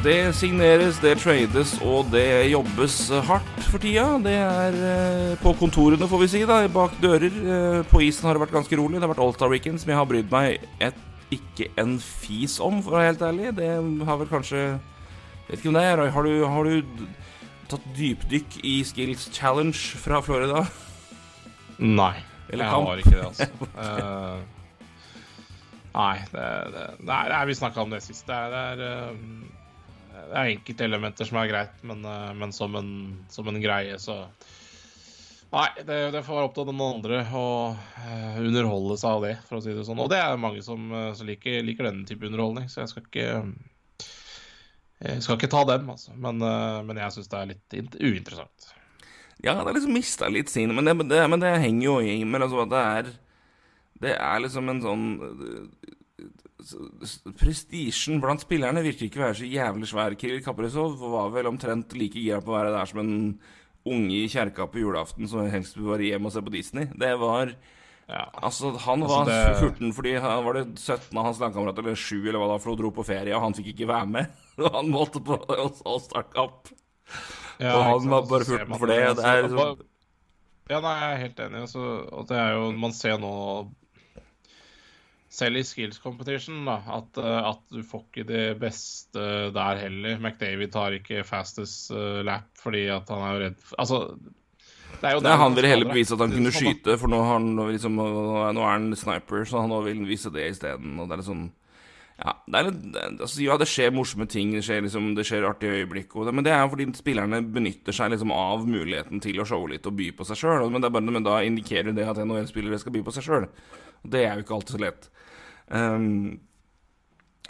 Det signeres, det trades og det jobbes hardt for tida. Det er eh, på kontorene, får vi si, da, bak dører. Eh, på isen har det vært ganske rolig. Det har vært All-Star Weekend, som jeg har brydd meg et, ikke en fis om, for å være helt ærlig. Det har vel kanskje Vet ikke om det er. Har du, har du tatt dypdykk i Skills Challenge fra Florida? Nei. Eller jeg kamp? har ikke det, altså. Eh, nei, det, det, det er, vi snakka om det sist. Det er, det er, eh, det er enkelte elementer som er greit, men, eh, men som, en, som en greie, så Nei, det, det får være opp til den andre å eh, underholde seg av det, for å si det sånn. Og det er mange som, eh, som liker, liker denne type underholdning, så jeg skal ikke jeg skal ikke ta dem, altså. Men, men jeg syns det er litt uinteressant. Ja, det har liksom mista litt sin men men, det, men henger jo i med altså det Det er liksom en sånn Prestisjen blant spillerne virker ikke å være så jævlig svær. Kiril Kaprizov var vel omtrent like gira på å være der som en unge i kjerka på julaften som helst vil være hjemme og se på Disney. Det var Ja. Altså, han Altså, var det- 14 fordi han var det 17 av hans lagkamerater, eller 7 eller hva da, for å dro på ferie, og han fikk ikke være med. Og han måtte på å starte opp. Ja, Og han var bare 14 for det, det er altså, liksom- Ja, nei, jeg er helt enig. Altså, og det er jo Man ser nå selv i skills competition da, at, eh, at du får ikke det beste der heller. McDavid tar ikke fastest eh, lap fordi at han er redd Altså, det er jo Nei, han ville heller bevise at han kunne skyte, for nå, har han liksom, nå er han sniper, så han vil vise det isteden. Og det er litt sånn Ja, det er litt, altså, ja, det skjer morsomme ting, det skjer, liksom, det skjer artige øyeblikk, og det, men det er fordi spillerne benytter seg liksom av muligheten til å showe litt og by på seg sjøl. Men, men da indikerer det at NHL-spillere skal by på seg sjøl. Det er jo ikke alltid så lett. Um,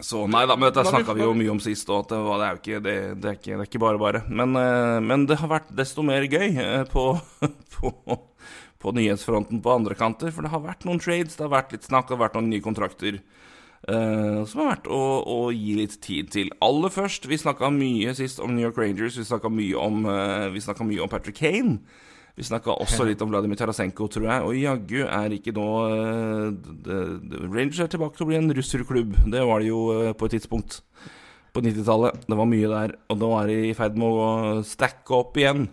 så nei da, men dette snakka vi jo mye om sist, òg, at det, var, det, er ikke, det, det, er ikke, det er ikke bare bare. Men, eh, men det har vært desto mer gøy eh, på, på, på nyhetsfronten på andre kanter. For det har vært noen trades, det har vært litt snakk, det har vært noen nye kontrakter. Uh, som har vært å, å gi litt tid til. Aller først, vi snakka mye sist om New York Rangers. Vi snakka mye, om, vi snakket mye om Patrick Kane. Vi snakka også litt om Vladimir Tarasenko, tror jeg. Og jaggu er ikke nå eh, Rangers er tilbake til å bli en russerklubb. Det var det jo eh, på et tidspunkt på 90-tallet. Det var mye der. Og nå er de i ferd med å stacke opp igjen.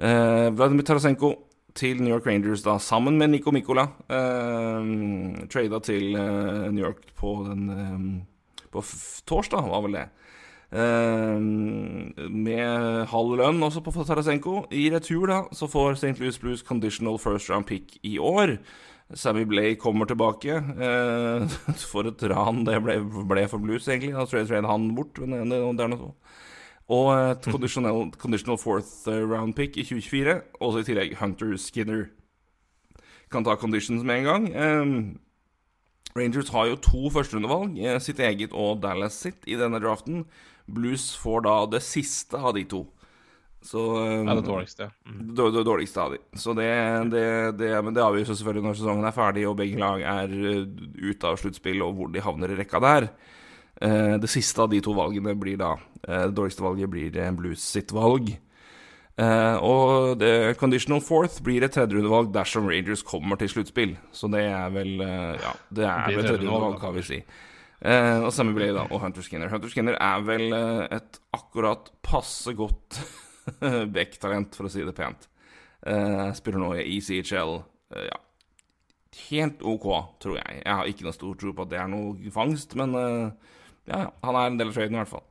Eh, Vladimir Tarasenko til New York Rangers, da, sammen med Nico Mikola. Eh, trada til eh, New York på den eh, På torsdag, var vel det. Eh, med halv lønn også på Tarasenko. I retur da, så får St. Louis Blues conditional first round pick i år. Sammy Blay kommer tilbake. Eh, for et ran det ble, ble for Blues, egentlig. Da trade, trade han bort. Men det, det er noe så. Og et conditional, conditional fourth eh, round pick i 2024. Også i tillegg Hunter Skinner. Kan ta conditions med en gang. Eh, Rangers har jo to førsterundevalg, eh, sitt eget og Dallas sitt, i denne draften. Blues får da det siste av de to. Så Det er det dårligste. Mm. det, det dårligste av de. Så det, det, det, men det avgjøres selvfølgelig når sesongen er ferdig og begge lag er eh, ute av sluttspill og hvor de havner i rekka der. Eh, det siste av de to valgene blir da eh, Det dårligste valget blir eh, Blues sitt valg. Og det conditional fourth blir et tredjerundevalg dersom Rangers kommer til sluttspill. Så det er vel Ja, det er vel tredjerundevalg, kan vi si. Eh, og samme ble da og Hunter Skinner. Hunter Skinner er vel eh, et akkurat passe godt Beck-talent, for å si det pent. Eh, spiller nå i ECHL. Eh, ja. Helt OK, tror jeg. Jeg har ikke noe stor tro på at det er noe fangst, men eh, ja, ja, han er en del av traden i hvert fall.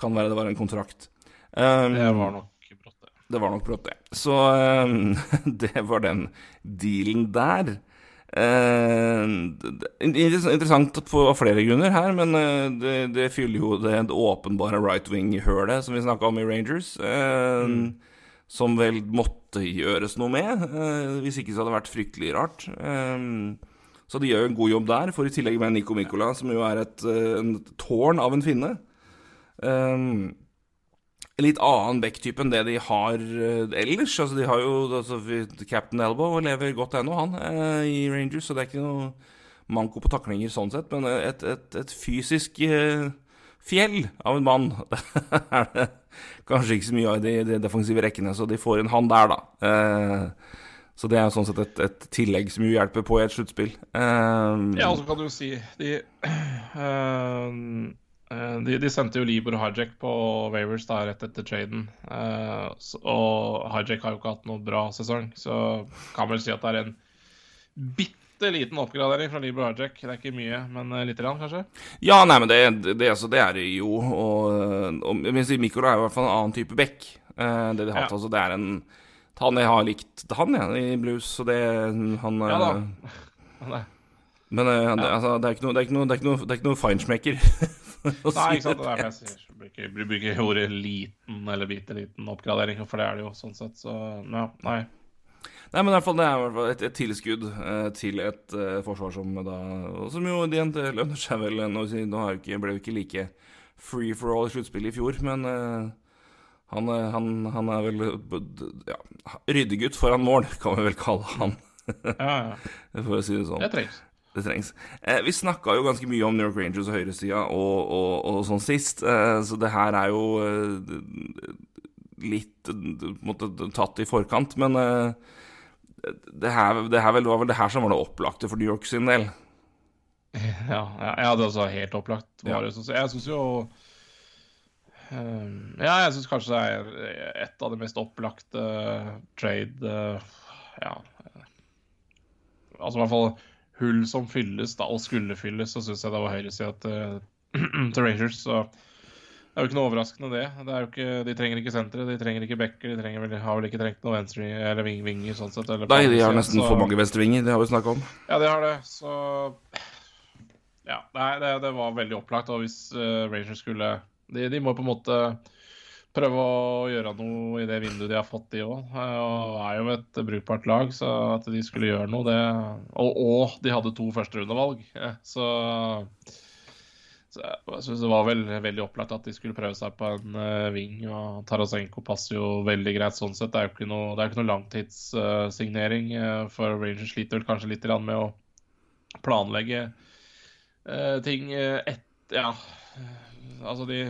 Kan være det var en kontrakt. Um, Det var nok brått, det. det var nok brått, det. Så um, det var den dealen der. Eh, er interessant på flere grunner her, men eh, det, det fyller jo det, det åpenbare right wing-hølet som vi snakka om i Rangers. eh, Som vel måtte gjøres noe med. eh, hvis ikke så hadde det vært fryktelig rart. Så de gjør jo en god jobb der, for i tillegg med Nico Mikola, som jo er et, en tårn av en finne. Um, litt annen backtype enn det de har eh, ellers. Altså, de har jo altså, Captain Elbow lever godt ennå, han, eh, i Rangers, så det er ikke noe manko på taklinger sånn sett, men et, et, et fysisk eh, fjell av en mann er det kanskje ikke så mye av i de, de defensive rekkene, så de får en han der, da. Eh, så det er sånn sett et, et, tillegg som jo hjelper på i et sluttspill. Eh, ja, og så kan du si de, de, de sendte jo Libor og Hijack på Wavers da, rett etter traden. og Hijack har jo ikke hatt noe bra sesong, så kan vel si at det er en bitte liten oppgradering fra Libor og Hijack. Det er ikke mye, men uh, lite grann, kanskje? Ja, nei, men det, det, altså, det er det jo. Og, og Mikkel er jo i hvert fall en annen type back. Uh, det de har hatt, ja. altså, det er en Han jeg har likt han, ja, i blues, så det Han Ja da. Men uh, ja. det, altså, det er ikke noe Det er ikke noe, det er ikke noe, det er ikke noe feinschmecker. Nei, ikke sant. Det er det jeg sier. Bruker, bruker ordet liten eller bitte liten oppgradering, for det er det jo sånn sett. Så ja, nei. Nei, men i hvert fall det er et, et tilskudd eh, til et eh, forsvar som da Som jo igjen lønner seg vel. Nå, nå ikke, ble jo ikke like free for all i sluttspillet i fjor, men eh, han, eh, han, han, er vel ja, ryddegutt foran mål, kan vi vel kalle han. ja, ja. For å si det sånn. Det trengs. Det trengs. Eh, vi snakka jo ganske mye om New York Rangers og høyresida og, og, og, sånn sist, eh, så det her er jo eh, litt måtte, tatt i forkant, men det her, det her var vel det her som var det opplagte for New York sin del. Ja, ja, ja det var helt opplagt. Ja. Jeg syns jo um, Ja, jeg syns kanskje det er et av de mest opplagte trade Ja. Altså i hvert fall hull som fylles, da, og skulle fylles, så syns jeg det var høyresida til, til Rangers. Så det er jo ikke noe overraskende, det. det ikke, de trenger ikke sentre, de trenger ikke backer. De vel, har vel ikke trengt noen venstre eller ving, vinger, sånn sett. Nei, de har nesten så... for mange venstrevinger, det har vi snakka om. Ja, de har det, så Ja, det, det var veldig opplagt. Og hvis uh, Rangers skulle de, de, må på en måte prøve å gjøre noe i det vinduet de har fått, de òg. Og er jo et brukbart lag, så at de skulle gjøre noe, det Og, og de hadde to førsterundevalg, så så jeg syns det var vel, veldig opplagt at de skulle prøve seg på en ving. og Tarasenko passer jo veldig greit sånn sett. Det er jo ikke noe, det er ikke noe langtidssignering. For Rangers sliter vel kanskje litt med å planlegge ting ett Ja, altså de,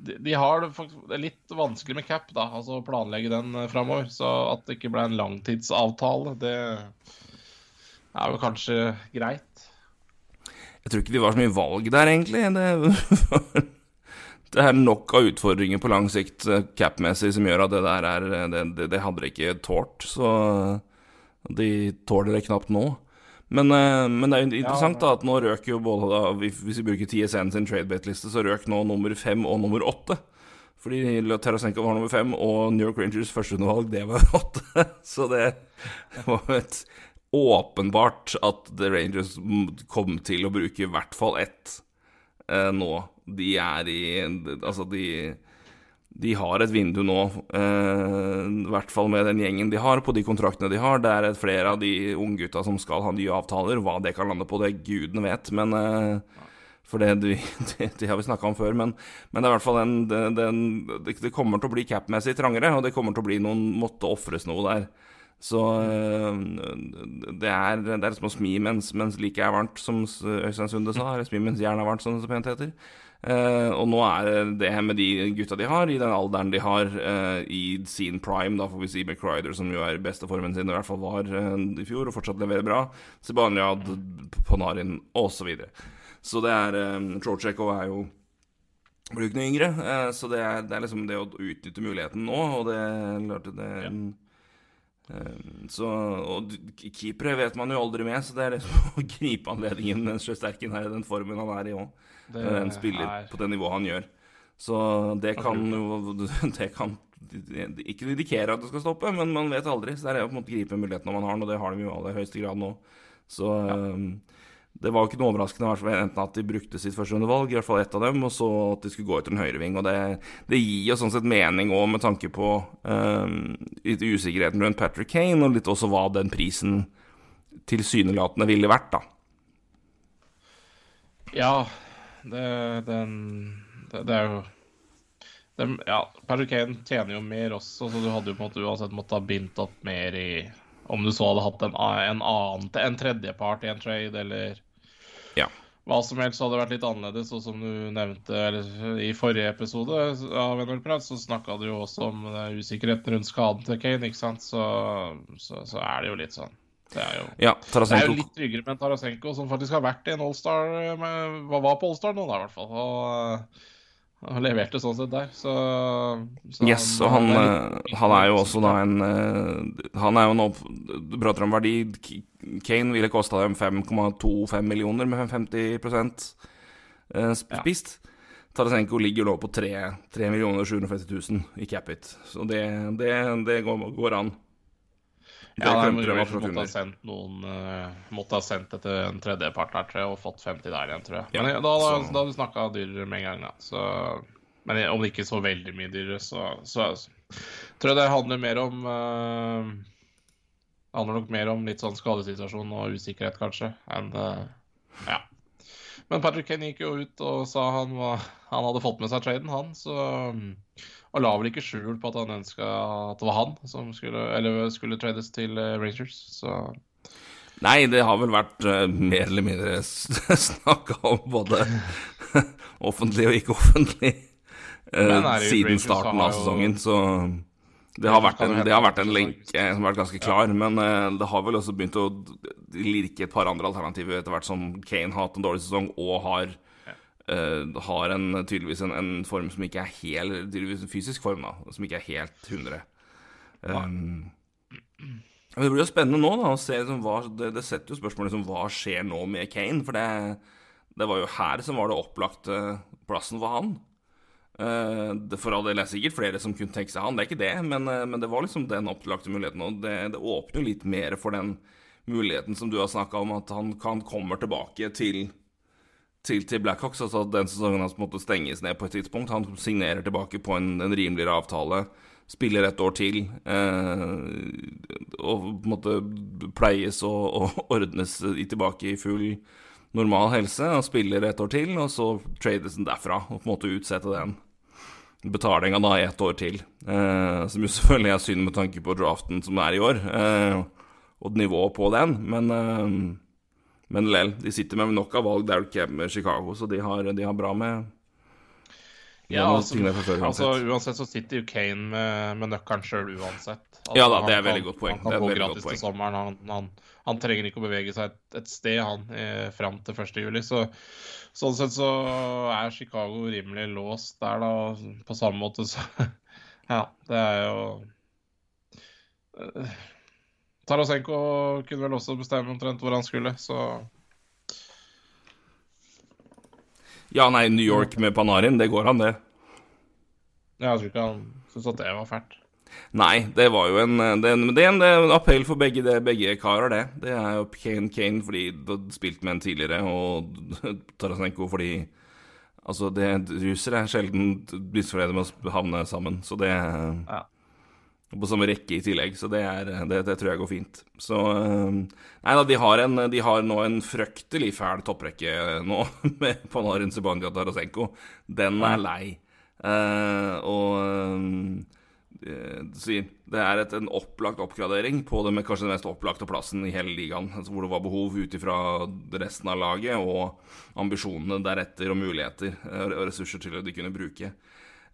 de de, har det litt vanskelig med cap, da, altså planlegge den uh, framover. Så at det ikke ble en langtidsavtale, det er jo kanskje greit. Jeg tror ikke det var så mye valg der, egentlig. Det, det er nok av utfordringer på lang sikt eh, cap-messig som gjør at det der er Det, det, det hadde de ikke tålt. Så de tåler det knapt nå. Men, eh, men, det er jo interessant da at nå røk jo både da, Hvis vi bruker TSN sin tradebate-liste, så røk nå nummer fem og nummer åtte. Fordi Tarasenko var nummer fem, og New York Rangers førsteundervalg, det var åtte. Så det var et åpenbart at The Rangers kom til å bruke i hvert fall ett eh, nå. De er i Altså, de de har et vindu nå, eh, i hvert fall med den gjengen de har, på de kontraktene de har. Det er flere av de unggutta som skal ha nye avtaler. Hva det kan lande på, det gudene vet. Men eh, For det, de, de, de har vi snakka om før. Men, men, det er hvert fall en, den, den Det kommer til å bli cap-messig trangere, og det kommer til å bli noen Måtte ofres noe der. Så eh, det er, det er som å smi mens, mens liket er varmt, som Øystein Sunde sa. Eller smi mens jernet er varmt, som det så pent heter. Uh, og nå er det med de gutta de har, i den alderen de har uh, i sin prime, da får vi si McCryder, som jo er i beste formen sin, i hvert fall var uh, i fjor, og fortsatt leverer bra. Sebaniad, Panarin osv. Så, så det er um, Trocekov er jo blir jo ikke noe yngre, så det er, det er, liksom det å utnytte muligheten nå, og det, lærte det ja. Så, og keepere vet man jo aldri med, så det er liksom å gripe anledningen mens Sjøsterken er i den formen han er i òg. En spiller er... på det nivået han gjør. Så det kan jo Det kan ikke indikere at det skal stoppe, men man vet aldri. Så det er å på en måte gripe muligheten når man har den, og det har de i aller høyeste grad nå. Så ja. um, det var jo ikke noe overraskende enten at de brukte sitt førsterundevalg, i hvert fall ett av dem, og så at de skulle gå etter en høyreving. Og det, det gir jo sånn sett mening òg, med tanke på um, usikkerheten rundt Patrick Kane, og litt også hva den prisen tilsynelatende ville vært, da. Ja, det, den, det, det er jo Ja, Patrick Kane tjener jo mer også, så du hadde jo på en måte uansett måttet ha bindt opp mer i om du så hadde hatt en, en annen en tredjepart i en trade, eller Ja. hva som helst, så hadde det vært litt annerledes. Og som du nevnte eller, i forrige episode av NHL-prat, så snakka du jo også om usikkerheten rundt skaden til Kane, ikke sant. Så, så, så er det jo litt sånn. Det er jo Ja, det er jo litt tryggere med Tarasenko, som faktisk har vært i en Allstar med- var på Allstar nå, da, i hvert fall. Og, og leverte sånn sett der, så, så Yes, og han, er eh, han er jo også da en eh, Han er jo nå Du prater om verdi. Kane ville kosta dem 5,25 millioner med 50 spist. Ja. Tarasenko ligger nå på 3, 3 750 000 i cap-it. Så det, det, det går, går an. Ja, nei, men prøve måtte ha sendt noen eh, Måtte ha sendt det til en tredjepart der, tror jeg, og fått 50 der igjen, tror jeg. Ja, Men da, da, så- da du snakka dyrere med en gang, da. Så, men om det ikke så veldig mye dyrere, så, så, tror jeg det handler mer om uh, Handler nok mer om litt sånn skadesituasjon og usikkerhet, kanskje, enn uh, Ja. Men Patrick Kane gikk jo ut og sa han, var, han hadde fått med seg traden, han. Så, og la vel ikke skjul på at han ønska at det var han som skulle, eller skulle trades til eh, Rangers. Så Nei, det har vel vært uh, mer eller mindre snakka om både offentlig og ikke offentlig uh, siden starten av sesongen, så det har vært en, det har vært en lenke som har vært ganske klar, men uh, det har vel også begynt å lirke et par andre alternativer etter hvert som Kane har hatt en dårlig sesong og har eh, har en, tydeligvis en, en form som ikke er helt Tydeligvis en fysisk form, da, som ikke er helt 100. Um, men det blir jo spennende nå da, å se liksom, hva, det, det setter jo spørsmålet liksom, hva skjer nå med Kane. For det, det var jo her som var det opplagte plassen for han. Uh, det For all del er sikkert flere som kunne tenke seg han, det er ikke det. Men, uh, men det var liksom den opplagte muligheten. Og det, det åpner jo litt mer for den muligheten som du har snakka om, at han kan kommer tilbake til til, til Blackhawks. Altså at den sesongen hans måtte stenges ned på et tidspunkt. Han signerer tilbake på en, en rimeligere avtale, spiller et år til. Eh, og på en måte pleies og, og ordnes tilbake i full normal helse. Han spiller et år til, og så trades den derfra. Og på en måte utsette den betalinga da i ett år til. Eh, som jo selvfølgelig er synd med tanke på draften som er i år, eh, og nivået på den. Men eh, men lell, de sitter med nok av valg der de med Chicago, så de har, de har bra med Ja, altså, før, altså uansett. uansett så sitter jo Kane med, med nøkkelen sjøl uansett. Altså, Ja da, det er et veldig godt poeng. Han kan Det gå gratis til sommeren. Han, han, han trenger ikke å bevege seg et, et sted, han, eh, fram til 1. juli. Så, sånn sett så er Chicago rimelig låst der, da. På samme måte så Ja, det er jo Tarasenko kunne vel også bestemme omtrent hvor han skulle, så Ja, nei, New York med Panarin, det går han, det. Ja, jeg tror ikke han syntes at det var fælt. Nei, det var jo en Det, en- det er en, en appell for begge, det, begge karer, det. Det er jo Kane Kane fordi du har spilt med en tidligere, og Tarasenko fordi Altså, det, russere er sjelden misfornøyde med å havne sammen, så det Ja. På samme rekke i tillegg, så det, er, det, det tror jeg går fint. Så eh, Nei da, de har, en, de har nå en fryktelig fæl topprekke nå, med Panarin, Sebanja og Tarasenko. Den er lei. Uh, og uh, det er et, en opplagt oppgradering på det med kanskje den mest opplagte plassen i hele ligaen. Altså hvor det var behov ut ifra resten av laget og ambisjonene deretter og muligheter eh, og ressurser til å de kunne bruke.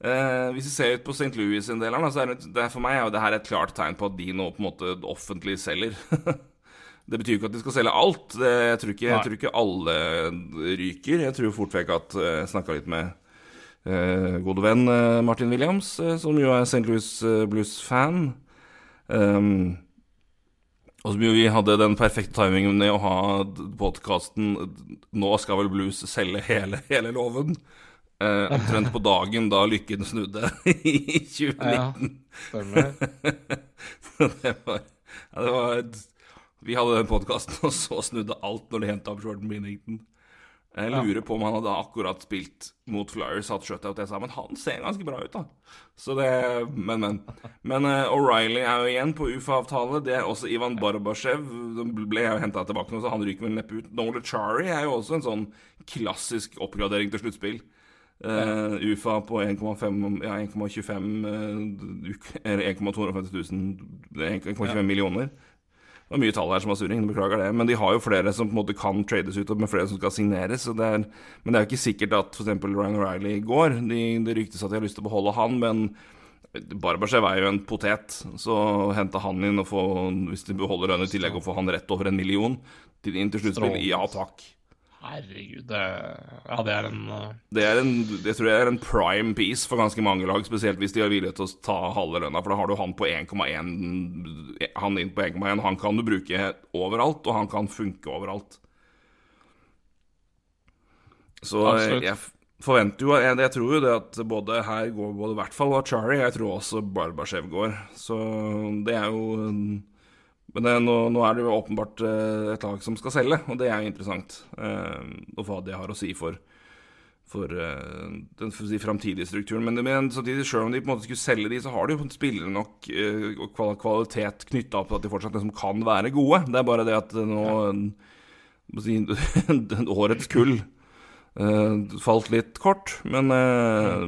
Eh, hvis vi ser ut på St. Louis sin del, her, så er det, det for meg er jo det her et klart tegn på at de nå på en måte offentlig selger. det betyr jo ikke at de skal selge alt. Det, jeg, tror ikke, jeg tror ikke alle ryker. Jeg tror fort vekk at eh, Jeg snakka litt med eh, gode venn eh, Martin Williams, eh, som jo er St. Louis Blues-fan. Um, og som jo vi hadde den perfekte timingen med å ha podkasten 'Nå skal vel Blues selge hele, hele låven'. Eh, omtrent på dagen da lykken snudde i 2019. Ja, stemmer. det var, ja, det var Vi hadde den podkasten, og så snudde alt når de henta opp Jordan Binnington. Jeg lurer på om han hadde akkurat spilt mot Flyers, hatt shutout, jeg sa, men han ser ganske bra ut, da. Så det Men, men. Men uh, O'Reilly er jo igjen på UFA-avtale. Det er også Ivan Barbashev. Den ble jeg henta tilbake nå, så han ryker vel neppe ut. Nola Chari er jo også en sånn klassisk oppgradering til sluttspill. Eh, UFA på 1,25 Ja, 1,25 eh, uk- Eller 1,250 000 1,25 millioner. Det var mye tall her som var surring, beklager det. Men de har jo flere som på en måte kan trades ut, med flere som skal signeres. Så det er, men det er jo ikke sikkert at f.eks. Ryan O'Reilly går. De, det ryktes at de har lyst til å beholde han, men Barbashev er jo en potet, så hente han inn og få, hvis de beholder han i tillegg, og få han rett over en million til inn til sluttspill, ja takk. Herregud, det Ja, det er en uh, Det, er en, jeg tror jeg er en prime piece for ganske mange lag, spesielt hvis de har vilje til å ta halve lønna, for da har du han på 1,1 Han inn på 1,1. Han kan du bruke overalt, og han kan funke overalt. Så Absolutt. jeg forventer jo jeg, jeg tror jo det at både her går både i hvert fall Achari, jeg tror også Barbashev går. Så det er jo Men det, nå, nå er det jo åpenbart eh, et lag som skal selge, og det er jo interessant. Eh, og hva det har å si for for eh, den for si, framtidige strukturen. Men, men samtidig, selv om de på en måte skulle selge de, så har de jo spillere nok eh, og kvalitet knytta opp til at de fortsatt liksom kan være gode. Det er bare det at nå si, Årets kull Uh, falt litt kort, men uh,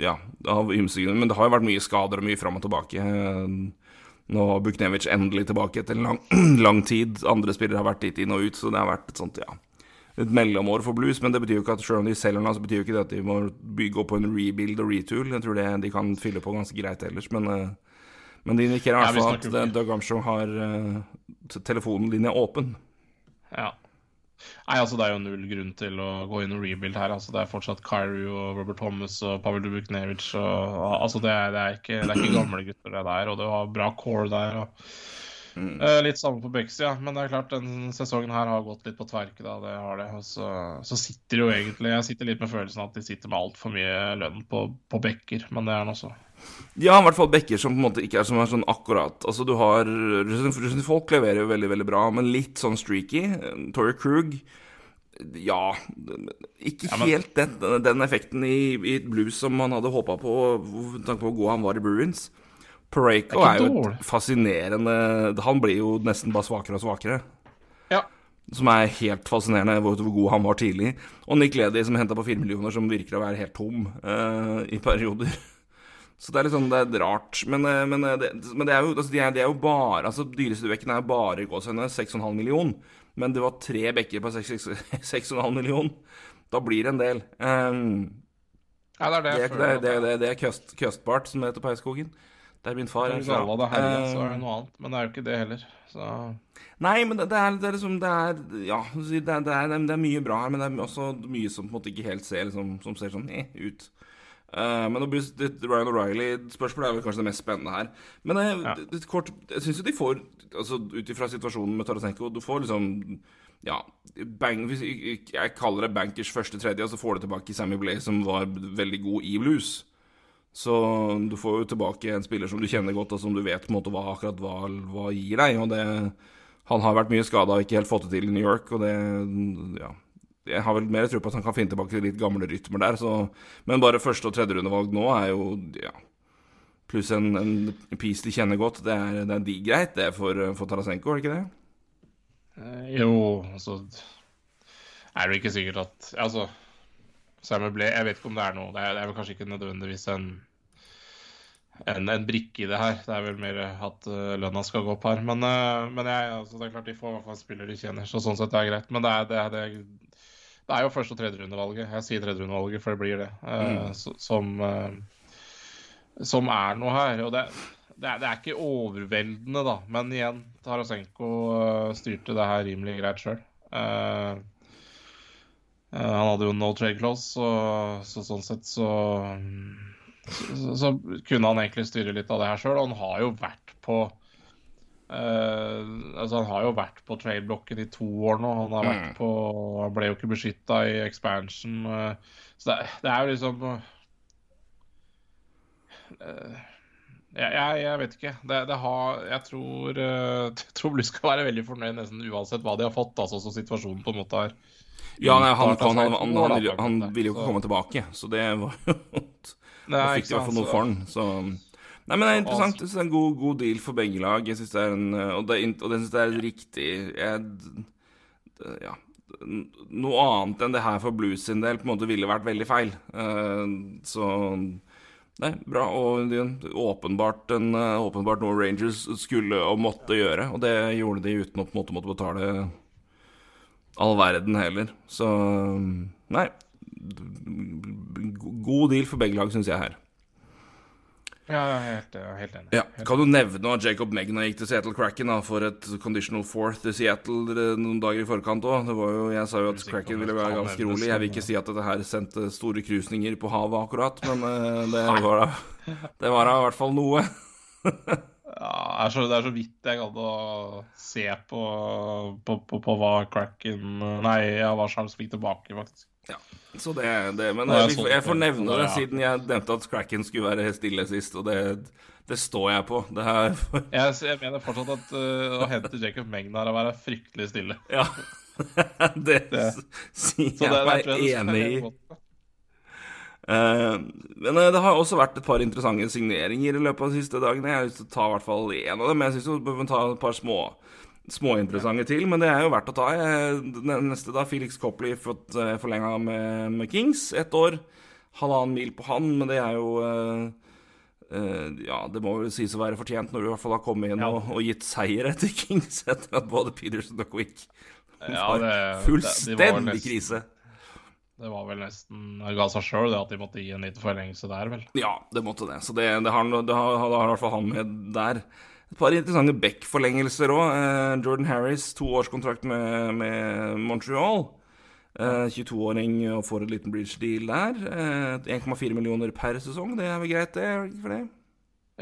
ja, av ymse. Men det har jo vært mye skader og mye fram og tilbake. Eh, Nå Buknevic endelig tilbake etter en lang, lang tid. Andre spillere har vært litt inn og ut, så det har vært et sånt, ja et mellomår for blues, men det betyr jo ikke at selv om de selger den, så betyr jo ikke det at de må bygge opp på en rebuild og retool. Jeg tror det de kan fylle på ganske greit ellers, men, eh, men det indikerer i hvert fall at eh, Doug Armstrong har uh, telefonlinja åpen. Ja. Nei, altså Det er jo null grunn til å gå inn og rebuild her. altså Det er fortsatt Kyrie og Robert Thomas og Pavel Dubuknevic. Og, altså det er, det, er ikke, det er ikke gamle gutter det der, og det var bra core der. og eh, Litt samme på backsida, men det er klart den sesongen her har gått litt på tverke. da, det har det, og så, så sitter jo egentlig Jeg sitter litt med følelsen at de sitter med altfor mye lønn på, på bekker, men det er nå så. Ja, i hvert fall backer som på en måte ikke er, som er sånn akkurat. Altså, du har Folk leverer jo veldig, veldig bra, men litt sånn streaky. Torrey Krug Ja, ikke Ja, men- helt den, den effekten i, i blues som man hadde håpa på, med tanke på hvor god han var i Bruins. Pareko er er, jo et fascinerende Han blir jo nesten bare svakere og svakere. Ja. Som er helt fascinerende hvor, hvor god han var tidlig. Og Nick Ledy som henta på fire millioner, som virker å være helt tom uh, i perioder. Så det er litt sånn, det er rart. Men, eh, men, eh, det, men det, er jo, altså, de er, det er jo bare altså Dyreste bekken er jo bare gåsehudene 6,5 million. Men det var tre bekker på 6,5 million. Da blir det en del. Um, Ja, det er det det, er- det, er- det, er- det, er- det er køst, køstbart, som det heter på Heiskogen. Der min far er Hvis alle herlig, så er det Eh, noe annet. Men det er jo ikke det heller. Så Nei, men det, det, er, det er liksom Det er Ja, det er, det, er, det er mye bra her, men det er også mye som på en måte ikke helt ser liksom, Som ser sånn eh, ut. Eh, men det- Ryan O'Reilly-spørsmålet er vel kanskje det mest spennende her. Men eh, Ja. kort, jeg syns jo de får Altså Ut ifra situasjonen med Tarasenko Du får liksom Ja, bang, jeg, jeg kaller det bankers første tredje, og så får du tilbake Sammy Blay, som var veldig god i blues. Så du får jo tilbake en spiller som du kjenner godt, og som du vet på en måte hva akkurat hva, hva gir deg. Og det Han har vært mye skada og ikke helt fått det til i New York, og det Ja. Jeg har vel mer tro på at han kan finne tilbake litt gamle rytmer der, så Men bare første- og tredjerundevalg nå er jo Ja. Pluss en, en piece de kjenner godt. Det er, det er de greit, det, for, for Tarasenko, er det ikke det? eh, jo, altså Er det ikke sikkert at Altså, Samuel ble Jeg vet ikke om det er noe Det er, det er vel kanskje ikke nødvendigvis en en, en brikke i det her. Det er vel mer at uh, lønna skal gå opp her. Men, uh, men jeg, altså, det er klart de får i hvert fall en spiller de kjenner, så sånn sett er det greit. Men det er, det er, det det er jo første- og tredjerundevalget. Jeg sier tredjerundevalget, for det blir det. Uh, mm. som, uh, som er noe her. Og det, det, er, det er ikke overveldende, da. Men igjen, Tarasenko eh, styrte det her rimelig greit sjøl. han hadde jo no trade clause, så, så sånn sett så, så så kunne han egentlig styre litt av det her sjøl. Og han har jo vært på eh, altså Han har jo vært på trade-blokken i to år nå. Han har vært på Han ble jo ikke beskytta i expansion. Uh, så det, det er jo liksom uh, jeg, jeg, jeg vet ikke. Det, det har, jeg tror, uh, tror Blues skal være veldig fornøyd nesten uansett hva de har fått. altså så situasjonen på en måte er Ja, nei, han, uttalt han, han, han, ville jo ikke Så- komme tilbake, så det var jo Da fikk de i hvert fall noe for han. Så Nei, men det er interessant. Jeg synes det er en god, god deal for begge lag. Jeg synes det er en Og, det, og det synes det er riktig jeg, Ja. Noe annet enn det her for Blues sin del på en måte ville vært veldig feil. Eh, så Nei, bra. Og det er åpenbart, en, eh, åpenbart noe Rangers skulle og måtte gjøre. Og det gjorde de uten å på en måte måtte betale all verden heller. Så nei. God deal for begge lag, syns jeg her. Ja, helt, helt enig. Ja, Kan du nevne at Jacob Megna gikk til Seattle Kraken da, for et conditional fourth i Seattle eh, noen dager i forkant òg? Jeg sa jo at Cracken Kraken ville være ganske rolig. Jeg vil ikke si at dette her sendte store krusninger på havet akkurat, men eh, det var da Det var da i hvert fall noe. Ja, det, er så, vidt jeg gadd å se på, på, på, på hva Cracken Nei, ja, hva Charles fikk tilbake, faktisk. Så det, det Men er jeg, jeg sånn- jeg får nevne det siden jeg nevnte at Kraken skulle være stille sist, og det, det står jeg på. Det her Jeg, jeg mener fortsatt at uh, å hente Jacob Megnar er å være fryktelig stille. Ja. Det Det- sier Så jeg meg jeg enig i. Uh. Men eh, det har også vært et par interessante signeringer i løpet av de siste dagene. Jeg har lyst til å ta i hvert fall én av dem. Jeg syns vi bør ta et par små småinteressante til, men det er jo verdt å ta. Den neste, da, Felix Copley fått uh, forlenga med, med Kings. Ett år. Halvannen mil på han, men det er jo uh, uh, Ja, det må vel sies å være fortjent når du i hvert fall har kommet inn Ja. og, og gitt seier etter Kings etter at både Peterson og Quick Ja, var fullstendig det- de var nesten- krise. Det var vel nesten det ga seg sjøl at de måtte gi en liten forlengelse der, vel. Ja, det måtte det. Så det, det det det har i hvert fall han med der. Et par interessante Beck-forlengelser òg. Eh, Jordan Harris, toårskontrakt med, med Montreal. Eh, 22-åring og får en liten bridge deal der. Eh, 1,4 millioner per sesong, det er vel greit, det? ikke For det?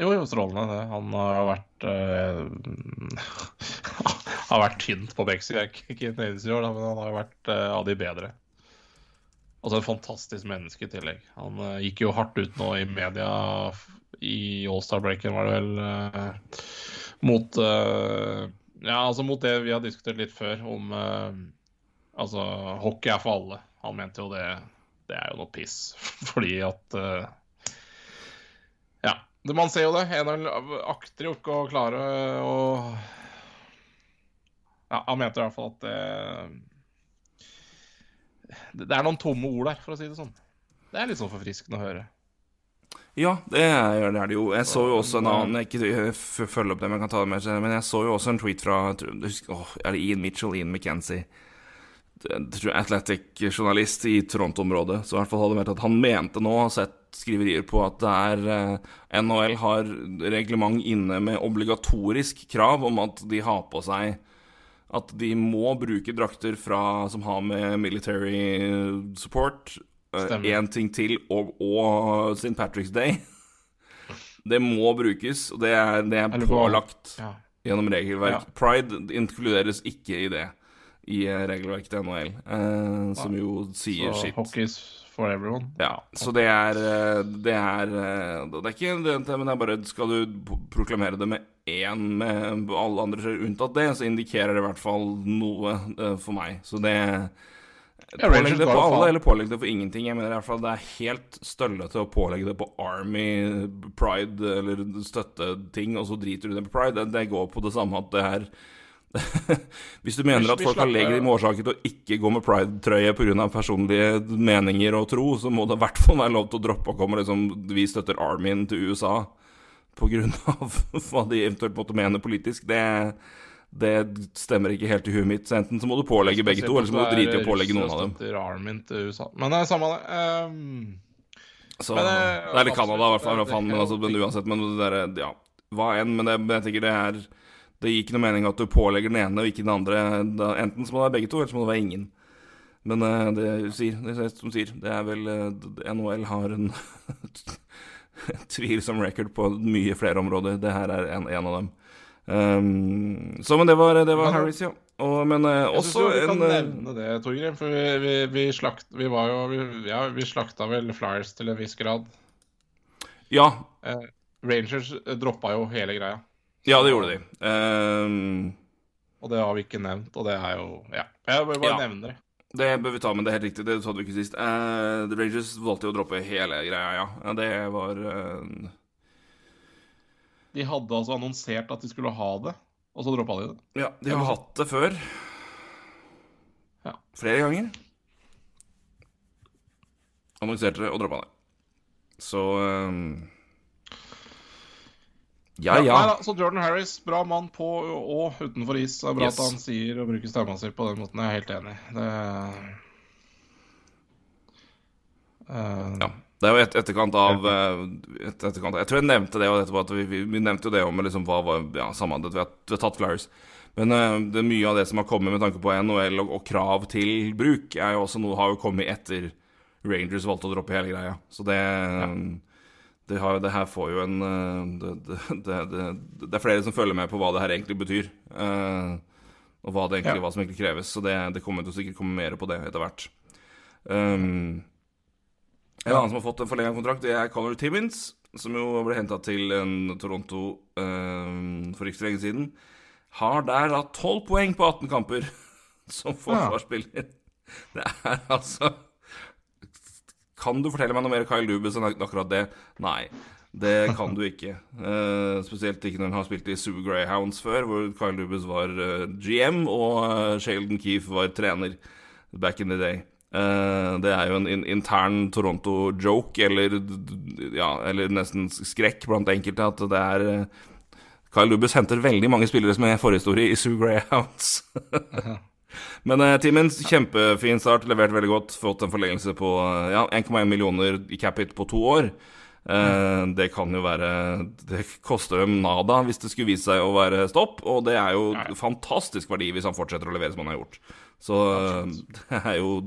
Jo, jo, strålende det. Han har vært eh, Har vært tynt på Beck, Canadiens i år, men han har vært eh, av de bedre. Altså et fantastisk menneske i tillegg. Han eh, gikk jo hardt ut nå i media i Allstar-breaken, var det vel, eh, mot eh, Ja, altså mot det vi har diskutert litt før, om eh, Altså, hockey er for alle. Han mente jo det Det er jo noe piss, fordi at ja, man ser jo det. NHL akter jo ikke å klare å Ja, han mente i hvert fall at Det det er noen tomme ord der, for å si det sånn. Det er litt sånn forfriskende å høre. Ja, det er det jo. Jeg så jo også en annen ikke følge opp det, men jeg kan ta det med, men jeg så jo også en tweet fra åh, Er det Ian Mitchell, Ian McKenzie? Athletic-journalist i Toronto-området. Så i hvert fall hadde vært at han mente nå, har sett skriverier på at det er eh, NHL har reglement inne med obligatorisk krav om at de har på seg at de må bruke drakter fra, som har med military support. Én ting til, og, og St. Patrick's Day. Det må brukes, og det er, det er pålagt Ja. gjennom regelverk. Ja. Pride inkluderes ikke i det, i eh, regelverket til NHL, eh, som jo sier Så sitt. for everyone. Ja, så det er eh, Det er eh, Det er ikke det, men det er bare Skal du proklamere det med én med alle andre unntatt det, så indikerer det i hvert fall noe eh, for meg. Så det Ja, Pålegg det på alle, faen. eller pålegg det for ingenting. Jeg mener i hvert fall det er helt støllete å pålegge det på Army, Pride eller støtteting, og så driter du det på Pride. Det, det går på det samme at det er Hvis du mener at folk har legitime årsaker til å ikke gå med pride-trøye pga. personlige meninger og tro, så må det i hvert fall være lov til å droppe å komme liksom Vi støtter Armyen til USA pga. hva de eventuelt måtte mene politisk. Det, det stemmer ikke helt i huet mitt. Så enten så må du pålegge begge to, eller så må du drite i å pålegge noen av dem. Men det er samme det. Um, Så, Men, det det er litt Canada, i hvert fall. Men, altså, men uansett, men det der, ja, hva enn. Men det, men jeg tenker det er Det gir ikke noe mening at du pålegger den ene og ikke den andre. Da, enten så må det være begge to, eller så må det være ingen. Men eh, det sier, det som sier, det er vel eh, NHL har en tvilsom record på mye flere områder. Det her er en, en av dem. Um, så, men det var, det var Harris, ja. Og, men eh, jeg også synes jo vi kan en, nevne det, Torgrim. For vi, vi, vi, slakt, vi var jo vi, Ja, vi slakta vel Flyers til en viss grad. Ja, Uh, Rangers eh, droppa jo hele greia. ja, det gjorde de. Um, Og det har vi ikke nevnt, og det er jo Ja. Jeg bare Ja. nevne det. Det bør vi ta, men det er helt riktig. Det sa vi ikke sist. Uh, The Rangers valgte jo å droppe hele greia, ja. Det var eh, De hadde altså annonsert at de skulle ha det, og så droppa de det. Ja, de har hatt det før. Ja. Flere ganger. Annonserte det og droppa det. Så um, Ja, Nei ja. da, så Jordan Harris, bra mann på og utenfor is. Det er bra Yes. at han sier og bruker stemma si på den måten. Jeg er helt enig. Det Uh... ja. Det er jo et, etterkant av eh, et, etterkant, Jeg tror jeg nevnte det etterpå, at vi, vi, vi nevnte jo det om liksom, hva var Ja, samhandlet. vi har, vi har tatt Flyers. Men uh, det er mye av det som har kommet med tanke på NHL og, og krav til bruk, er jo også noe har jo kommet etter Rangers valgte å droppe hele greia. Så det det, har, det her får jo en eh, det, det, det, er flere som følger med på hva det her egentlig betyr. Uh, og hva det egentlig, Ja. hva som egentlig kreves. Så det, det kommer til å sikkert komme mer på det etter hvert. Um, en annen som har fått en forlenget kontrakt, det er Connor Timmins, som jo ble henta til en Toronto um, for ikke så lenge siden. Har der da 12 poeng på 18 kamper som forsvarsspiller. Det er altså Kan du fortelle meg noe mer Kyle Dubas enn akkurat det? Nei. Det kan du ikke. Uh, spesielt ikke når han har spilt i Sue Greyhounds før, hvor Kyle Dubas var uh, GM og uh, Sheldon Keefe var trener back in the day. Eh, det er jo en intern Toronto-joke, eller, ja, eller nesten skrekk blant enkelte, at det er eh, Kyle Lubus henter veldig mange spillere som er forhistorie i Sue Greyhounds. Men uh, Timmins, kjempefin start, levert veldig godt. Fått en forlengelse på eh, ja, 1,1 millioner i cap hit på to år. Eh, det kan jo være Det koster dem nada hvis det skulle vise seg å være stopp, og det er jo ja. fantastisk verdi hvis han fortsetter å levere som han har gjort. Så det er jo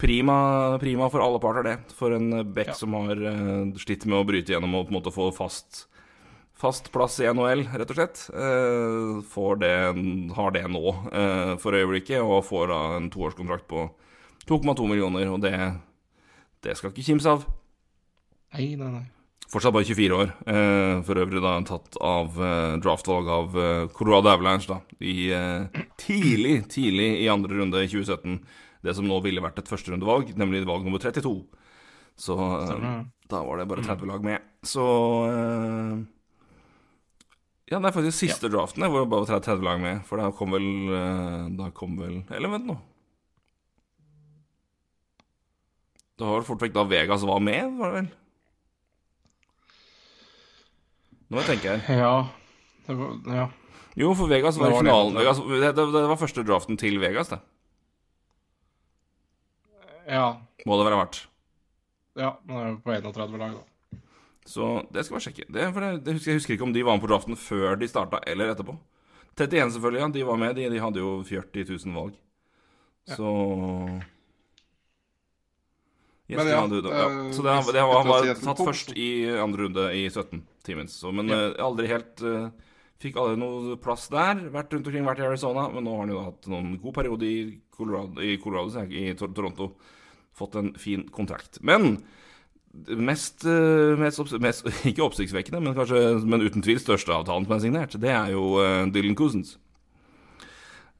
prima, prima for alle parter, det. For en back Ja. som har eh, slitt med å bryte gjennom og på en måte få fast Fast plass i NHL, rett og slett. Eh, får det, har det nå for øyeblikket, og får da en toårskontrakt på 2,2 millioner, og det, det skal ikke kimse av. Nei, nei, nei. Fortsatt bare 24 år. Eh, for øvrig da tatt av eh, draftvalg av eh, Colorado Avalanche da, i tidlig, tidlig i andre runde i 2017. Det som nå ville vært et førsterundevalg, nemlig valg nummer 32. Så da var det bare 30 lag med. Så Ja, det er faktisk siste draften jeg, hvor det bare var 30 lag med. For da kom vel Da kom vel Eller vent nå. Det var fort vekk da Vegas var med, var det vel? Nå må jeg. Ja. Det var, ja. Jo, for Vegas var Det var det. finalen. Vegas, det, det, det var første draften til Vegas, det. ja. Må det være vært. Ja, men det er på 31 lag, da. Så det skal jeg sjekke. Det, for det, det husker, jeg husker ikke om de var med på draften før de starta, eller etterpå. 31 selvfølgelig, ja. De var med. De, de hadde jo 40 000 valg. Ja. Så Yes, Men de ja, hadde, ja. eh, Så det, det var, han var tatt først i andre runde i 17 Timens. Så, men Ja. eh, aldri helt uh, Fikk aldri noe plass der. Vært rundt omkring, vært i Arizona. Men nå har han jo hatt noen god periode i Colorado, i, Colorado, i Tor- Toronto. Fått en fin kontrakt. Men mest, eh, mest, mest Ikke oppsiktsvekkende, men kanskje Men uten tvil største avtalen som er signert, det er jo uh, Dylan Cousins.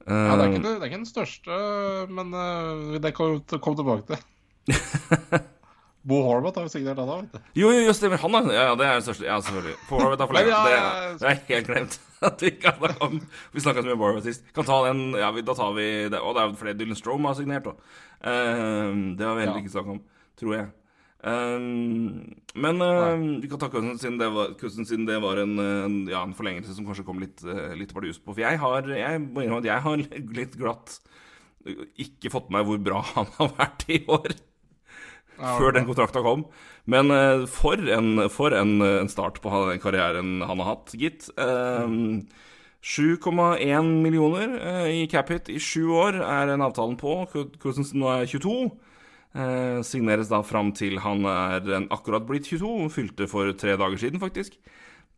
Ja, det er ikke, det, er ikke den største, men det kom, kom tilbake til. Bo Horvath har jo signert han du. Jo, jo, jo, stemmer. Han, er- ja. ja, Det er den største. Ja, selvfølgelig. Bo Horvath er for lenge. Det, er, det er helt glemt. At vi Vi snakka så mye om Horvath sist. Kan ta den Ja, vi, da tar vi det. Og det er jo flere Dylan Strome har signert, da. Uh, det var vi heller ikke snakket om, tror jeg. Ehm, men uh, vi kan ta Cousins siden det var, siden det var en, en, ja, en forlengelse som kanskje kom litt, uh, litt bardus på. For jeg har Jeg jeg har litt glatt ikke fått med meg hvor bra han har vært i år Ja, før den kontrakta kom. Men uh, for, en, for en, en start på den karrieren han har hatt, gitt. Uh, 7,1 millioner uh, i cap-hit i sju år er den avtalen på. Cousins nå er 22. Eh, signeres da fram til han er en, akkurat blitt 22. Fylte for tre dager siden, faktisk.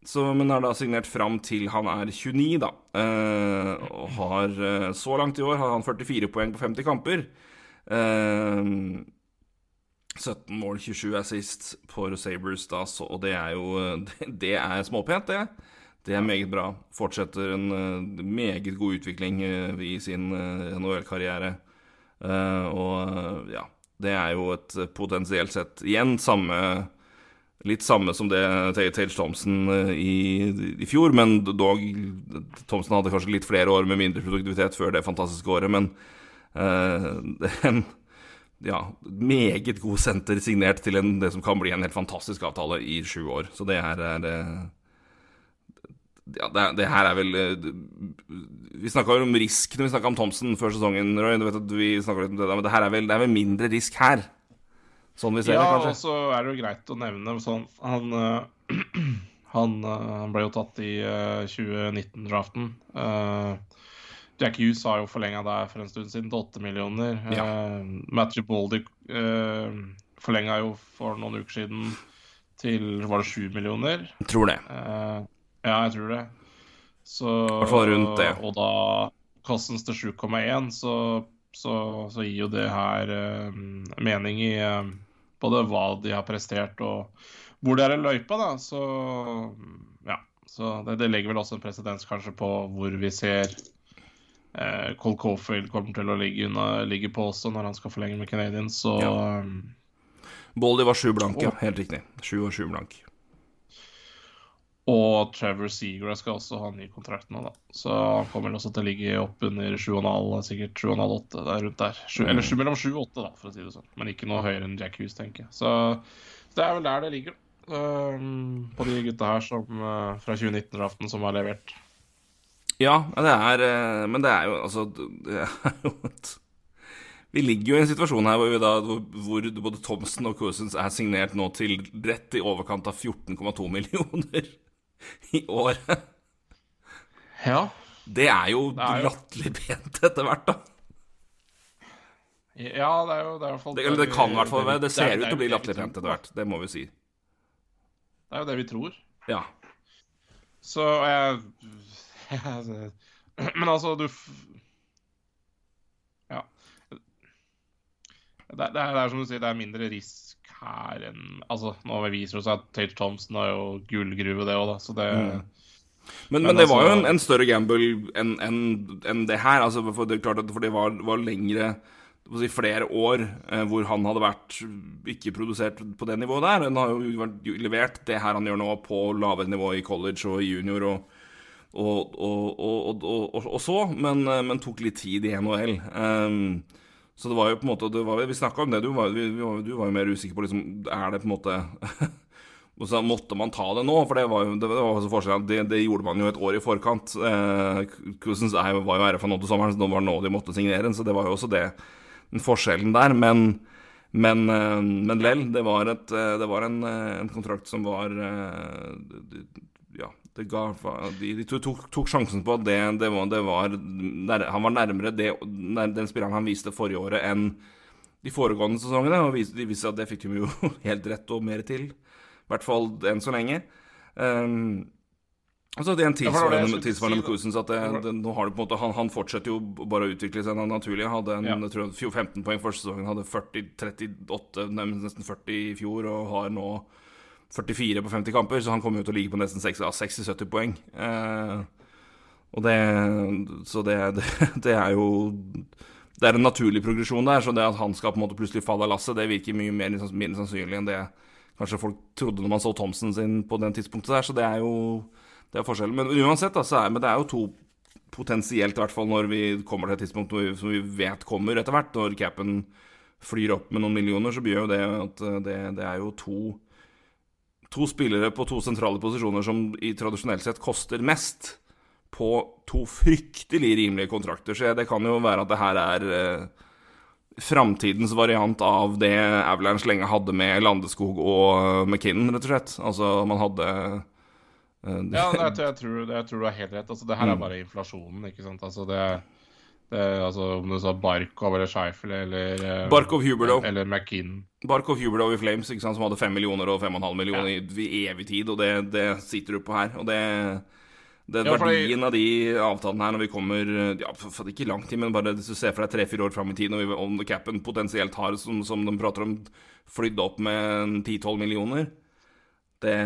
Så, men er da signert fram til han er 29, da. Eh, og har eh, så langt i år har han 44 poeng på 50 kamper. Eh, 17 mål, 27 assist for Sabres, da, så, og det er jo Det, det er småpent, det. Det er meget bra. Fortsetter en uh, meget god utvikling uh, i sin uh, NHL-karriere. Eh, og eh, ja, det er jo et potensielt sett Igjen samme Litt samme som det Tage eh, i, i fjor, men dog Thompson hadde kanskje litt flere år med mindre produktivitet før det fantastiske året, men en ja, meget god senter signert til en, det som kan bli en helt fantastisk avtale i sju år. Så det her er eh, ja, det, det, her er vel eh, Vi snakka om risk når vi snakka om Thomsen før sesongen, Roy. Du vet at vi litt om det, men det her er vel, det er vel mindre risk her? Sånn vi ser ja, det, og så er det jo greit å nevne sånn Han, eh, han, han ble jo tatt i eh, 2019-draften. Uh, Jack Hughes har jo forlenga der for en stund siden til 8 millioner. Ja. Uh, Matthew Baldy uh, forlenga jo for noen uker siden til Var det 7 millioner? Jeg tror det. Uh, ja, jeg tror det. Så, hvert fall rundt det. Og da Cousins til 7,1, så, så, så gir jo det her uh, mening i eh, både hva de har prestert og hvor det er i løypa, da. Så ja. Så det, det legger vel også en presedens kanskje på hvor vi ser eh, Cole Caulfield kommer til å ligge, unna, ligge på også når han skal forlenge med Canadiens. Så Ja. um, Boldy var sju blank, ja. Helt riktig. Sju og sju blank. Og Trevor Seagrass skal også ha ny kontrakt nå, da. Så han kommer vel også til å ligge opp under 7,5, sikkert 7,5-8, der rundt der. Sju- Eller sju- mellom 7 og 8, da, for å si det sånn. Men ikke noe høyere enn Jack Hughes, tenker jeg. Så det er vel der det ligger, um, på de gutta her som, uh, fra 2019-draften som har levert. Ja, det er eh, Men det er jo altså Det er jo et Vi ligger jo i en situasjon her hvor, vi da, hvor, både Thomsen og Cousins er signert nå til rett i overkant av 14,2 millioner i året. Ja. Det er jo Det er latterlig pent etter hvert, da. Ja, det er jo det er i hvert fall Det, det kan i hvert fall være. Det ser er- ut til å bli det er latterlig pent etter hvert. Det må vi si. Det er jo det vi tror. Ja. Så jeg Men altså, du Ja. Det, det, er, det er som du sier, det er mindre risk her enn Altså, nå viser det seg at Tate Thompson har jo gullgruve, det òg, da, så det Mm. Men, Men men det var jo altså- en, en større gamble enn en, en det her. Altså, for det klart at for det var, var lengre si, flere år eh, hvor han hadde vært ikke produsert på det nivået der. Han har jo vært levert det her han gjør nå, på lavere nivå i college og i junior og, og, og, og, så, men, eh, men tok litt tid i NHL. Um, så det var jo på en måte det var, Vi snakka om det, du var, vi, du var jo mer usikker på liksom, Er det på en måte Og så måtte man ta det nå, for det var jo det var forskjellen. Det, det gjorde man jo et år i forkant. Eh, var jo RFA nå til sommeren, så det var nå de måtte signere den. Så det var jo også det, den forskjellen der. Men, men, eh, men lell, det var, et, eh, det var en, en kontrakt som var det- ga De, de tok, tok sjansen på at det, det var, det var nær, Han var nærmere det, nær, den spilleren han viste forrige året, enn de foregående sesongene. Og de viste at det fikk de jo helt rett og mer til. I hvert fall enn så lenge. Um, og så hadde det en jeg tilsvarende, tilsvarende med si. Cousins at det, det, nå har det på en måte, han, han fortsetter jo bare å utvikle seg naturlig. Han hadde en, Ja. jeg tror 15 poeng første sesongen, hadde 40, 38, nesten 40 i fjor, og har nå 44 på 50 kamper, så han kommer jo til å ligge på nesten 60 ja, 60-70 poeng. Eh, og det Så det, det, det er jo Det er en naturlig progresjon der, så det at han skal på en måte plutselig falle av lasset, det virker mye mer mindre sannsynlig enn det kanskje folk trodde når man så Thomsen sin på den tidspunktet der, så det er jo det er forskjellen. Men uansett, da, så er, men det er jo to potensielt, i hvert fall når vi kommer til et tidspunkt vi, som vi vet kommer etter hvert, når capen flyr opp med noen millioner, så blir jo det at eh, det, det er jo to To spillere på to sentrale posisjoner som i tradisjonelt sett koster mest, på to fryktelig rimelige kontrakter. Så det kan jo være at det her er eh, framtidens variant av det Avalanche lenge hadde med Landeskog og eh, McKinnon, rett og slett. Altså, man hadde eh, Ja, jeg, tror, jeg tror du har helt rett. Altså, det her Mm. er bare inflasjonen, ikke sant. Altså, det, det altså, Om du sa Barkov eller Scheifel eller eh, Barkov Huberlow. Eller McKinn. Barkov Huberlow i Flames, ikke sant, som hadde 5 millioner og 5,5 millioner i, i evig tid, og det, det sitter du på her. Og det, det Ja, verdien verdien av de avtalene her når vi kommer ja, for, for ikke lang tid, men bare hvis du ser for deg tre-fire år fram i tid, når vi om capen potensielt har, som, som de prater om, flydd opp med 10-12 millioner Det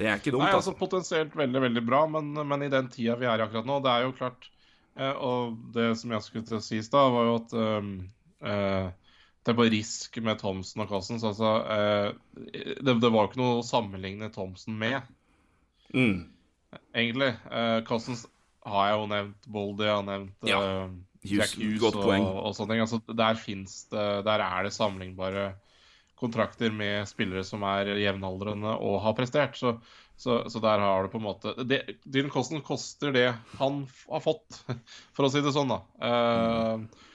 Det er ikke dumt, Nei, altså altså. Potensielt veldig, veldig bra, men, men i den tida vi er i akkurat nå, det er jo klart eh, Og det som jeg skulle til å si i stad, var jo at um, eh, det på risk med Thomsen og Cousins altså, eh, det, det var jo ikke noe å sammenligne Thomsen med, Mm. egentlig. Eh, Cousins har jeg jo nevnt, Boldy har nevnt. Ja. eh, Jack Hughes og, og sånne ting. Altså, der, det, der er det sammenlignbare kontrakter med spillere som er jevnaldrende og har prestert. Så, så, så der har du på en måte det, Dylan Costen koster det han har fått, for å si det sånn, da. Uh,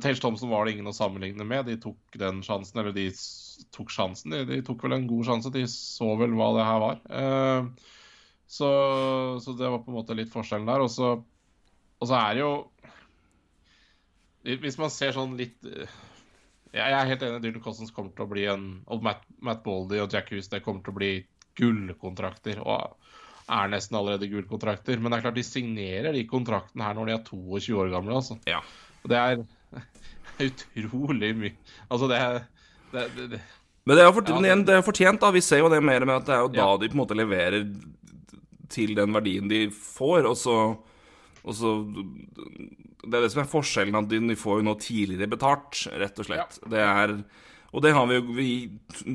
Tage Thompson var det ingen å sammenligne med. De tok den sjansen, eller de tok sjansen. De, de tok vel en god sjanse. De så vel hva det her var. Uh, så, så det var på en måte litt forskjellen der. Og så, og så er det jo Hvis man ser sånn litt Jeg er helt enig. Dylan Cousins kommer til å bli en Og Matt, Matt Baldy og Jack Hughes det kommer til å bli gullkontrakter. Og er nesten allerede gullkontrakter. Men det er klart de signerer de kontraktene her når de er 22 år gamle. altså. Ja. Og det er utrolig mye Altså, det er det, det, det. Men det er, for, Ja, det er fortjent, da. Vi ser jo det mer med at det er jo da Ja. de på en måte leverer til den verdien de får, og så, og så Det er det som er forskjellen, at de, får jo nå tidligere betalt, rett og slett. Det er Og det har vi jo Vi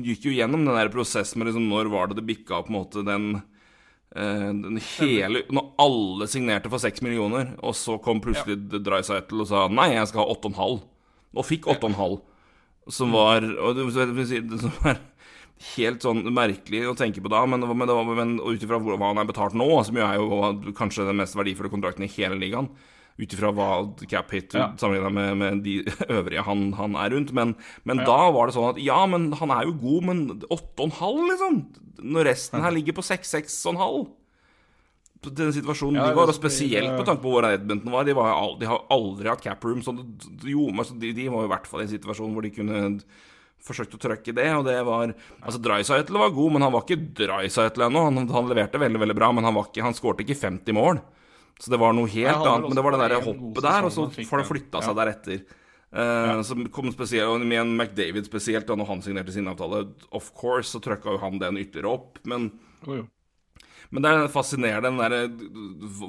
gikk jo gjennom den der prosessen med liksom når var det det bikka på en måte den eh, den hele Når alle signerte for seks millioner, og så kom plutselig ja. Dreisaitl og sa nei, jeg skal ha åtte og en halv. Og fikk åtte og en halv. Som var og det, som var helt sånn merkelig å tenke på da, men, men, men ut ifra hva han er betalt nå, som jo er jo kanskje den mest verdifulle kontrakten i hele ligaen, ut ifra hva cap hit Ja. sammenligna med, med de øvrige han, han er rundt. Men, men da var det sånn at ja, men han er jo god, men 8,5, liksom. Når resten her ligger på 6-6,5. Den situasjonen Ja, de var, og spesielt på tanke på hvor Edmonton var. De, var de har aldri hatt cap room. Så det, jo, men så de, de var i hvert fall i en situasjon hvor de kunne forsøkt å trøkke det, og det var Altså, Dreisaitl var god, men han var ikke Dreisaitl ennå. Han, han leverte veldig, veldig bra, men han, ikke, han skårte ikke 50 mål. Så det var noe helt annet. Men det var det der hoppet der, og så får det ja. flytta seg Ja. deretter. Uh, Som kom spesielt, og Med en McDavid spesielt, da når han signerte sin avtale, of course, så trøkka jo han den ytterligere opp. Men men det er fascinerende den der,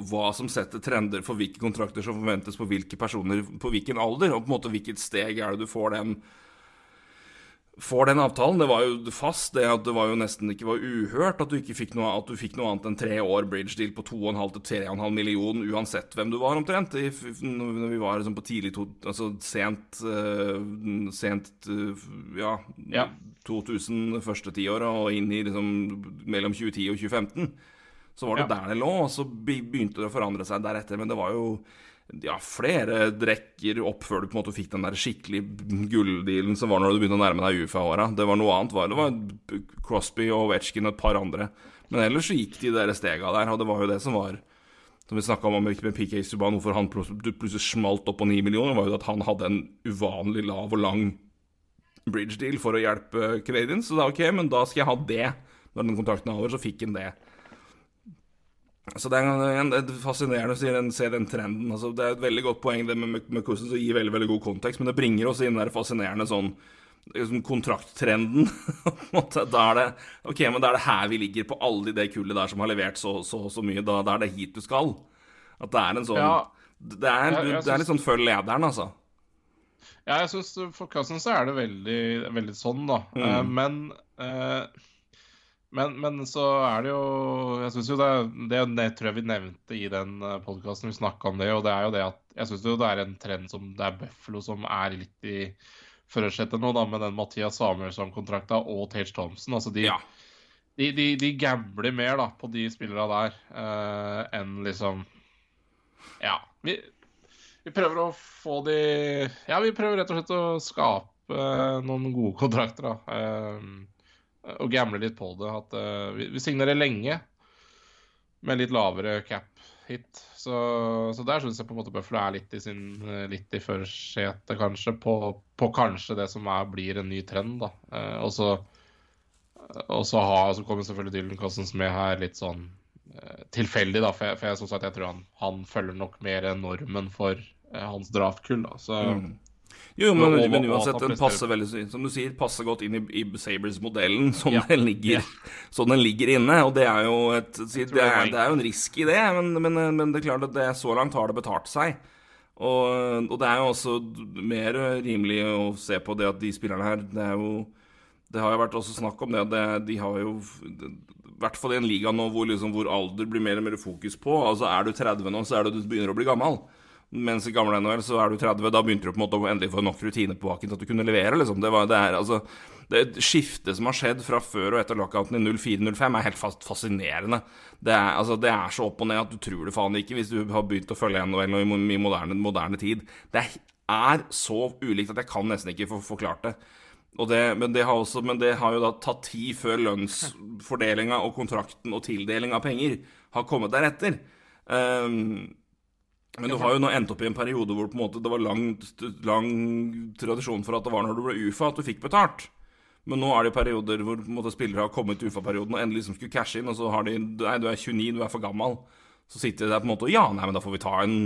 hva som setter trender for hvilke kontrakter som forventes på hvilke personer på hvilken alder, og på en måte hvilket steg er det du får den Får den avtalen. Det var jo fast, det at det var jo nesten ikke var uhørt at du ikke fikk noe, at du fikk noe annet enn tre år bridge deal på 2,5 til 3,5 million uansett hvem du var, omtrent. I, når vi var liksom på tidlig to, Altså sent uh, Sent uh, ja, Ja. 2000 første tiåret og inn i liksom mellom 2010 og 2015. Så var det Ja. der det lå, og så begynte det å forandre seg deretter. Men det var jo ja, flere rekker opp før du på en måte fikk den der skikkelig gulldealen som var når du begynte å nærme deg UFA-åra. Det var noe annet. Var, det var Crosby og Ovetsjkin og et par andre. Men ellers så gikk de der stega der, og det var jo det som var Som vi snakka om med PK Subhaan, hvorfor han plutselig smalt opp på ni millioner, var jo at han hadde en uvanlig lav og lang bridge deal for å hjelpe Canadians. Så da ok, men da skal jeg ha det. Når den kontrakten er over, så fikk han det. Så det er en- er fascinerende å den, se den trenden. Altså, det er et veldig godt poeng det med, med, som gir veldig veldig god kontekst, men det bringer oss inn den der fascinerende sånn liksom kontrakttrenden. en da er det Ok, men da er det her vi ligger på alle de det kullet der som har levert så så, så mye. Da, da er det hit du skal. At det er en sånn Ja. det, er, Jeg- jeg det er litt sånn følg lederen, altså. Ja, jeg syns for Cousins så er det veldig, veldig sånn, da. Mm. Uh, men, eh, men Men så er det jo Jeg syns jo det, det Det tror jeg vi nevnte i den podkasten vi snakka om det, og det er jo det at jeg syns jo det er en trend som det er Buffalo som er litt i førersetet nå, da, med den Mathias Samuelsson-kontrakta og Tage Thompson. Altså de, Ja. de, de, de gambler mer da på de spillerne der uh, enn liksom Ja. Vi, vi prøver å få de Ja, vi prøver rett og slett å skape uh, noen gode kontrakter, da. Eh, og gamble litt på det. At uh, vi, vi signerer lenge med litt lavere cap hit. Så, så der syns jeg på en måte Buffalo er litt i sin eh, litt i førersetet, kanskje, på, på kanskje det som er, blir en ny trend, da. Eh, og så så, kommer selvfølgelig Dylan Cousins med her litt sånn eh, tilfeldig, da. For jeg, for jeg, sagt, jeg tror han, han følger nok mer normen for eh, hans draftkull, da. Så Mm. Jo, men, Og- men uansett, den passer veldig Som du sier, passer godt inn i, i Sabres-modellen, sånn, Ja. den ligger, sånn den ligger inne. Og det er jo et det, er det er jo en risk i det, men, men, men det er klart at det, så langt har det betalt seg. Og, og det er jo også mer rimelig å se på det at de spillerne her Det jo Det har jo vært også snakk om det at de har jo I hvert fall i en liga nå hvor, liksom, hvor alder blir mer og mer fokus på. Altså Er du 30 nå, så er du, du begynner å bli gammel. Mens i gamle NHL så er du 30, da begynte du på en måte å endelig få nok rutine på baken til at du kunne levere, liksom. Det, var, det er altså Det skiftet som har skjedd fra før og etter lockouten i 04-05, er helt fast fascinerende. Det er, altså, det er så opp og ned at du tror det faen ikke hvis du har begynt å følge NHL i, i moderne, moderne tid. Det er så ulikt at jeg kan nesten ikke få forklart det. Det, men, det også, men, det har jo da tatt tid før lønnsfordelinga og kontrakten og tildeling av penger har kommet deretter. Um, men du har jo nå endt opp i en periode hvor måte, det var lang, lang, tradisjon for at det var når du ble UFA at du fikk betalt. Men nå er det perioder hvor måte, spillere har kommet til UFA-perioden og endelig liksom skulle cashe inn, og så har de Nei, du er 29, du er for gammel. Så sitter de der på en måte og Ja, nei, men da får vi ta en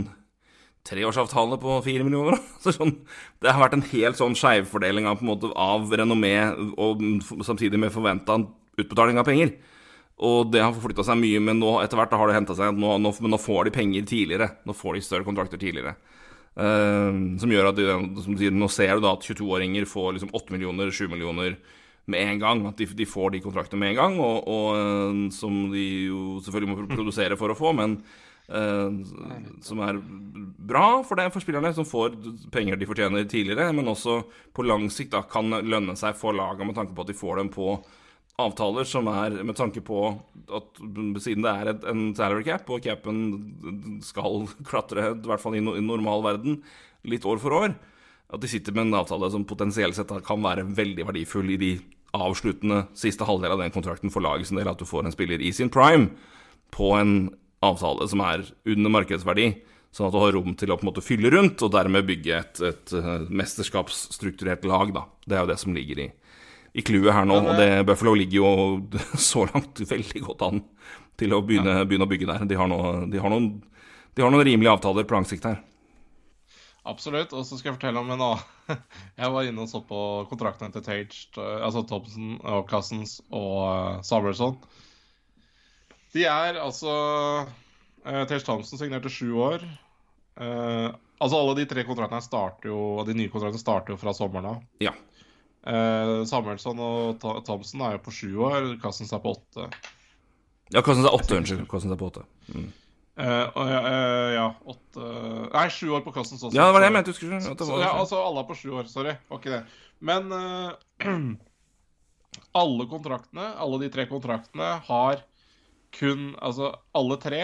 treårsavtale på fire millioner. Så sånn, det har vært en helt sånn skeivfordeling av, av renommé og samtidig med forventa utbetaling av penger. Og det har forflytta seg mye, men nå etter hvert har det henta seg nå, nå, nå får de penger tidligere. Nå får de større kontrakter tidligere. Uh, som gjør at de, som sier, Nå ser du da at 22-åringer får liksom 8 millioner, 7 millioner med en gang. At de, de får de kontraktene med en gang, og, og uh, som de jo selvfølgelig må produsere for å få, men uh, som er bra for det for spillerne, som får penger de fortjener tidligere, men også på lang sikt da kan lønne seg for laga med tanke på at de får dem på avtaler som er med tanke på at siden det er en salary cap, og capen skal klatre, i hvert fall i, normal verden, litt år for år, at de sitter med en avtale som potensielt sett kan være veldig verdifull i de avsluttende siste halvdel av den kontrakten for laget sin del, at du får en spiller i sin prime på en avtale som er under markedsverdi, sånn at du har rom til å på en måte fylle rundt, og dermed bygge et, et eh, mesterskapsstrukturert lag, da. Det er jo det som ligger i i clouet her nå. Og det, Buffalo ligger jo så langt veldig godt an til å begynne, begynne å bygge der. De har, noe, de, har noen, de har, noen, rimelige avtaler på lang sikt her. Absolutt. Og så skal jeg fortelle om en annen Jeg var inne og så på kontraktene til Tage, altså Thompson og Cousins og uh, Samuelson. De er altså uh, Tage Thompson signerte sju år. Altså Alle de tre kontraktene starter jo De nye kontraktene starter jo fra sommeren av. Ja. Uh, Samuelsson og Thomsen er jo på sju år, Cousins er på åtte. Ja, Cousins er åtte, unnskyld. Cousins er på åtte. Mm. Uh, uh, ja, åtte Nei, sju år på Cousins også. Ja, det var det jeg mente. Du? Så, ja, altså, alle er på sju år. Sorry. Var ikke det. Men alle kontraktene, alle de tre kontraktene, har kun Altså, alle tre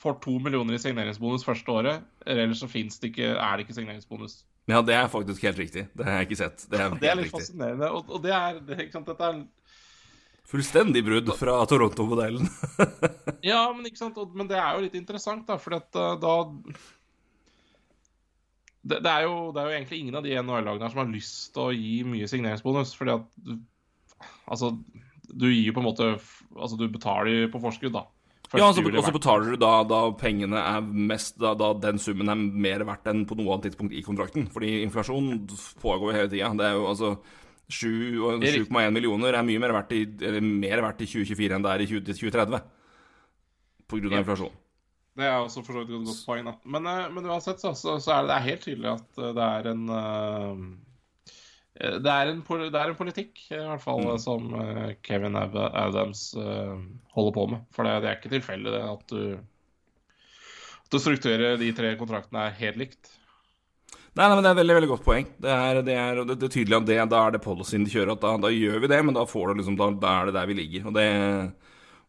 får to millioner i signeringsbonus første året. Ellers så det ikke, er det ikke signeringsbonus. Ja, det er faktisk helt riktig. Det har jeg ikke sett. Det er, det er litt riktig. fascinerende. Og, og, det er, det, ikke sant, dette er Fullstendig brudd fra Toronto-modellen. ja, men ikke sant, men det er jo litt interessant, da, for at eh, da det, det, er jo, det, er jo, egentlig ingen av de NHL-lagene som har lyst til å gi mye signeringsbonus. Fordi at Altså, du gir jo på en måte Altså, du betaler på forskudd, da. Ja, og så betaler du da, da pengene er mest da, da, den summen er mer verdt enn på noe annet tidspunkt i kontrakten. Fordi inflasjon pågår hele tida. Det er jo altså 7,1 millioner er mye mer verdt, i, mer verdt i 2024 enn det er i 2030. På grunn av inflasjon. Det er også for så vidt et godt poeng. Men, eh, men uansett så, så, så, er det, det er helt tydelig at eh, det er en uh, det er, en, det er, en, politikk, i hvert fall, mm. som uh, Kevin Adams uh, holder på med. For det, det er ikke tilfeldig at du, at du strukturerer de tre kontraktene er helt likt. Nei, nei, men Det er et veldig veldig godt poeng. Det er, det er, det er tydelig at det, da er det policyen de kjører. at da, da, gjør vi det, men da, får du liksom, da, da, er det der vi ligger. Og det,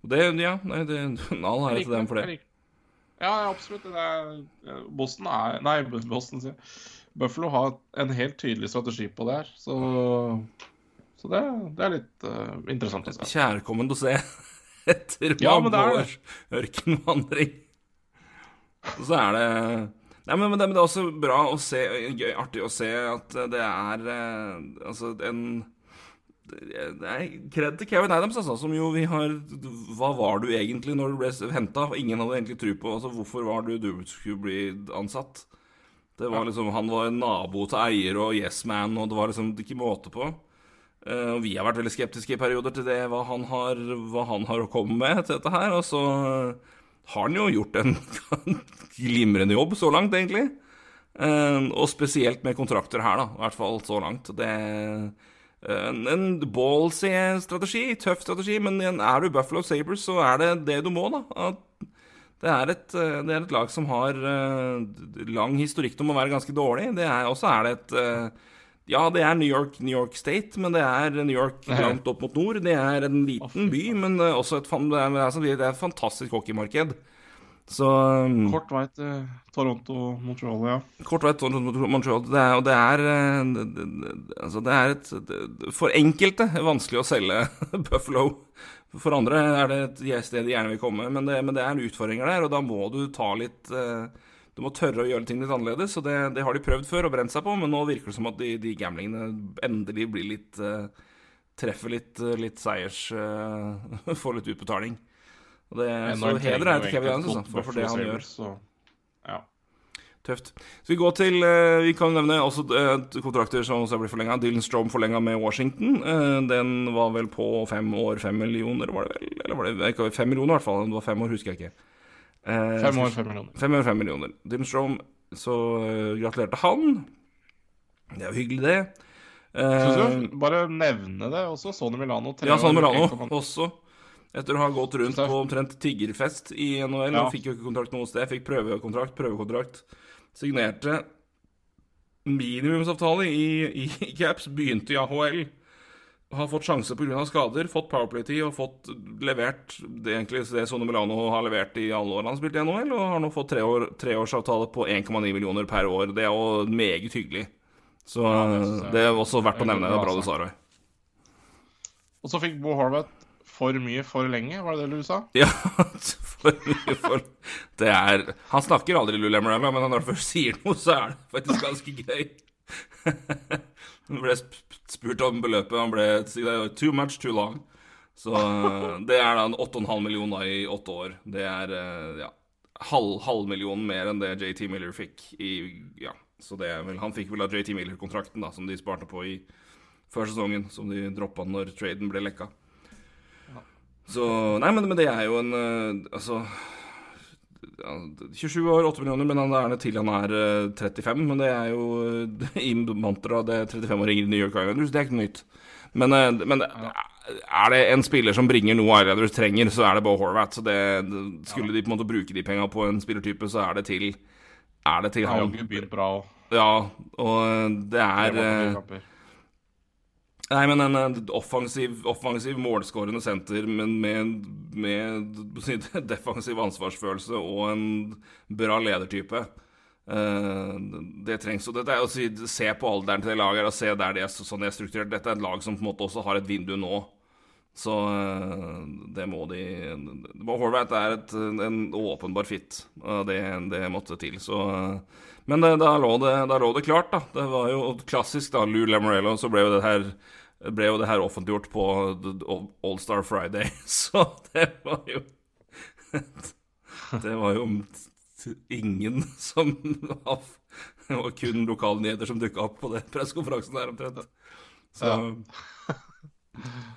og det Ja, nei, det, all ære til dem for det. Ja, absolutt. Det er, Boston er Nei, Boston, sier jeg. Buffalo har en helt tydelig strategi på det her. Så, så det, det, er litt uh, interessant å se. Kjærkomment å se etter ja, mange års ørkenvandring. Og så er det Nei, men, men, det, men, det, er også bra å se gøy, Artig å se at det er uh, Altså en kred til Kevin Adams, altså, som jo vi har Hva var du egentlig når du ble henta? Ingen hadde egentlig tro på altså, Hvorfor var du du skulle bli ansatt? Det var liksom, Han var en nabo til eier og yes man, og det var liksom ikke måte på. Uh, og vi har vært veldig skeptiske i perioder til det, hva han har, hva han har å komme med til dette her. Og så har han jo gjort en glimrende jobb så langt, egentlig. Uh, og spesielt med kontrakter her, da. I hvert fall så langt. Det er en, en ballsy strategi, tøff strategi, men er du Buffalo Sabres, så er det det du må, da. At Det er, et, eh, det er et lag som har eh, lang historikk om å være ganske dårlig. Det er, også er det et eh, Ja, det er New York, New York State, men det er New York langt opp mot nord. Det er en liten by, men også et, det er, altså, det er et fantastisk hockeymarked. Så um, Kort vei til Toronto, Montreal, ja. Kort vei til Montreal. Det er, og det er det, Altså, det er et For enkelte vanskelig å selge Buffalo. For andre er det et sted de gjerne vil komme, men det, men det er utfordringer der, og da må du ta litt eh, Du må tørre å gjøre ting litt annerledes, og det, det har de prøvd før og brent seg på, men nå virker det som at de, de gamblingene endelig blir litt eh, Treffer litt, eh, litt seiers Får litt utbetaling. Og det, så heder er til Kevin egentlig for, for det han gjør. Så- Ja. Tøft. Så vi går til eh, Vi kan nevne også eh, kontrakter som også blir forlenga. Dylan Strom forlenga med Washington. Eh, den var vel på fem år, fem millioner, var det vel? Eller var det ikke fem millioner, i hvert fall. Det var fem år, husker jeg ikke. Fem år, fem millioner. Fem år, fem millioner. Dylan Strom, så gratulerer til han. Det er jo hyggelig, det. Synes du? Bare nevne det også. Sony Milano. ja, San Milano 1,9. også. Etter å ha gått rundt på omtrent tiggerfest i NHL. Ja. Og fikk jo ikke kontrakt noe sted. Fikk prøvekontrakt, prøvekontrakt. Signerte minimumsavtale i, i Caps. Begynte i AHL. Har fått sjanse pga. skader, fått powerplay-tid og fått levert det egentlig det Sone Milano har levert i alle årene han har spilt i NHL, og har nå fått tre år, treårsavtale på 1,9 millioner per år. Det er jo meget hyggelig. Så det jeg det er også verdt å nevne. Det er bra du sa, Roy. Og så fikk Bo Horvath for mye for lenge, var det det du sa? Ja, for, mye for Det er Han snakker aldri Lululemon, men når han først sier noe, så er det faktisk ganske gøy. Han ble spurt om beløpet, han ble too much, too long. Så eh, det er da 8,5 millioner i åtte år. Det er eh, ja, halv, halv million mer enn det JT Miller fikk i Ja, så det er vel Han fikk vel av JT Miller-kontrakten, da, som de sparte på i før sesongen, som de droppa når traden ble lekka. Så Nei, men, men det er jo en eh, Altså ja, 27 år, 8 millioner, men han er gjerne til han er eh, 35. Men det er jo eh, i mantraet det er 35-åringer i New York Islanders. Det er ikke noe nytt. Men, eh, men er det en spiller som bringer noe Islanders trenger, så er det Bo Horvath. Så det, skulle de på en måte bruke de penga på en spillertype, så er det til Er det til Han. Ja, og det er eh, Nei, men en eh, offensiv, offensiv målskårende senter, men med, med defensiv ansvarsfølelse og en bra ledertype. Eh, det trengs. Og dette er å si, se på alderen til det laget og se der det er, sånn det er strukturert. Dette er et lag som på en måte også har et vindu nå. Så eh, det må de at Horvath er et, en åpenbar fit, det, det måtte til. Så Men det, da, lå det, da lå det klart, da. Det var jo klassisk, da. Lou Lamorello, så ble jo det her ble jo det her offentliggjort på All-Star Friday, så det var jo Det var jo ingen som Det var kun lokalnyheter som dukka opp på den pressekonferansen der, omtrent. Så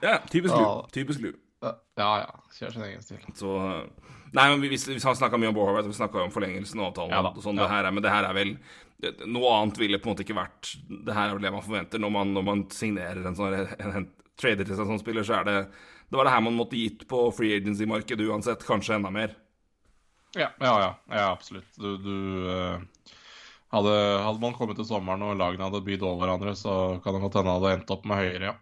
Ja, typisk Lou. Typisk Lou. Ja ja, kjør sin egen stil. Så Nei, men vi, vi, vi har snakka mye om Borhard, vi snakka om forlengelsen av avtalen. Ja og sånn, ja. det men det her er vel det- Noe annet ville på en måte ikke vært Det her er det man forventer når man, når man signerer en sånn en, en, trader til seg som spiller, så er det Det var det her man måtte gitt på free agency-markedet uansett, kanskje enda mer. Ja, ja, ja, ja absolutt. Du, du eh, hadde, hadde man kommet til sommeren og lagene hadde bydd over hverandre, så kan det godt hende hadde endt opp med høyere, ja.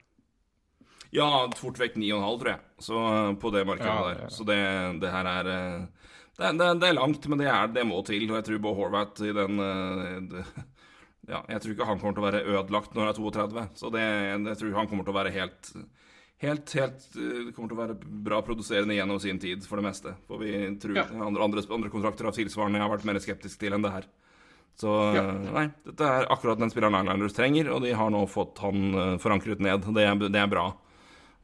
Ja, fort vekk 9,5, tror jeg, så eh, på det markedet Ja, der. Så det, det her er eh, det, er- det, er- det er langt, men det, er, det må til. Og jeg tror Bo Horvath i den eh, Ja, jeg tror ikke han kommer til å være ødelagt når han er 32. Så det, jeg tror han kommer til å være helt Helt, helt eh, kommer til å være bra produserende gjennom sin tid, for det meste. For vi tror Ja. andre, andre, andre kontrakter av tilsvarende jeg har vært mer skeptisk til enn det her. Så Ja. nei, dette er akkurat den spilleren Islanders trenger, og de har nå fått han eh, forankret ned. Det er, det er bra.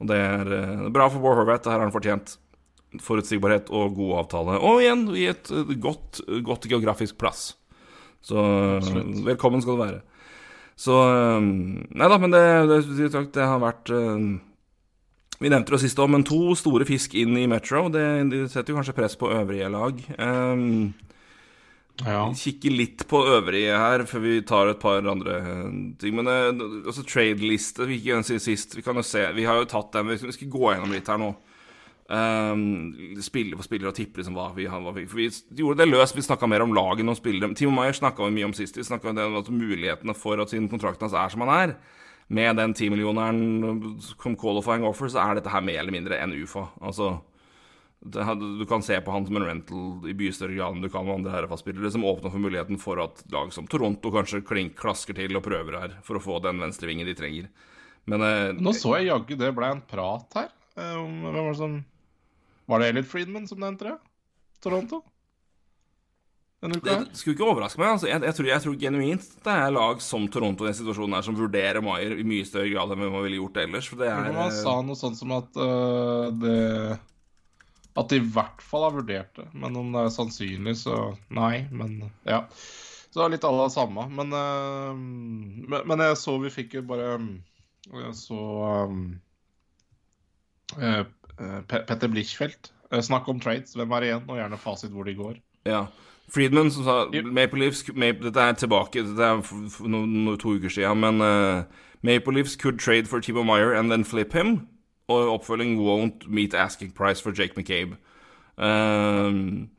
Og det er bra for Bård Horvath. Det her har han fortjent. Forutsigbarhet og god avtale. Og igjen i et eh, godt, godt geografisk plass. Så Absolutt. velkommen skal du være. Så eh, Nei da, men det, det, det, har vært eh, Vi nevnte det sist òg, men to store fisk inn i Metro. Det, det setter jo kanskje press på øvrige lag. Um, Ja. Kikke litt på øvrige her før vi tar et par andre ting. Men altså trade-liste vi gikk gjennom sist, vi kan jo se Vi har jo tatt den, vi skal gå gjennom litt her nå. Um, spiller for spiller og tipper liksom hva vi hva vi, vi gjorde det løst, vi snakka mer om laget enn om spillere. Timo Maier snakka vi mye om sist. Vi snakka om mulighetene for at siden kontrakten hans er som han er, med den timillioneren som qualifying offer, så er dette her mer eller mindre enn UFA. Altså det, Du kan se på han som en rental i mye grad enn du kan med andre herrefastspillere, som åpner for muligheten for at lag som Toronto kanskje klink klasker til og prøver her for å få den venstrevingen de trenger. Men eh, Nå så jeg jaggu det ble en prat her. eh, Om, hvem var det som Var det Elliot Friedman som nevnte det? Toronto? Denne uka det skulle ikke overraske meg. Altså, jeg, jeg, tror, jeg tror genuint det er lag som Toronto i den situasjonen her som vurderer Maier i mye større grad enn man ville gjort ellers. For det er Man sa noe sånt som at uh, det At de i hvert fall har vurdert det. Men om det er sannsynlig, så nei. Men ja. Så det er litt alle det samme. Men, uh, men, men jeg så vi fikk jo bare Jeg så um, eh, eh, Pe- Petter Blichfeldt Snakk om trades. Hvem er igjen? Og gjerne fasit hvor de går. Ja. Friedman som sa Maple Leafs Maple, Dette er tilbake Dette er no, no, to uker siden, men uh, Maple Leafs could trade for Timo Meyer and then flip him. Og oppfølging won't meet asking price for Jake McCabe. Um,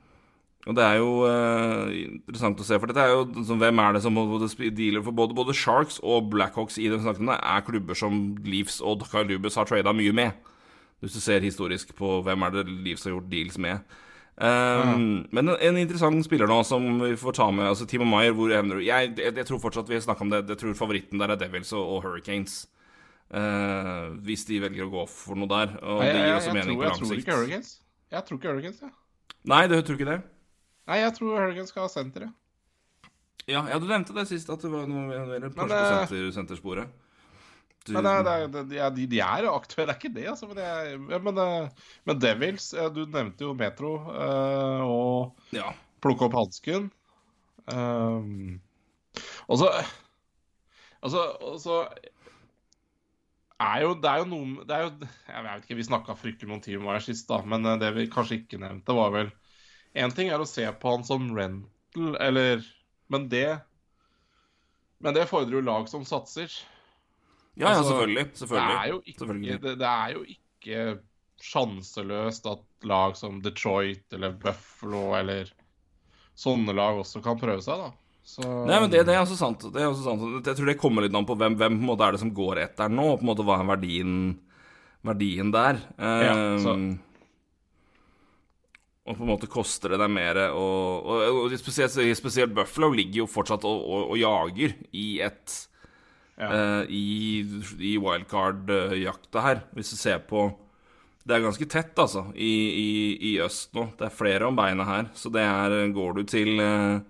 og det er jo uh, interessant å se, for dette er jo sånn, Hvem er det som både dealer for både, både Sharks og Blackhawks i den snakken, er klubber som Leafs og Kyle Lubus har trada mye med. Hvis du ser historisk på hvem er det Leeds har gjort deals med. Um, Men en, en interessant spiller nå som vi får ta med, altså Timo Maier, hvor evner du jeg, jeg, jeg tror fortsatt vi snakka om det. Jeg tror favoritten der er Devils og, og Hurricanes. Uh, hvis de velger å gå for noe der. Og Nei, det jeg, gir også jeg, mening tror, på jeg lang tror sikt. ikke Hurricanes. Jeg tror ikke Hurricanes, ja. Nei, du tror ikke det. Nei, jeg tror Hurricanes skal ha senteret. Ja, ja, du nevnte det sist, at det var noe mer Men, eh, senter, sentersporet. Du, Men det, er- det, er- de, de er aktuelle, det er ikke det, altså. Men, er, men, eh, men Devils Du nevnte jo Metro eh, og ja. plukke opp hansken. Um, og så Altså, og så er jo, det er jo noe det er jo, Jeg vet ikke, Vi snakka fryktelig noen timer Wire sist, da, men eh, det vi kanskje ikke nevnte, var vel Én ting er å se på han som rental, eller Men det Men det fordrer jo lag som satser. Ja, ja, Altså, selvfølgelig. Det selvfølgelig. er jo ikke, det, det er jo ikke sjanseløst at lag som Detroit eller Buffalo eller sånne lag også kan prøve seg, da. Så, Nei, men det, det er også sant. Det er også sant. Jeg tror det kommer litt an på hvem, hvem på er det som går etter nå, på en måte hva er verdien, verdien der. Ja, så- Um, og på en måte koster det deg mer og, og, og spesielt, spesielt Buffalo ligger jo fortsatt og jager i et Ja. eh, I, i wildcard-jakta her, hvis du ser på Det er ganske tett, altså, i, i, i øst nå. Det er flere om beina her. Så det er Går du til eh,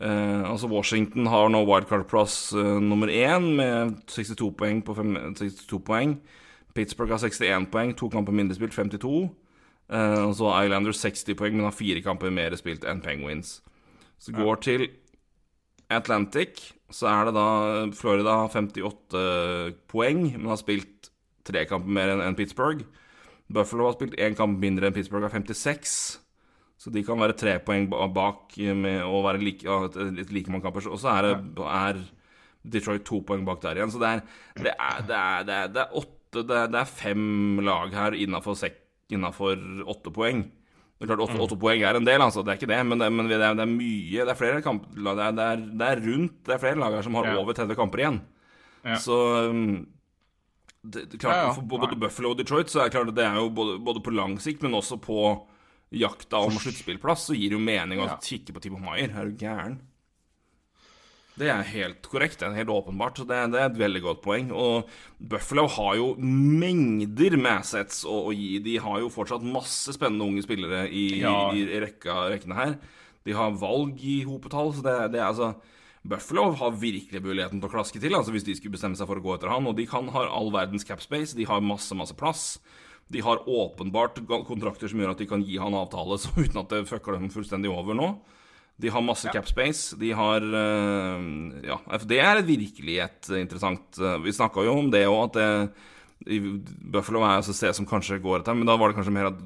eh, Altså, Washington har nå wildcard-plass eh, nummer én med 62 poeng på fem, 62 poeng. Pittsburgh har 61 poeng, to kamper mindre spilt, 52. Eh, og så Islanders 60 poeng, men har fire kamper mer spilt enn Penguins. Så går til Atlantic, så er det da Florida har 58 poeng, men har spilt tre kamper mer enn Pittsburgh. Buffalo har spilt én kamp mindre enn Pittsburgh, har 56. Så de kan være tre poeng bak med å være like, mange kamper. Og så er, det, er Detroit to poeng bak der igjen. Så det er, det er, det er, det er, det åtte det det er fem lag her innafor åtte poeng. Det er klart, åtte, åtte poeng er en del, altså. Det er ikke det, men det, men det, er, det er mye Det er flere kamp, det, er, det, er, det rundt Det er flere lag her som har Ja. over 30 kamper igjen. Ja. Så um, klart, Ja. For både Buffalo og Detroit så er det klart det er jo både, både på lang sikt, men også på jakta om sluttspillplass, så gir det jo mening å kikke på Timo Maier. Er du gæren? Det er helt korrekt. Det er helt åpenbart. Så det, det er et veldig godt poeng. Og Buffalo har jo mengder med assets å, å gi. De har jo fortsatt masse spennende unge spillere i, Ja. i, i rekka, rekkene her. De har valg i hopetall, så det, det er altså Buffalo har virkelig muligheten til å klaske til altså hvis de skulle bestemme seg for å gå etter han. Og de kan ha all verdens cap space, de har masse, masse plass. De har åpenbart kontrakter som gjør at de kan gi han avtale så uten at det fucker dem fullstendig over nå. De har masse cap space. De har eh, Ja, det er virkelig et interessant eh, Vi snakka jo om det òg, at det, i Buffalo er et sted som kanskje går etter, men da var det kanskje mer at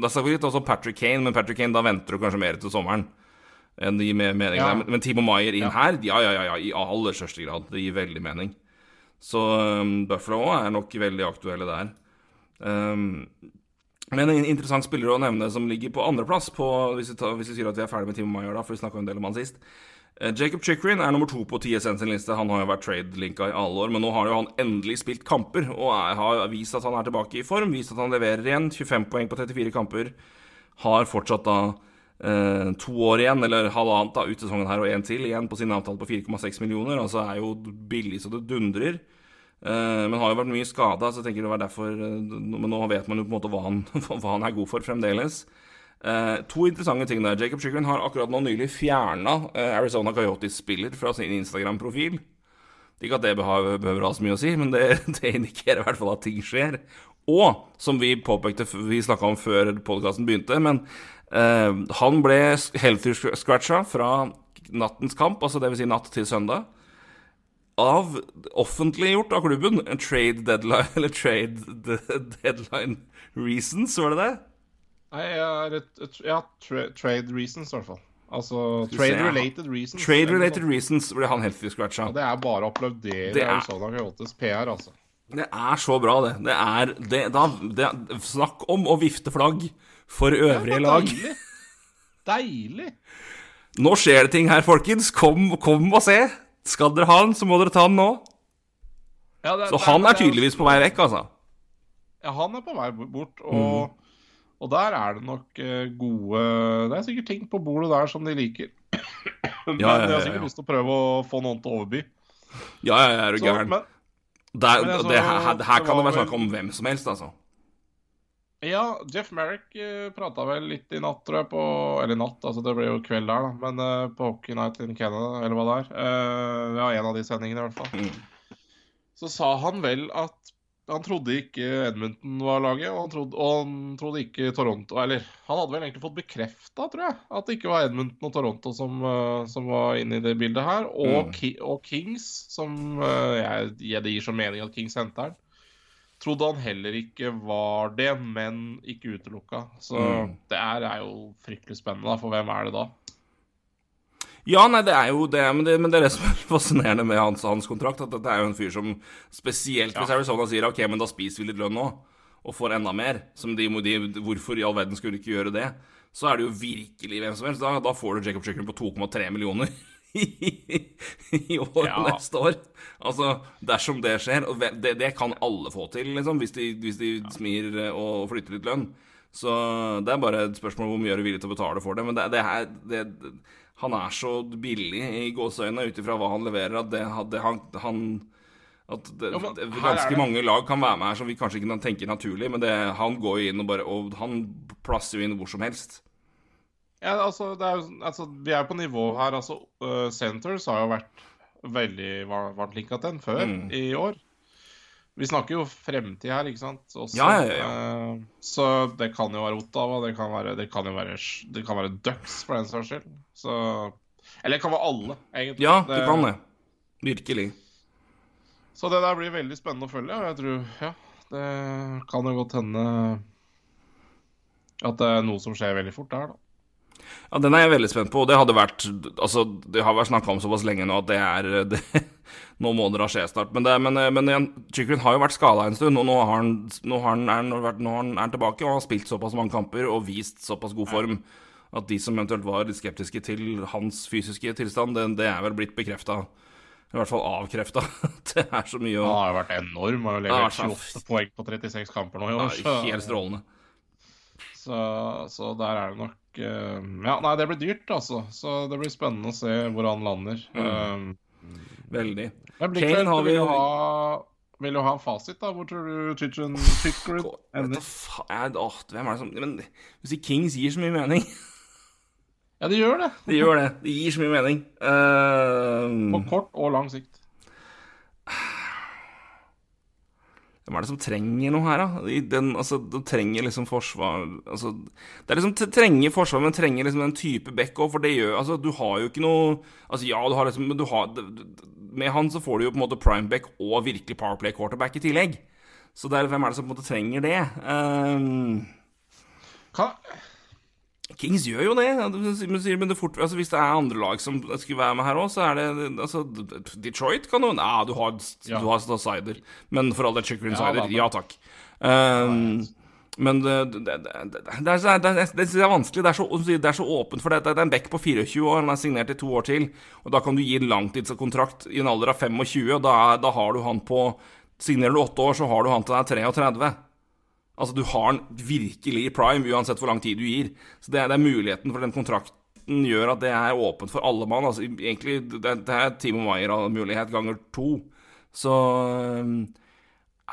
Da snakker vi litt også Patrick Kane, men Patrick Kane, da venter du kanskje mer til sommeren. Enn de med mening Ja. der. Men, Timo Maier inn Ja. her, ja, ja, ja, ja, i aller største grad. Det gir veldig mening. Så um, Buffalo er nok veldig aktuelle der. Um, men en interessant spiller å nevne som ligger på andreplass, hvis, vi hvis vi sier at vi er ferdig med Timo Mayer, da, for vi snakka en del om han sist. Eh, Jacob Chikrin er nummer to på TSN sin liste. Han har jo vært trade-linka i alle år, men nå har jo han endelig spilt kamper og er, har vist at han er tilbake i form. Vist at han leverer igjen. 25 poeng på 34 kamper. Har fortsatt da eh, to år igjen, eller halvannet da, ut sesongen her og én til igjen på sin avtale på 4,6 millioner. Altså er jo billig så det dundrer. Eh, men har jo vært mye skada, så jeg tenker det var derfor eh, Men nå vet man jo på en måte hva han, hva han er god for fremdeles. Eh, to interessante ting der. Jacob Chikrin har akkurat nå nylig fjerna Arizona Coyotes-spiller fra sin Instagram-profil. Ikke at det behøver ha så mye å si, men det, det indikerer i hvert fall at ting skjer. Og, som vi påpekte, vi snakka om før podkasten begynte, men eh, han ble healthy scratcha fra nattens kamp, altså dvs. Si natt til søndag av offentliggjort av klubben. En trade deadline Eller trade de- deadline reasons, var det det? Nei, jeg et, ja, tra trade reasons, i hvert fall. Altså trade-related reasons. Trade-related reasons ble han helt scratcha. Ja, det er bare å applaudere Det er- Arizona Coyotes PR, altså. Det er så bra, det. Det er det, da, det, Snakk om å vifte flagg for øvrige lag. Deilig! Deilig! Nå skjer det ting her, folkens. Kom, kom og se. Skal dere ha den, så må dere ta den nå. Ja, det- Så det- han det er tydeligvis på vei vekk, altså. Ja, han er på vei bort, og, og der er det nok eh, gode Det er sikkert ting på bordet der som de liker. Men Ja, ja, de har sikkert lyst til å prøve å få noen til å overby. Ja, ja, ja, er du gæren. men Der, men det, her, her kan det være snakk om hvem som helst, altså. Ja, Jeff Merrick uh, prata vel litt i natt, tror jeg, på Eller natt, altså det ble jo kveld der, da. Men uh, på Hockey Night in Canada, eller hva det er. Uh, ja, en av de sendingene, i hvert fall. Mm. Så sa han vel at han trodde ikke Edmonton var laget, og han trodde, og han trodde ikke Toronto Eller han hadde vel egentlig fått bekrefta, tror jeg, at det ikke var Edmonton og Toronto som, uh, som var inne i det bildet her. Og, Mm. Ki og Kings, som eh, jeg, jeg, det gir som mening at Kings henter den. Trodde han heller ikke var det, men ikke utelukka. Så Mm. det er, er jo fryktelig spennende, for hvem er det da? Ja, nei, det er jo det, men det, men det er det som er fascinerende med hans, hans kontrakt. At dette er jo en fyr som Spesielt hvis Arizona sier ok, men da spiser vi litt lønn nå, og får enda mer. Som de, de, hvorfor i all verden skulle de ikke gjøre det? Så er det jo virkelig hvem som helst. Da, da får du Jacob Chicken på 2,3 millioner i år Ja. neste år. Altså, dersom det skjer. Og det, det kan alle få til, liksom, hvis de, hvis de smir eh, og flytter litt lønn. Så det er bare et spørsmål om hvor mye er du villig til å betale for det. Men det, det her det, Han er så billig i gåseøynene ut ifra hva han leverer, at det, det han, han at det, Ja, det, ganske mange lag kan være med her som vi kanskje ikke tenker naturlig, men det, han går jo inn og bare Og han plasser jo inn hvor som helst. Ja, altså, det er altså, vi er på nivå her. Altså, uh, Senators har jo vært veldig var- varmt linka til den før Mm. i år. Vi snakker jo fremtid her, ikke sant? Også, Ja, ja, ja. Uh, så det kan jo være Ottawa, det kan være, det kan jo være, det kan være Ducks for den saks skyld. Så Eller det kan være alle, egentlig. Ja, det kan det. Virkelig. Så det der blir veldig spennende å følge. Og jeg tror, ja, det kan jo godt hende at det er noe som skjer veldig fort der, da. Ja, Den er jeg veldig spent på. og Det hadde vært Altså, det har vært snakka om såpass lenge nå at det er det, Nå må det da skje snart. Men, det, men, men igjen, har jo vært skada en stund, og nå, har han, nå, har han, er, nå er han tilbake og har spilt såpass mange kamper og vist såpass god form at de som eventuelt var litt skeptiske til hans fysiske tilstand, det, det er vel blitt bekrefta. I hvert fall avkrefta. Det er så mye å Han har jo vært enorm. Har jo levert 28 poeng på 36 kamper nå i år. så- Helt strålende. Så, så der er det nok eh, Ja, nei, det blir dyrt, altså. Så det blir spennende å se hvor han lander. Mm. Um, Veldig. men Kane klart har vi jo ha vil jo ha en fasit, da. Hvor tror du Chichen Chickred ender? åh, hvem er det som Men sier Kings gir så mye mening Ja, de gjør det. de gjør det. Det gir så mye mening. På Uh, kort og lang sikt. Hvem er det som trenger noe her, da? Den, altså, de trenger liksom forsvar altså, Det er liksom trenger forsvar, men trenger liksom den type back òg, for det gjør Altså, du har jo ikke noe Altså, ja, du har liksom Men du har Med han så får du jo på en måte prime back og virkelig powerplay quarterback i tillegg. Så det er, hvem er det som på en måte trenger det? Um, Kan, Kings gjør jo det. Men det fort, altså, hvis det er andre lag som skulle være med her òg, så er det altså, Detroit kan jo Nei, du har, Ja. du har Sider. Men for all del Chicker Insider. Ja, takk. Um, men det, det, det, det, er, det, er- det er vanskelig. Det er så, det er så åpent. For det, er en back på 24 år, han er signert i to år til. Og da kan du gi en langtidskontrakt i en alder av 25, og da, da har du han på Signerer du åtte år, så har du han til deg er 33. Altså, du har den virkelig i prime, uansett hvor lang tid du gir. Så det er, det er muligheten for den kontrakten gjør at det er åpent for alle mann. Altså, egentlig, det, det er Timo Maier-mulighet ganger to. Så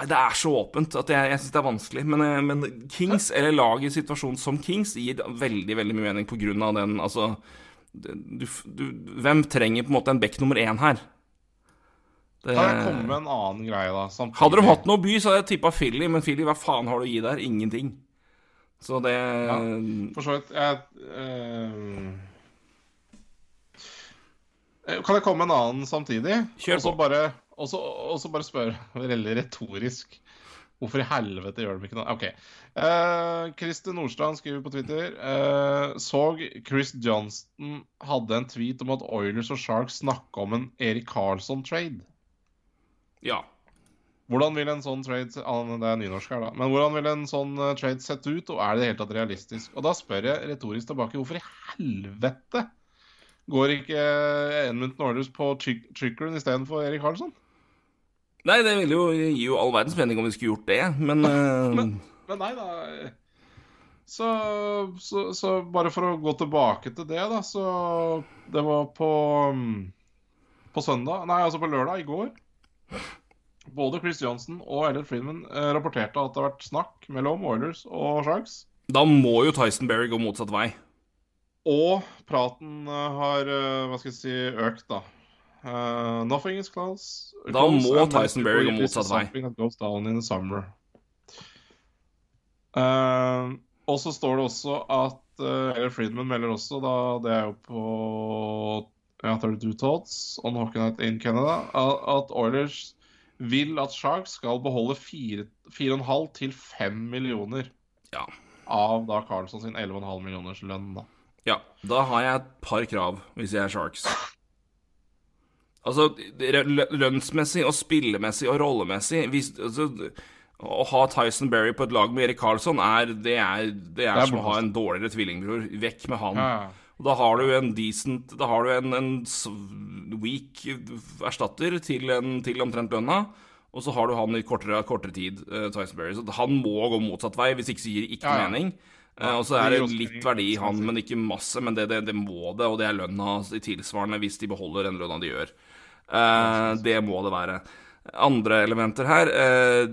det er så åpent at jeg, jeg syns det er vanskelig. Men, eh, men Kings, eller laget i situasjonen som Kings, gir veldig veldig mye mening av den Altså du, du, Hvem trenger på en måte en back nummer én her? Det, Kan jeg komme med en annen greie, da? samtidig? hadde de hatt noe by, så hadde jeg tippa Philly, men Philly, hva faen har du å gi der? Ingenting. Så det For så vidt jeg, uh... Kan jeg komme med en annen samtidig? Kjør på. og så- bare spørre veldig retorisk Hvorfor i helvete gjør de ikke noe? OK. Uh, Christer Nordstrand skriver på Twitter uh, Så Chris Johnston hadde en tweet om at Oilers og Sharks snakka om en Erik Karlsson-trade. Ja. Hvordan vil en sånn trade ah, Det er nynorsk her, da. Men hvordan vil en sånn eh, trade sett ut, og er det i det hele tatt realistisk? Og da spør jeg retorisk tilbake, hvorfor i helvete går ikke Edmundton Orders på Chick- Chickeren istedenfor Erik Karlsson? Nei, det ville jo gi jo all verdens mening om vi skulle gjort det, men, eh, Men- Men nei, da så, så, så bare for å gå tilbake til det, da, så Det var på mm, På søndag Nei, altså på lørdag i går. Både Chris Johnson og Elliot Friedman eh, rapporterte at det har vært snakk mellom Oilers og Sharks. Da må jo Tyson Berry gå motsatt vei. Og praten eh, har eh, hva skal jeg si, økt, da. Uh, nothing is close. Da close må Tysonberry Tyson Berry gå motsatt vei. og så står det også at uh, Eller Friedman melder også, da det er jo på 32 Thoughts on Night in Canada, at, Oilers vil at Sharks skal beholde 4,5 til 5 millioner Ja. av da Carlson sin 11,5 millioners lønn. da. Ja, da har jeg et par krav hvis jeg er Sharks. Altså, lønnsmessig og spillemessig og rollemessig hvis, altså, Å ha Tyson Berry på et lag med Erik Karlsson er, det er, det er, er som å ha en dårligere tvillingbror. Vekk med han. Ja. Og da har du en decent Da har du en, en weak erstatter til, en, til omtrent lønna. Og så har du han i kortere, kortere tid, uh, Tyson Berry. Så han må gå motsatt vei, hvis ikke så gir det ikke Ja, ja. mening. Uh, og så er det litt verdi i han, men ikke masse. Men det, det, det må det, og det er lønna i tilsvarende hvis de beholder den lønna de gjør. Uh, det må det være. Andre elementer her eh,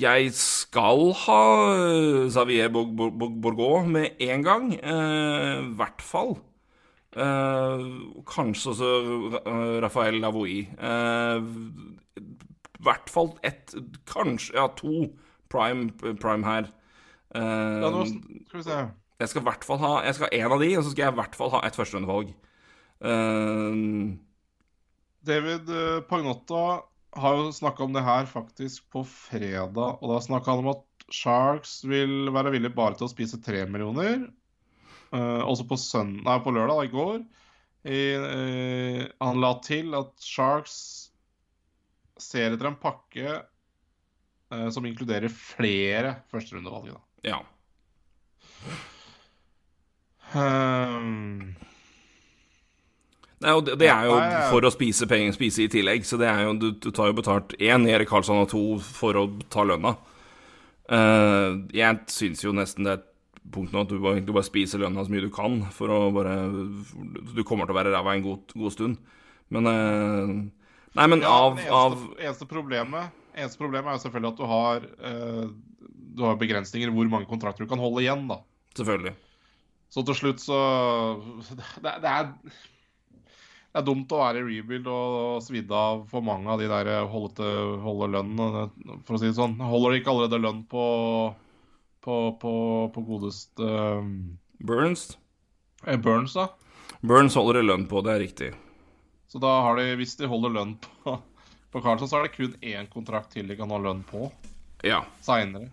Jeg skal ha eh, Xavier Bourg- med en gang. I hvert fall. Eh, kanskje også Rafael Lavoie. I hvert fall ett Kanskje Ja, to prime, prime her. Eh, jeg skal i hvert fall ha Jeg skal ha én av de, og så skal jeg i hvert fall ha et førsterundevalg. David eh, Pagnotta har jo snakka om det her faktisk på fredag. Og da snakka han om at Sharks vil være villig bare til å spise tre millioner. Uh, også på, søn nei, på lørdag, i går. I, uh, han la til at Sharks ser etter en pakke uh, som inkluderer flere førsterundevalg. da. ja. Um, Nei, og det, det er jo for å spise penger, spise i tillegg. Så det er jo, du, du tar jo betalt én Erik Karlsson og to for å ta lønna. Uh, jeg syns jo nesten det er punkt nå at du bare, bare spiser lønna så mye du kan for å bare Du kommer til å være ræva en god, god stund. Men uh, Nei, men Ja, av, eneste, av eneste, eneste, problemet, eneste problemet er jo selvfølgelig at du har uh, Du har begrensninger i hvor mange kontrakter du kan holde igjen, da. Selvfølgelig. Så til slutt så Det, det er det er dumt å være i rebuild og svidd av for mange av de der holde, til, holde lønn, for å si det sånn. Holder de ikke allerede lønn på på, på, på godeste Burns eh, Burns, da? Burns holder de lønn på, det er riktig. Så da har de, hvis de holder lønn på, på Carlson, så er det kun én kontrakt til de kan ha lønn på Ja. seinere.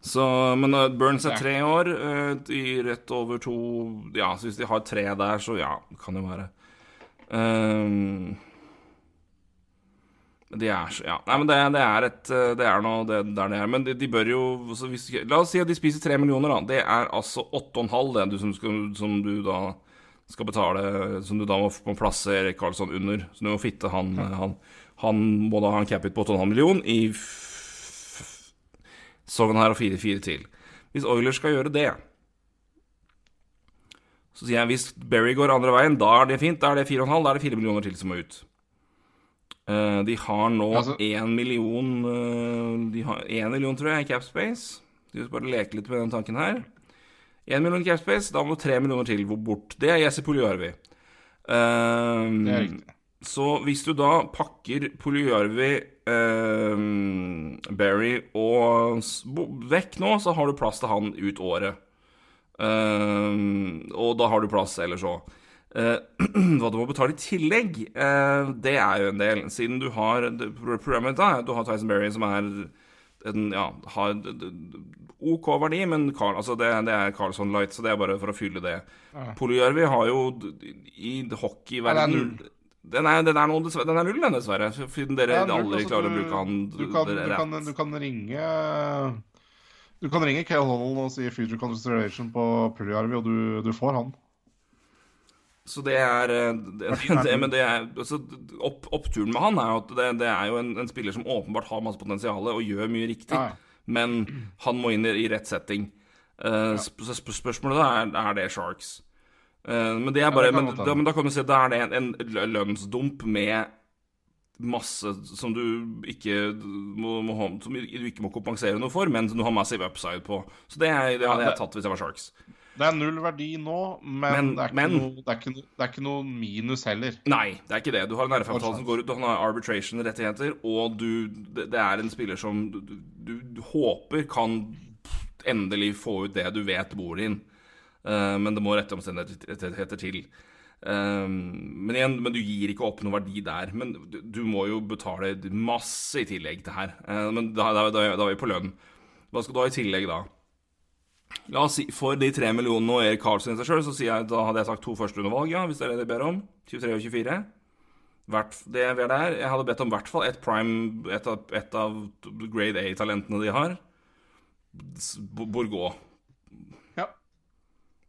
Så, men uh, Burns er tre år, uh, i rett over to Ja, så hvis de har tre der, så ja, kan det være. Um, de er så Ja. Nei, men det, det er et uh, Det er noe det, der det er. Men de, de bør jo altså, hvis, La oss si at de spiser tre millioner, da. Det er altså åtte og en halv, det du som, skal, som du da skal betale Som du da må, må plasse Erik Karlsson under. Så du må fitte han, han, han må da ha en capit på 8,5 million i Sogn her og fire-fire til. Hvis Oilers skal gjøre det Så sier jeg hvis Berry går andre veien, da er det fint. Da er det 4,5. Da er det 4 millioner til som må ut. Uh, de har nå Altså- én million uh, De har én million, tror jeg, i Capspace. De skal bare leke litt med den tanken her. Én million i Capspace, da må du tre millioner til bort. Det er Jesse Puljujärvi. Uh, Det er riktig. så hvis du da pakker uh, Berry og vekk nå, så har du plass til han ut året. Uh, og da har du plass ellers òg. hva du må betale i tillegg, eh, det er jo en del. Siden du har Programmet da, du har Tyson Berry, som er en, ja, har OK verdi, men Carl, altså det, det er Carlson Light, så det er bare for å fylle det. Ja. Puljujärvi har jo i hockeyverden null. den er, den, er noe, den er null, den, dessverre. Siden dere Ja, null, aldri altså, klarer å bruke han du kan, du, kan, du kan ringe Du kan ringe Cale Holland og si future consideration på Puljarvi, og du, du får han. Så det er eh, det, det, Men det er altså, opp, Oppturen med han er jo at det, det er jo en, en spiller som åpenbart har masse potensial og gjør mye riktig, Ja, ja. men han må inn i, i rett setting. Eh, sp så sp spørsmålet er er det Sharks. Uh, men det er bare det men, da, men da kan du si at da er det en, en lønnsdump med masse som du ikke må, må, som du ikke må kompensere noe for, men som du har massive upside på. Så det, er, det hadde jeg tatt hvis jeg var Sharks. Det er null verdi nå, men, Men- det, er men- noe, det, er ikke det er ikke noe minus heller. Nei, det er ikke det. Du har en RF-avtale som går ut, du har arbitration-rettigheter, og du, det, det er en spiller som du, du, du håper kan endelig få ut det du vet bor din. Uh, men det må rette omstendigheter til. Eh, men igjen, men du gir ikke opp noe verdi der. Men du, du må jo betale masse i tillegg til her. Eh, men da, da, da, da er vi på lønn. Hva skal du ha i tillegg da? La oss si, For de tre millionene og Erik Karlsson i seg sjøl, så sier jeg, da hadde jeg sagt to førsteundervalg, ja, hvis det er det de ber om. 23 og 24. Hvert, det er der. Jeg hadde bedt om i hvert fall ett prime, et av, et av grade A-talentene de har. Borgå. Bo- Ja.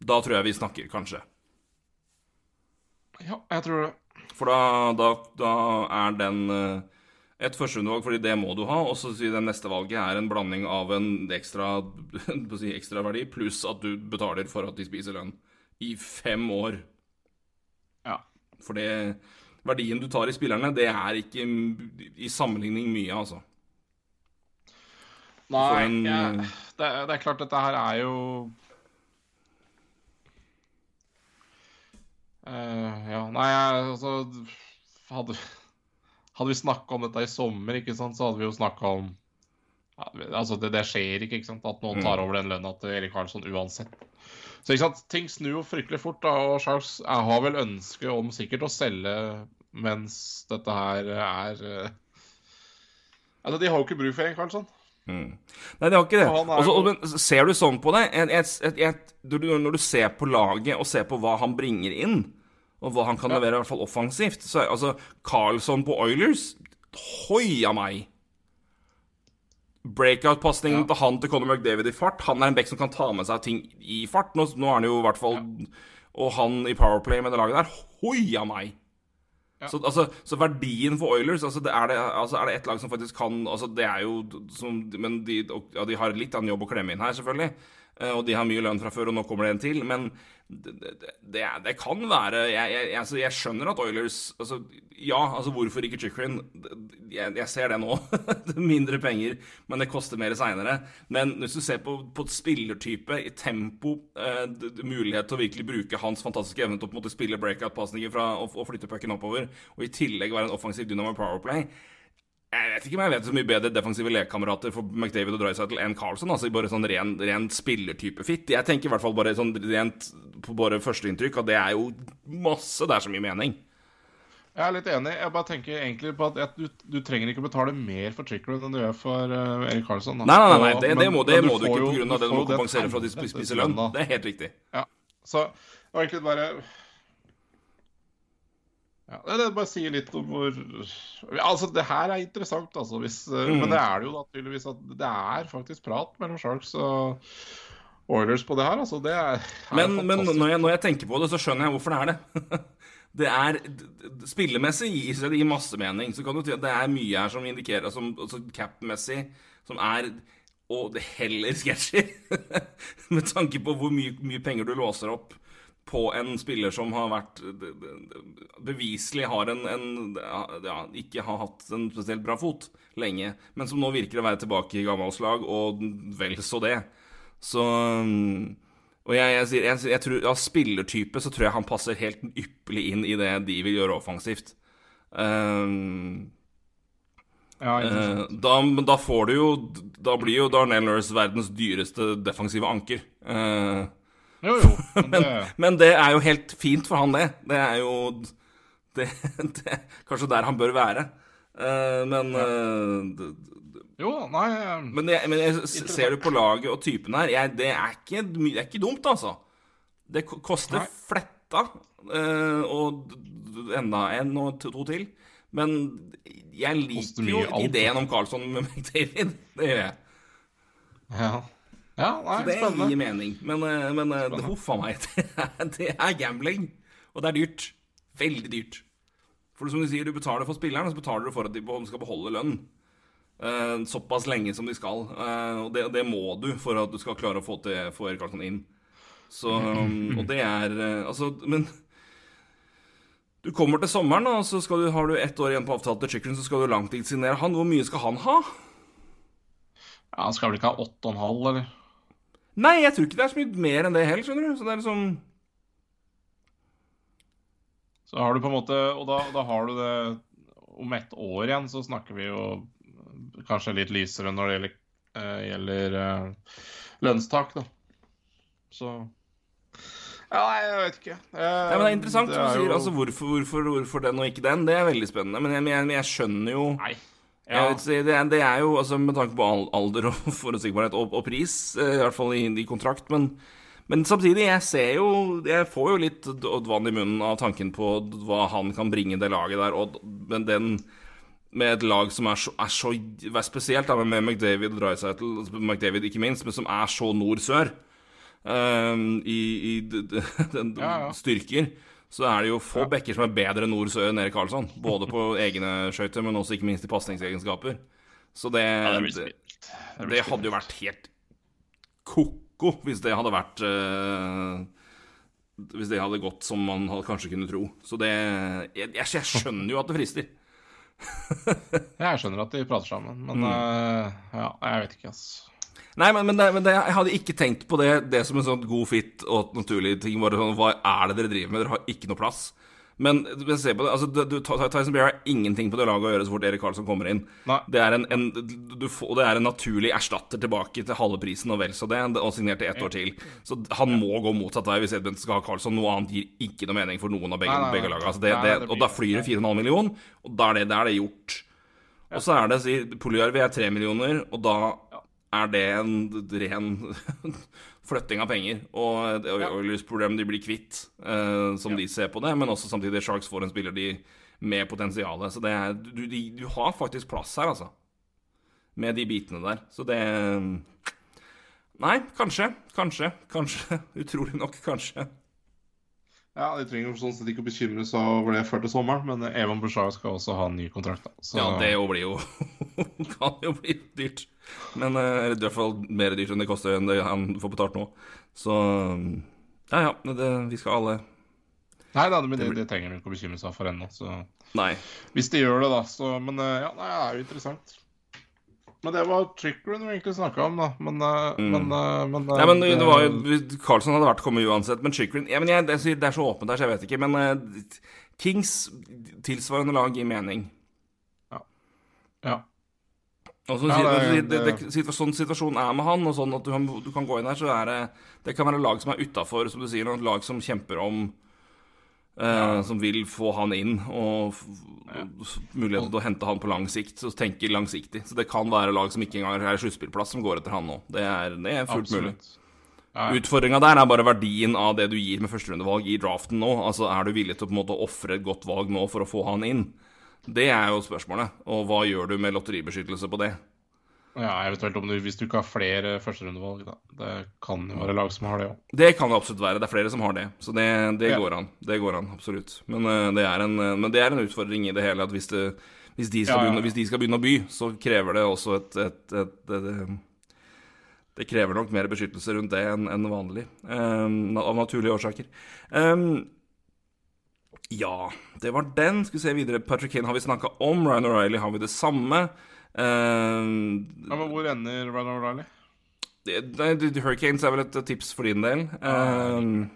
Da tror jeg vi snakker, kanskje. Ja, jeg tror det. For da, da, da er den eh, et førsteundervalg, fordi det må du ha. Og så sier det neste valget er en blanding av en ekstra, si, ekstra verdi pluss at du betaler for at de spiser lønn. I fem år. Ja. For det verdien du tar i spillerne, det er ikke i sammenligning mye, altså. Nei, en- jeg- det, er- det er klart dette her er jo Eh, Ja, nei, altså Hadde, hadde vi snakka om dette i sommer, ikke sant, så hadde vi jo snakka om ja, Altså, det, det skjer ikke, ikke sant, at noen tar over den lønna til Erik Karlsson uansett. Så ikke sant, ting snur jo fryktelig fort, da, og Charles jeg har vel ønske om sikkert å selge mens dette her er eh, Altså, de har jo ikke bruk for Erik Karlsson. Mm. Nei, det har ikke det. Også, og, men ser du sånn på det? et, et, et, du- Når du ser på laget og ser på hva han bringer inn, og hva han kan levere, i hvert fall offensivt så Altså, Carlsson på Oilers Hoia meg! Breakout-pasningen Ja. til han til Conor McDavid i fart. Han er en back som kan ta med seg ting i fart. Nå, nå er han jo i hvert fall Og han i Powerplay med det laget der. Hoia meg! Ja. Så, altså, så verdien for Oilers altså, det er, det, altså, er det et lag som faktisk kan altså, Det er jo som, Men de, ja, de har litt av en jobb å klemme inn her, selvfølgelig. Eh, Og de har mye lønn fra før, og nå kommer det en til. Men det, det, det, kan være jeg, jeg, altså, jeg skjønner at Oilers altså, Ja, altså hvorfor ikke Chikrin? Jeg, jeg ser det nå. Mindre penger, men det koster mer seinere. Men hvis du ser på, på spillertype, i tempo, eh, mulighet til å virkelig bruke hans fantastiske evne til å spille breakout-pasninger og, og flytte pucken oppover, og i tillegg være en offensiv dynamo powerplay jeg vet ikke om jeg vet så mye bedre defensive lekekamerater for McDavid og Dreisaitl enn Carlson. Altså bare sånn ren, ren spillertype fit. Jeg tenker i hvert fall bare sånn rent på bare førsteinntrykk at det er jo masse Det er så mye mening. Jeg er litt enig. Jeg bare tenker egentlig på at du, du trenger ikke betale mer for Trickler enn du gjør for uh, Erik Karlsson. Da. Nei, nei, nei, det, det må, det men må du ikke pga. det du må kompensere for at de spiser lønn. Det er helt riktig. Ja, så det var egentlig bare ja, det, bare sier litt om hvor Altså, det her er interessant, altså. Hvis, eh, Mm. Men det er det jo da tydeligvis at det er faktisk prat mellom Sharks og Oilers på det her. Altså, det er, er Men, men når, jeg, når jeg tenker på det, så skjønner jeg hvorfor det er det. Det er Spillemessig gir det gir masse mening. Så kan du si at det er mye her som indikerer som, altså cap-messig som er Og det heller sketchy. Med tanke på hvor mye, mye penger du låser opp på en spiller som har vært Beviselig har en, en ja, Ikke har hatt en spesielt bra fot lenge, men som nå virker å være tilbake i gammelslag, og vel så det. Så um, Og jeg, jeg, jeg, jeg tror Av spillertype så tror jeg han passer helt ypperlig inn i det de vil gjøre offensivt. Um, ja, eh, da, da får du jo Da blir jo Darnell Nurse verdens dyreste defensive anker. Eh, Jo, jo. Men det, men det er jo helt fint for han, det. Det er jo det, det Kanskje der han bør være. Uh, men d- jo, nei eh, Men, jeg, men jeg, ser du på laget og typen her jeg, det, er ikke, det er ikke dumt, altså. Det koster Nei. fletta uh, og enda en og to til. Men jeg liker jo ideen om Carlsson med McDavid. Det gjør jeg. Ja. Ja nei, Så det spennende. gir mening. Men, eh, men eh, huff a meg. Det er, gambling. Og det er dyrt. Veldig dyrt. For som du sier, du betaler for spilleren, og så betaler du for at de skal beholde lønn. Eh, såpass lenge som de skal. Eh, og det, det må du for at du skal klare å få, til, få Erik Karlsson inn. Så, um, og det er eh, Altså, men du kommer til sommeren, og så skal du, har du ett år igjen på avtale til Chicken, så skal du langtidssignere han. Hvor mye skal han ha? Ja, Han skal vel ikke ha 8,5, eller? Nei, jeg tror ikke det er så mye mer enn det heller, skjønner du. Så det er liksom Så har du på en måte Og da, da har du det Om ett år igjen så snakker vi jo kanskje litt lysere når det gjelder, uh, gjelder uh, lønnstak, da. Så Ja, nei, jeg vet ikke. Uh, Nei, men Det er interessant det som du er sier. jo- Altså, hvorfor, hvorfor, hvorfor den og ikke den? Det er veldig spennende. Men jeg, jeg, jeg skjønner jo Nei. Ja, Si, det, er, det er jo altså, med tanke på alder og forutsigbarhet og, og pris, eh, i hvert fall i, i kontrakt. Men, men samtidig, jeg ser jo Jeg får jo litt vann i munnen av tanken på hva han kan bringe det laget der. Og, men den med et lag som er så, er så spesielt, da, med McDavid og Dreisaitl, McDavid ikke minst, men som er så nord-sør um, i, i den Ja, ja. styrker, så er det jo få bekker som er bedre enn nord-sør enn Erik Karlsson. Både på egne skøyter, men også ikke minst i pasningsegenskaper. Så det, Ja, det det. Det hadde jo vært helt ko-ko hvis det hadde vært uh, Hvis det hadde gått som man hadde kanskje kunne tro. Så det Jeg, jeg, skjønner jo at det frister. Jeg skjønner at de prater sammen, men Mm. uh, ja, jeg vet ikke, ass. Nei, men, men, det, men det, jeg hadde ikke tenkt på det, det som en sånn god fit og naturlig ting. Bare sånn, Hva er det dere driver med? Dere har ikke noe plass. Men, se på det, altså, du, Tyson Bear har ingenting på det laget å gjøre så fort Erik Karlsson kommer inn. Det er en, en, du får, det er en naturlig erstatter tilbake til halve prisen og vel så det, og signert til ett år til. Så han må gå motsatt vei hvis Edmund skal ha Karlsson. Noe annet gir ikke noe mening for noen av begge, begge lagene. Altså det, det, det og da flyr det 4,5 million, og da er det, da er det gjort. Og så er det, sier Polyarvi er 3 millioner, og da er det en ren flytting av penger. Og er Oilers problem de blir kvitt, uh, som de ser på det, men også samtidig Sharks får en spiller de med potensial. Så det er, du, de, du har faktisk plass her, altså. Med de bitene der. Så det Nei, kanskje. Kanskje. Kanskje. Utrolig nok, kanskje. Ja, De trenger sånn sett ikke å bekymre seg over det før til sommeren, men Evan Bouchard skal også ha en ny kontrakt. da. Så, Ja, det blir jo Kan jo bli dyrt. Men eh, eller i hvert fall mer dyrt enn det koster enn det han får betalt nå. Så ja, ja. Det, vi skal alle Nei da, men det, det trenger du ikke å bekymre seg for ennå. Så Nei. hvis de gjør det, da, så Men eh, ja, nei, det er jo interessant. Men det var Trickeren vi egentlig snakka om, da. Men, eh, Mm. men, eh, men, eh, Ja, men det var jo Carlsen hadde vært kommet uansett, men Chikrin ja, men jeg, det, er- det er så åpent her, så jeg vet ikke. Men uh, Kings tilsvarende lag gir mening. Ja. Og så Ja, det- det, det, det- det, sånn situasjonen er med han, og sånn at du, kan- du kan gå inn her, så er det Det kan være lag som er utafor, som du sier, og lag som kjemper om eh, som vil få han inn og f- muligheten til å hente han på lang sikt, og tenke langsiktig. Så det kan være lag som ikke engang er sluttspillplass, som går etter han nå. Det er, det er fullt mulig. Absolutt. Ja, ja. Utfordringa der er bare verdien av det du gir med førsterundevalg i draften nå. Altså, Er du villig til å på en måte ofre et godt valg nå for å få han inn? Det er jo spørsmålet. Og hva gjør du med lotteribeskyttelse på det? Ja, eventuelt om du, hvis du ikke har flere førsterundevalg. da. Det kan jo være lag som har det òg. Det kan det absolutt være. Det er flere som har det. Så det, det Ja. går an. Det går an, absolutt. Men, uh, det, er en, uh, men det er en utfordring i det hele at hvis, det, hvis, de, skal Ja, ja. Begynne, hvis de skal begynne å by, så krever det også et, et, et, et, et Det krever nok mer beskyttelse rundt det enn enn vanlig, um, av naturlige årsaker. Um, ja, det var den. Skal vi se videre. Patrick Kane har vi snakka om. Ryan O'Reilly har vi det samme. Eh, Ja, men hvor ender Ryan O'Reilly? Hurricanes er vel et tips for din del. Uh,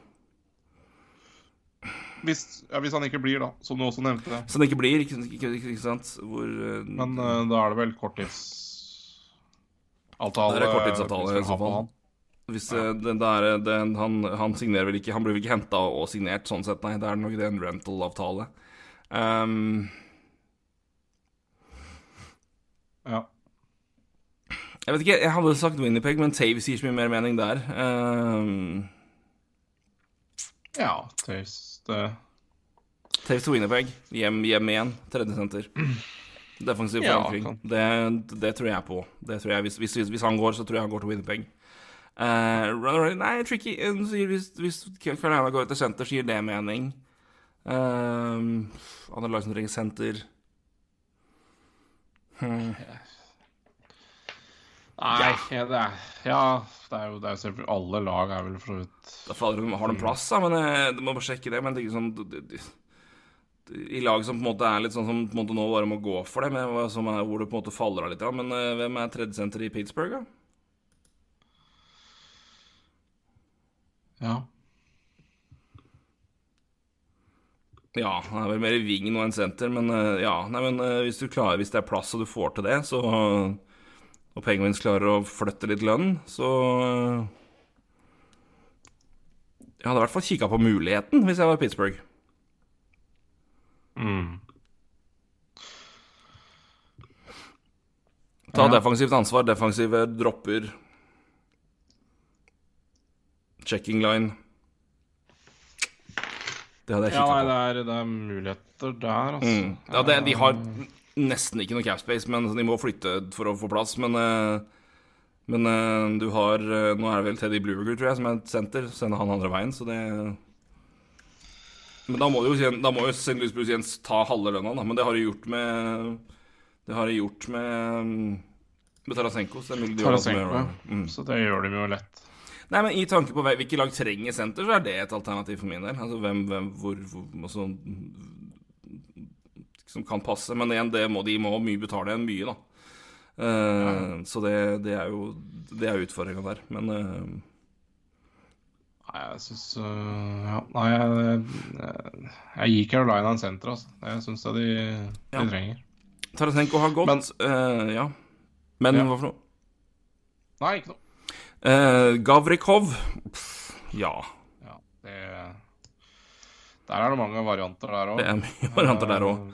Hvis, ja, hvis han ikke blir, da, som du også nevnte. Så han ikke blir, ikke, ikke, ikke, sant? Hvor uh, Men uh, da er det vel korttidsavtale? Det er korttidsavtale, i så fall. Hvis ja. det, det er, det, han, han signerer vel ikke Han blir vel ikke henta og signert sånn sett, nei. Det er nok det en rental-avtale. Um, Ja. jeg vet ikke, jeg hadde sagt Winnipeg, men Taves gir så mye mer mening der. Um, ja, Taves det Taves til Winnipeg. Hjem, hjem igjen. Tredjesenter. Defensiv forankring. Det, det tror jeg på. Det tror jeg, hvis, hvis, hvis han går, så tror jeg han går til Winnipeg. Uh, runner, nei, tricky. Eh, Hvis, hvis Carolina går til senter, så gir det mening. Um, andre lag som trenger senter hmm. Nei, ja, det er, ja, det er jo, det er jo selvfølgelig Alle lag er vel for så vidt har de plass, da, men jeg, du må bare sjekke det. Men det er ikke sånn de, de, de, I lag som på en måte er litt sånn som på en måte nå bare må gå for det, men som er, hvor det på en måte faller av litt. Men eh, hvem er tredjesenter i Pittsburgh, da? Ja. Ja, han er vel mer i ving nå enn senter, men eh, ja. Nei, men eh, hvis du klarer, hvis det er plass og du får til det, så Og Penguins klarer å flytte litt lønn, så eh, Jeg hadde i hvert fall kikka på muligheten hvis jeg var Pittsburgh. Mm. Ta defensivt ansvar, defensive dropper. Checking line. Det hadde jeg Ja, kikka nei, på. det er, det er muligheter der, altså. Mm. Ja, det, de har nesten ikke noe cap space, men de må flytte for å få plass. Men, eh, men eh, du har eh, Nå er det vel Teddy Blueger, tror jeg, som er et senter. Sender han andre veien, så det Men da må jo da må jo St. Louis igjen ta halve lønna, da. Men det har de gjort med Det har de gjort med med Tarasenko. Så det er mulig de gjør det Tarasenko, ja. mm. Så det gjør de jo lett. Nei, men I tanke på hvilke lag trenger senter, så er det et alternativ for min del. Altså hvem, hvem hvor, hvor altså, Som kan passe. Men igjen, det må, de må mye betale igjen mye, da. Eh, Så det, det er jo Det er utfordringa der. Men uh... Nei, jeg syns Ja, nei, jeg, jeg, jeg gir Carolina en senter, altså. Jeg syns det de, de Ja. trenger. Tarasenko har gått. eh, ja. Men Ja. hva for noe? Nei, ikke noe. Eh, Gavrikov Pff, Ja. Ja, det Der er det mange varianter der òg. Det er mye varianter der òg.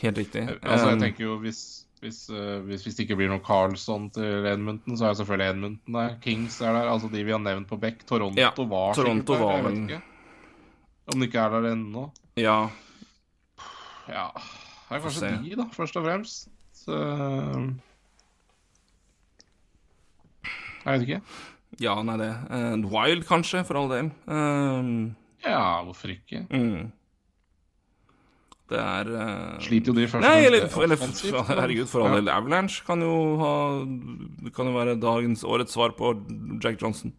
Helt riktig. Altså, jeg Eh, tenker jo hvis hvis, uh, hvis, hvis det ikke blir noe Carlsson til Edmundton, så er selvfølgelig Edmundton der. Kings er der. Altså de vi har nevnt på Beck. Toronto Ja, var Toronto der. var vet ikke. Om de ikke er der ennå. ja. Ja. Det er kanskje de, da, først og fremst. Så Jeg vet ikke. Ja, nei, det. Uh, Wild, kanskje, for all del. Uh, Ja, hvorfor ikke? mm. Det er uh, Sliter jo de første Nei, eller, eller herregud, for all Ja. del. Avalanche kan jo ha kan jo være dagens årets svar på Jack Johnson.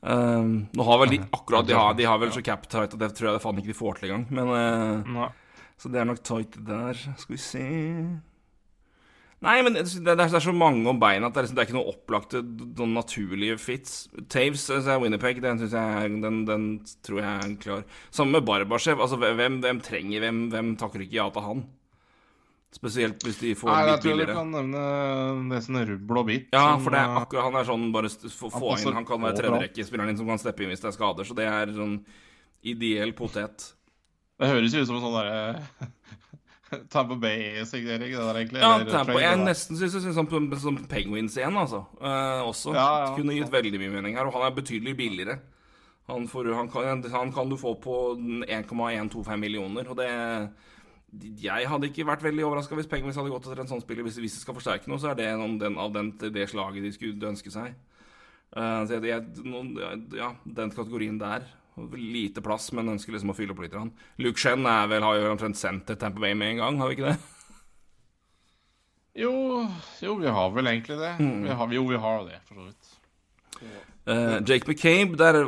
Uh, nå har vel de akkurat De har, de har vel så cap tight at det tror jeg det faen ikke de får til engang. Men uh, Så det er nok tight der. Skal vi se Nei, men det, det, er, så mange om beina at det er, liksom, det er ikke noe opplagte, noen naturlige fits. Taves så er Winnerpeg, den, jeg, den, den tror jeg er klar. Samme med Barbashev. Altså, hvem, hvem trenger hvem, hvem takker ikke ja til han? Spesielt hvis de får Nei, jeg litt tror du kan nevne det som er rubbel og bit. Ja, for det er eh, akkurat Han er sånn bare få, inn Han kan være tredjerekkespilleren din som kan steppe inn hvis det er skader, så det er sånn ideell potet. Det høres jo ut som en sånn derre Tampa Bay-signering, det der, egentlig. Ja, Tampa, trade, jeg nesten syns jeg syns det som, som Penguins igjen, altså. Eh, også. Ja, ja. Kunne gitt veldig mye mening her. Og han er betydelig billigere. Han, får, han, kan, han kan du få på 1,125 millioner, og det Jeg hadde ikke vært veldig overraska hvis Penguins hadde gått etter en sånn spiller. Hvis, hvis de skal forsterke noe, så er det den, av den, det slaget de skulle ønske seg. Uh, så jeg, jeg, noen, ja, den kategorien der. Lite plass, men ønsker liksom å fylle opp litt. Han. Luke Shen er vel, har jo omtrent sendt til Tamper Bay med en gang, har vi ikke det? Jo, jo, vi har vel egentlig det. Mm. Vi har, jo, vi har det, for så vidt. Uh, Jake McCabe der,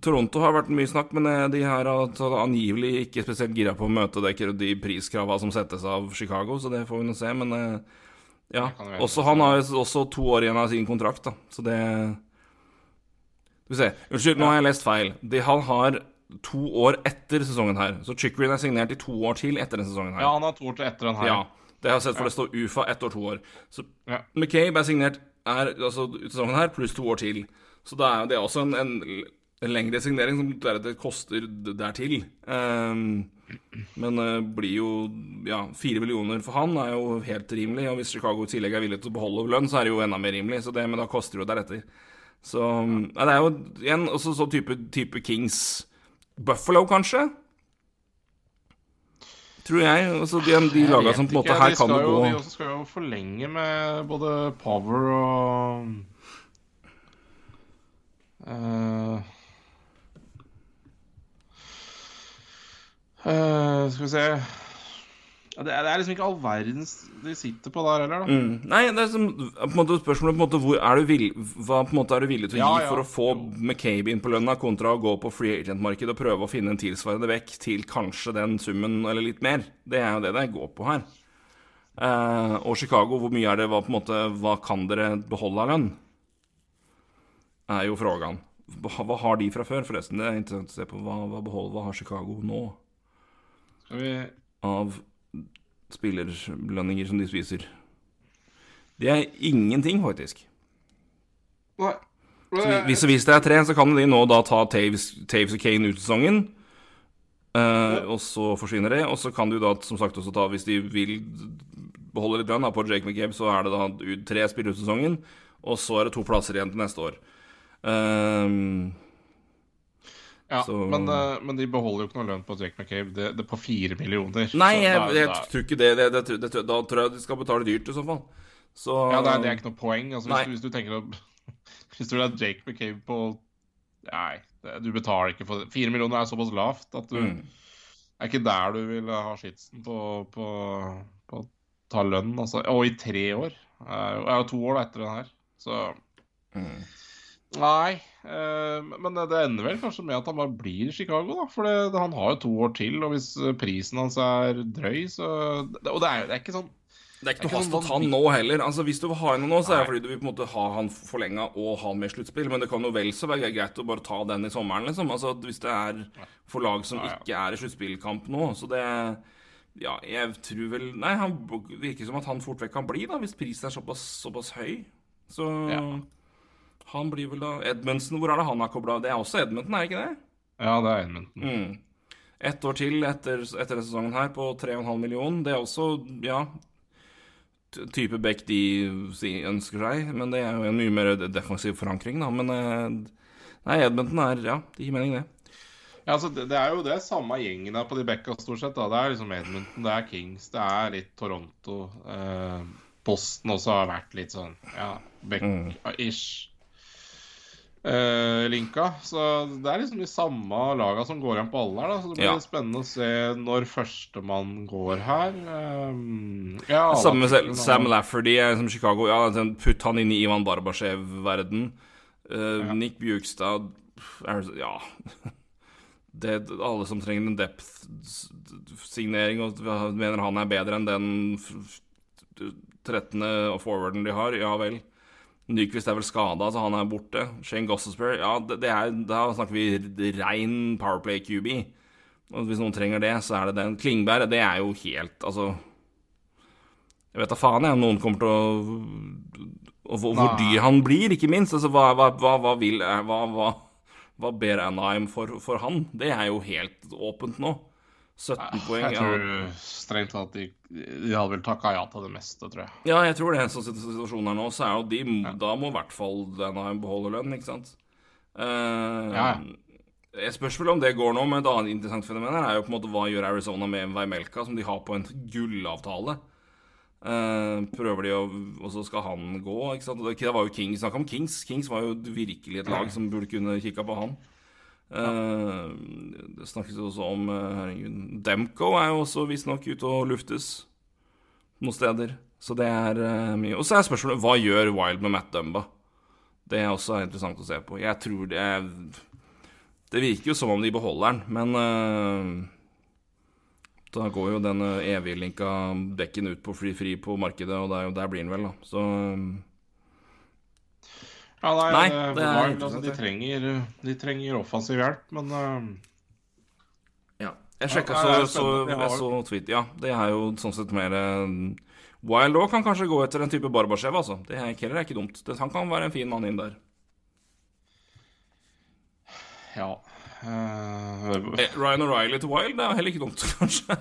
Toronto har vært mye snakk, men eh, de her har angivelig ikke spesielt gira på å møte de priskravene som settes av Chicago, så det får vi nå se. Men uh, ja, også han har også to år igjen av sin kontrakt, da, så det Skal vi se. Unnskyld, nå har jeg lest feil. De, han har to år etter sesongen her, så Chickering er signert i to år til etter denne sesongen her. Ja, han har to år til etter den her. Ja, det har jeg sett, for det står UFA ett år, to år. Så Ja. McCabe er signert er, altså, sesongen her pluss to år til. Så da er det også en, en, en lengre signering som deretter koster dertil. Um, men uh, blir jo Ja, fire millioner for han er jo helt rimelig. Og hvis Chicago i tillegg er villig til å beholde lønn, så er det jo enda mer rimelig. Så det, men da koster det jo deretter. Så ja, det er jo igjen også sånn type, type Kings Buffalo, kanskje? Tror jeg. Altså de, de laga som på en måte her kan det gå De skal jo forlenge med både Power og uh, uh, Skal vi se det, er, det er liksom ikke all verdens de sitter på der heller, da. Mm. Nei, det er som, på en måte spørsmålet på en måte, hvor er du vill, Hva på en måte er du villig til å Ja, gi ja. for å få McCabe inn på lønna, kontra å gå på free agent-markedet og prøve å finne en tilsvarende vekk til kanskje den summen eller litt mer? Det er jo det det går på her. Eh, og Chicago, hvor mye er det hva, på en måte, hva kan dere beholde av lønn? Er jo frågan. Hva, har de fra før, forresten? Det er interessant å se på. Hva, hva, behold, hva har Chicago nå Skal vi av spillerlønninger som de spiser? Det er ingenting, faktisk. Nei. Så hvis, hvis det er tre, så kan de nå da ta Taves, Taves og Kane ut sesongen. Uh, og så forsvinner det. Og så kan du da som sagt også ta, hvis de vil beholde litt lønn på Jake McCabe, så er det da tre spillere ut sesongen. Og så er det to plasser igjen til neste år. Ehm, Ja, Så- men, eh, men de beholder jo ikke noe lønn på Jake McCabe det, det er på fire millioner. nei, jeg, da- jeg tror ikke det. det, det, det, det Da tror jeg de skal betale dyrt i så fall. Så Ja, det er, det er ikke noe poeng. Altså, hvis, du, hvis du tenker å Hvis du vil ha Jake McCabe på Nei, du betaler ikke for det. Fire millioner er såpass lavt at du Mm. er ikke der du vil ha skitsen på, på, på å ta lønn. Altså. Og i tre år. Jeg er jo- to år etter den her. Så Mm. Nei. eh, men det, ender vel kanskje med at han bare blir i Chicago, da. For det, han har jo to år til, og hvis eh, prisen hans er drøy, så Og det er jo det er ikke sånn Det er ikke noe hast å ta han nå heller. Altså Hvis du vil ha henne nå, så er det fordi du vil på en måte ha han forlenga og ha han med i sluttspill. Men det kan jo vel så være greit å bare ta den i sommeren, liksom. Altså Hvis det er for lag som ikke er i sluttspillkamp nå. Så det Ja, jeg tror vel Nei, han virker som at han fort vekk kan bli, da, hvis prisen er såpass, såpass høy. Så Ja. Han blir vel da Edmundsen, hvor er det han er kobla av? Det er også Edmundsen, er det ikke det? Ja, det er Edmundsen. Mm. Ett år til etter, etter denne sesongen her på 3,5 millioner. Det er også, ja Type back de ønsker seg, men det er jo en mye mer defensiv forankring, da. Men eh, Nei, Edmundsen er Ja, det gir mening, det. Ja, altså, det, det er jo det samme gjengen der på de backa, stort sett. da. Det er liksom Edmundton, det er Kings, det er litt Toronto. Eh, Boston også har vært litt sånn ja, back-ish. Eh, linka. Så det er liksom de samme laga som går igjen på alle her. da Så det blir Ja. spennende å se når førstemann går her. Eh, ja, Samme med Sam- Lafferty er som Chicago. Ja, Putt han inn i Ivan Barbasjev-verden. Eh, Nick Bjugstad Ja. Det, alle som trenger en depth-signering og mener han er bedre enn den f- f- 13. forwarden de har, ja vel. Nyquist er vel skada, så han er borte. Shane Gossesper Ja, det, det er, da snakker vi rein Powerplay QB. Og hvis noen trenger det, så er det den. Klingberg, det er jo helt Altså Jeg vet da faen jeg om noen kommer til å Og hvor, hvor dyr han blir, ikke minst. Altså, hva, hva, hva, hva vil Hva, hva, hva ber Anaheim for, for han? Det er jo helt åpent nå. 17 poeng. Jeg Ja. tror strengt tatt de, de hadde vel takka ja til det meste, tror jeg. ja, jeg tror det. Sånn situasjonen er nå, så er jo de Da må i hvert fall Anaheim beholde lønn, ikke sant? Uh, Ja. Jeg spørs vel om det går nå, men et annet interessant fenomen her er jo på en måte hva gjør Arizona med Veimelka, som de har på en gullavtale. Uh, prøver de å Og så skal han gå, ikke sant. Det det var jo Kings. Snakk om Kings. Kings var jo virkelig et lag som burde kunne kikka på han. Eh, det snakkes også om eh, Herregud Demko er jo også visstnok ute og luftes noen steder. Så det er uh, mye. Og så er spørsmålet hva gjør Wild med Matt Dumba? Det er også interessant å se på. Jeg tror det er Det virker jo som om de beholder den, men uh, da går jo den evige eviglinka bekken ut på fri fri på markedet, og der, der blir den vel, da. Så eh, Ja, nei, Nei, det, det er altså, de, trenger, de trenger offensiv hjelp, men uh... Ja. Jeg sjekka Ja, så, så, tweet. Ja, det er jo sånn sett mer eh, Wild òg kan kanskje gå etter en type Barbashev, altså. Det er ikke- heller er ikke dumt. Det, han kan være en fin mann inn der. ja eh, Eh, Ryan O'Reilly til Wild det er heller ikke dumt, kanskje.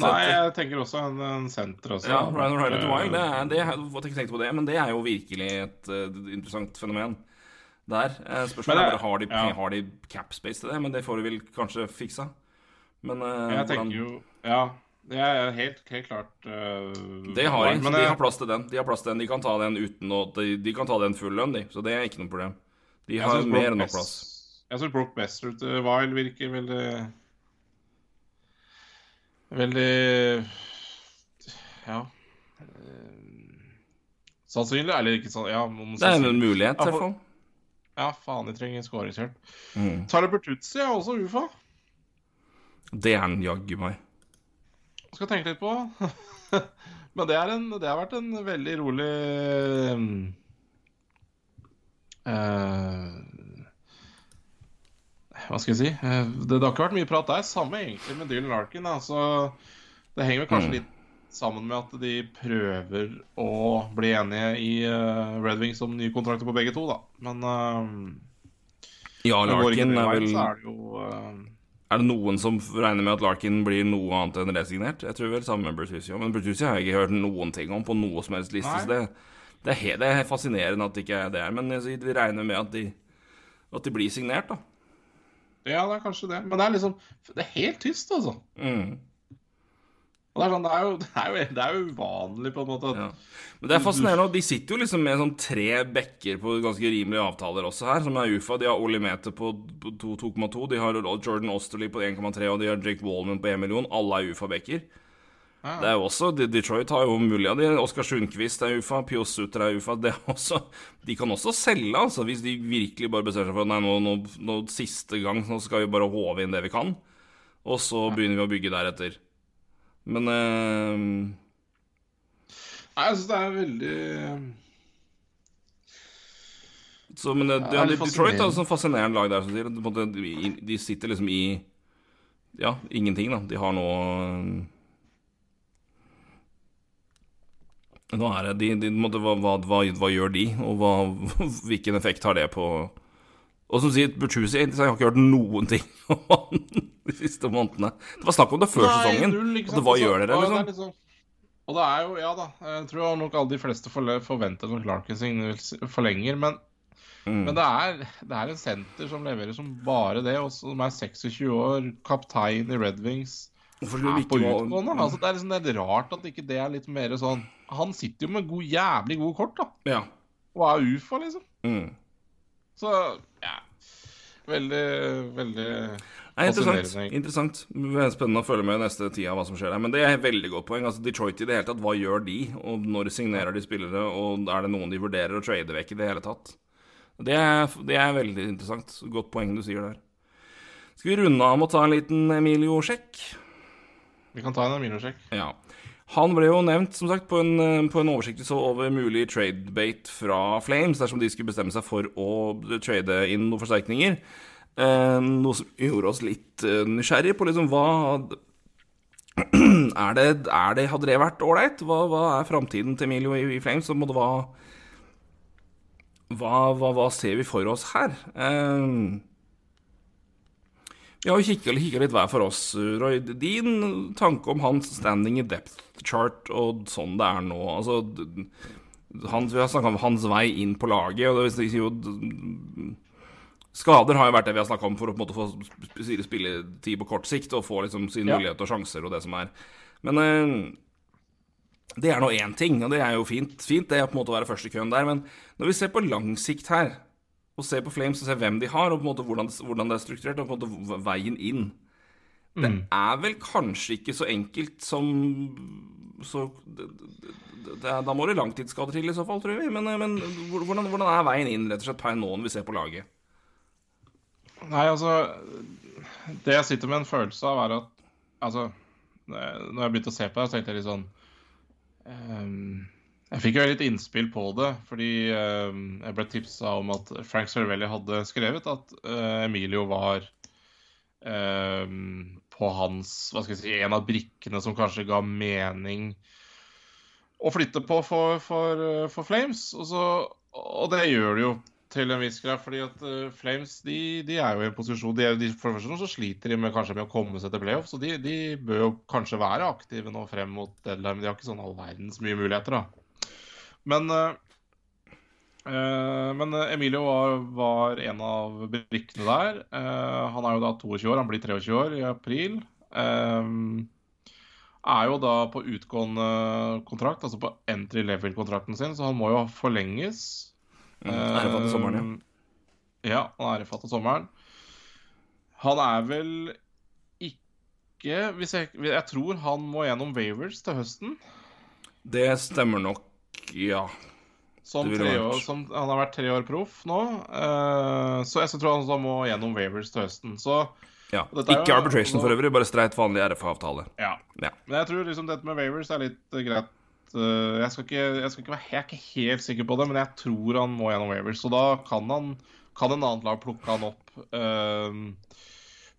Nei, jeg tenker også en, en senter også. Ja, Ryan O'Reilly til Eh, Wild, det er, det er, jeg ikke tenkt på det, men det er jo virkelig et uh, interessant fenomen der. Eh, Spørsmålet det- er bare har de, ja. har de cap space til det, men det får de vel kanskje fiksa. Men uh, Jeg tenker jo Ja, det er helt, helt klart uh, Det har de. Men de har plass til den. De har plass til den, de kan ta den uten å De, de kan ta den full lønn, de. Så det er ikke noe problem. De har mer enn nok plass. Jeg syns Brook Bester til Wild virker veldig Veldig Ja Sannsynlig, eller ikke sånn Ja, Det er en mulighet, i hvert fall. Ja, faen, de trenger skåringshjelp. Mm. Tyler Bertuzzi er også UFA. Det er han jaggu meg. Skal tenke litt på. Men det, er en, det har vært en veldig rolig eh, Hva skal jeg si? Eh, det, det har ikke vært mye prat der. Samme egentlig med Dylan Larkin. Altså, det henger vel kanskje Mm. litt sammen med at de prøver å bli enige i uh, Red Wings om nye kontrakter på begge to, da. Men uh, Ja, Larkin er vel er det jo uh, Er det noen som regner med at Larkin blir noe annet enn resignert? Jeg tror vel sammen med Bertuzzi men Bertuzzi har jeg ikke hørt noen ting om på noe som helst liste. Så det, det, er helt, det er fascinerende at det ikke er det. Men jeg, vi regner med at de, at de blir signert, da. Ja, det er kanskje det. Men det er liksom Det er helt tyst, altså. Mm. Og det er, sånn, det, er jo, det, er jo, det er jo uvanlig, på en måte. Ja. Men det er fascinerende, de sitter jo liksom med sånn tre bekker på ganske rimelige avtaler også her, som er UFA. De har Oli Mete på på 2,2, de har Jordan Osterley på 1,3, og de har Jake Wallman på 1 million. Alle er UFA-bekker. Det er jo også, Detroit har jo mulig av de. Oskar Sundquist er UFA, Pio Suter er UFA. Det er også, de kan også selge, altså, hvis de virkelig bare bestemmer seg for nei, nå, nå, nå siste gang nå skal vi bare håve inn det vi kan. Og så begynner vi å bygge deretter. Men eh, Nei, syns det er veldig Så, men det, det, det Detroit er et sånt fascinerende lag der. Som sier, de, de sitter liksom i Ja, ingenting, da. De har nå Nå er det de, de, måtte, hva, hva, hva, hva gjør de, og hvilken effekt har det på Og som sier, Bertuzzi Jeg har ikke hørt noen ting om han de siste månedene. Det var snakk om det før Nei, sesongen. null, det, hva gjør dere, er liksom? Og det er jo, ja da, jeg tror nok alle de fleste forventer at Larkin forlenger, men, Mm. men det, er, det er en senter som leverer som bare det, og som er 26 år, kaptein i Red Wings. Hvorfor skulle på ikke utgående. Altså, det er liksom det er rart at ikke det er litt mer sånn Han sitter jo med god, jævlig gode kort, da. Ja. Og er UFA, liksom. Mm. Så ja. Veldig, veldig Nei, interessant. Interessant. Er Spennende å følge med neste tida hva som skjer her. Men det er et veldig godt poeng. Altså Detroit i det hele tatt, hva gjør de? Og når signerer de spillere? Og er det noen de vurderer å trade vekk i det hele tatt? Det er, det er veldig interessant. Godt poeng du sier der. Skal vi runde av med å ta en liten Emilio-sjekk? Vi kan ta en aminosjekk. Ja. Han ble jo nevnt som sagt, på en, eh, på en oversikt så over mulig trade-bate fra Flames dersom de skulle bestemme seg for å trade inn noen forsterkninger. Eh, noe som gjorde oss litt nysgjerrige nysgjerrig på liksom hva er det, er det, Hadde det vært ålreit? Hva, hva er framtiden til Emilio i, i Flames? Og hva, hva, hva ser vi for oss her? Eh, Vi har jo kikka litt hver for oss, Roy. Din tanke om hans standing i depth chart og sånn det er nå Altså, han, Vi har snakka om hans vei inn på laget, og det vil si jo Skader har jo vært det vi har snakka om for å på en måte få spilletid på kort sikt og få liksom sine ja. muligheter og sjanser og det som er. Men eh, det er nå én ting, og det er jo fint, fint det er på en måte å være først i køen der. Men når vi ser på lang sikt her, og se på Flames og se hvem de har, og på en måte hvordan, hvordan det er strukturert, og på en måte veien inn Det mm. er vel kanskje ikke så enkelt som så det, det, Da må det langtidsskader til i så fall, tror vi. Men, men hvordan, hvordan, er veien inn rett og slett per nå når vi ser på laget? Nei, altså Det jeg sitter med en følelse av, er at Altså, når jeg begynte å se på det, så tenkte jeg litt sånn um, Jeg fikk jo litt innspill på det, fordi um, jeg ble tipsa om at Frank Cervelli hadde skrevet at uh, Emilio var um, på hans Hva skal jeg si En av brikkene som kanskje ga mening å flytte på for, for, for Flames. Og, så, og det gjør det jo til en viss grad. fordi at uh, Flames de, de, er jo i en posisjon de er, de, For det første så sliter de med, kanskje med å komme seg til playoff, så de, de, bør jo kanskje være aktive nå frem mot deadline. De har ikke sånn all verdens mye muligheter, da. Men, uh, uh, men Emilio var, var, en av brikkene der. han er jo da 22 år, han blir 23 år i april. er jo da på utgående kontrakt, altså på entry level-kontrakten sin, så han må jo forlenges. Mm, ærefatte sommeren, ja. Ja, han er ærefatte sommeren. Han er vel ikke jeg, jeg tror han må gjennom Wavers til høsten. Det stemmer nok, ja. Som år, som, han har vært tre år proff nå. Uh, så jeg tror han må gjennom Wavers til høsten. Så ja. Ikke jo, arbitration for øvrig, bare streit vanlig RFA-avtale. Ja. ja. Men jeg tror liksom dette med Wavers er litt uh, greit uh, jeg, skal ikke, jeg, skal ikke være, jeg, er ikke helt sikker på det, men jeg tror han må gjennom Wavers. Så da kan, han, kan en annen lag plukke han opp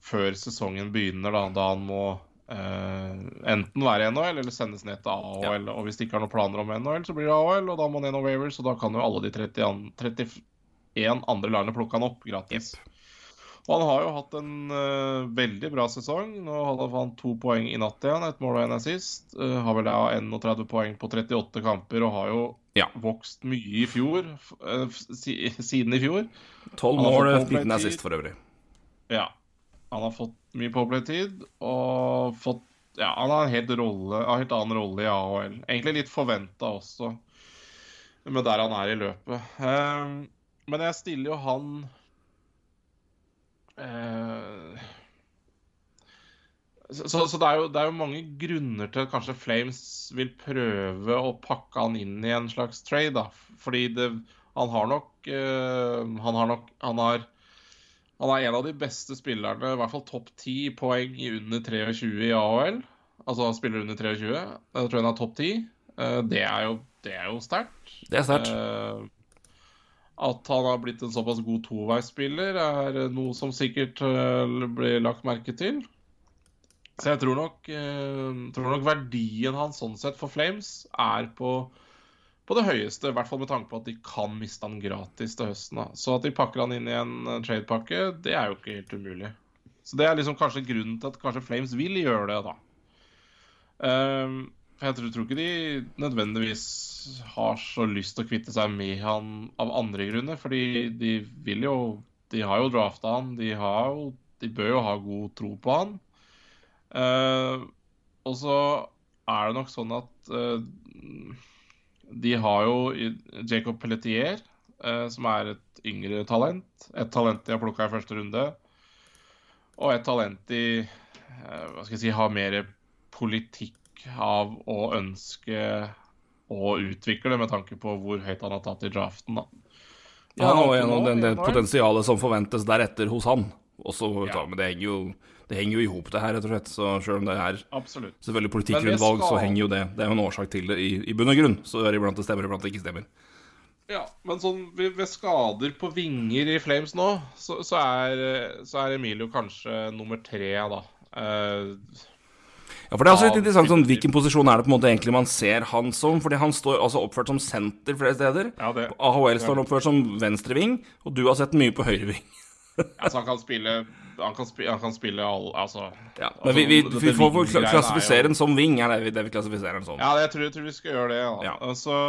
før sesongen begynner, da, da han må enten være NHL eller sendes ned til AHL. Ja. Og hvis de ikke har noen planer om NHL, så blir det AHL, og da må man gjennom Wavers, og da kan jo alle de 30, 31 andre lagene plukke han opp gratis. Yep. Og han har jo hatt en uh, veldig bra sesong. Nå hadde han to poeng i natt igjen, et mål og en assist. Uh, har vel da 31 poeng på 38 kamper og har jo ja. vokst mye i fjor. Uh, siden i fjor. 12 mål, 19 assist for øvrig. Ja. Han har fått mye powerplay-tid og fått Ja, han har en helt, rolle, en helt annen rolle i AHL. Egentlig litt forventa også, med der han er i løpet. men jeg stiller jo han uh, så, så det, er jo, det, er jo, mange grunner til at kanskje Flames vil prøve å pakke han inn i en slags trade. da. Fordi det, han har nok uh, Han har nok han, har, han er en av de beste spillerne, i hvert fall topp 10 poeng i under 23 i AHL. Altså han spiller under 23. Jeg tror han er topp 10. Uh, det er jo, det er jo sterkt. Det er sterkt. Uh, at han har blitt en såpass god toveisspiller, er noe som sikkert uh, blir lagt merke til. Så jeg tror nok, tror nok, verdien hans sånn sett for Flames er på, på det høyeste. I hvert fall med tanke på at de kan miste han gratis til høsten. Da. Så at de pakker han inn i en uh, tradepakke, det er jo ikke helt umulig. Så det er liksom kanskje grunnen til at kanskje Flames vil gjøre det, da. Um, jeg tror, tror, ikke de nødvendigvis har så lyst til å kvitte seg med han av andre grunner. Fordi de vil jo De har jo drafta han. De, har jo, de bør jo ha god tro på han. Uh, og så er det nok sånn at uh, de har jo Jacob Pelletier, uh, som er et yngre talent. Et talent de har plukka i første runde. Og et talent de hva skal jeg si, har mer politikk av å ønske å utvikle, med tanke på hvor høyt han har tatt i draften. da. Ja, og gjennom det potensialet som forventes deretter hos han. Også, ja. Men det henger jo det henger jo i hop, det her, rett og slett. Så selv om det er Absolutt. selvfølgelig politikkgrunnvalg, skal... så henger jo det Det er jo en årsak til det i, i bunn og grunn. Så er iblant det stemmer, iblant det ikke stemmer. Ja, men sånn ved, skader på vinger i Flames nå, så, så, er, så er, Emilio kanskje nummer tre, da. Uh, ja, for det er også litt interessant sånn, Hvilken posisjon er det på en måte egentlig man ser han som? Fordi han står altså oppført som senter flere steder. Ja, det, AHL står han oppført som venstreving, og du har sett mye på høyreving. Altså, han kan spille Han kan, spi, han kan spille all Altså Ja, altså, men vi, vi, vi får vel er klassifisere den som wing, er det vi, det vi klassifiserer den som. Ja, jeg tror, jeg tror vi skal gjøre det. Ja. Altså,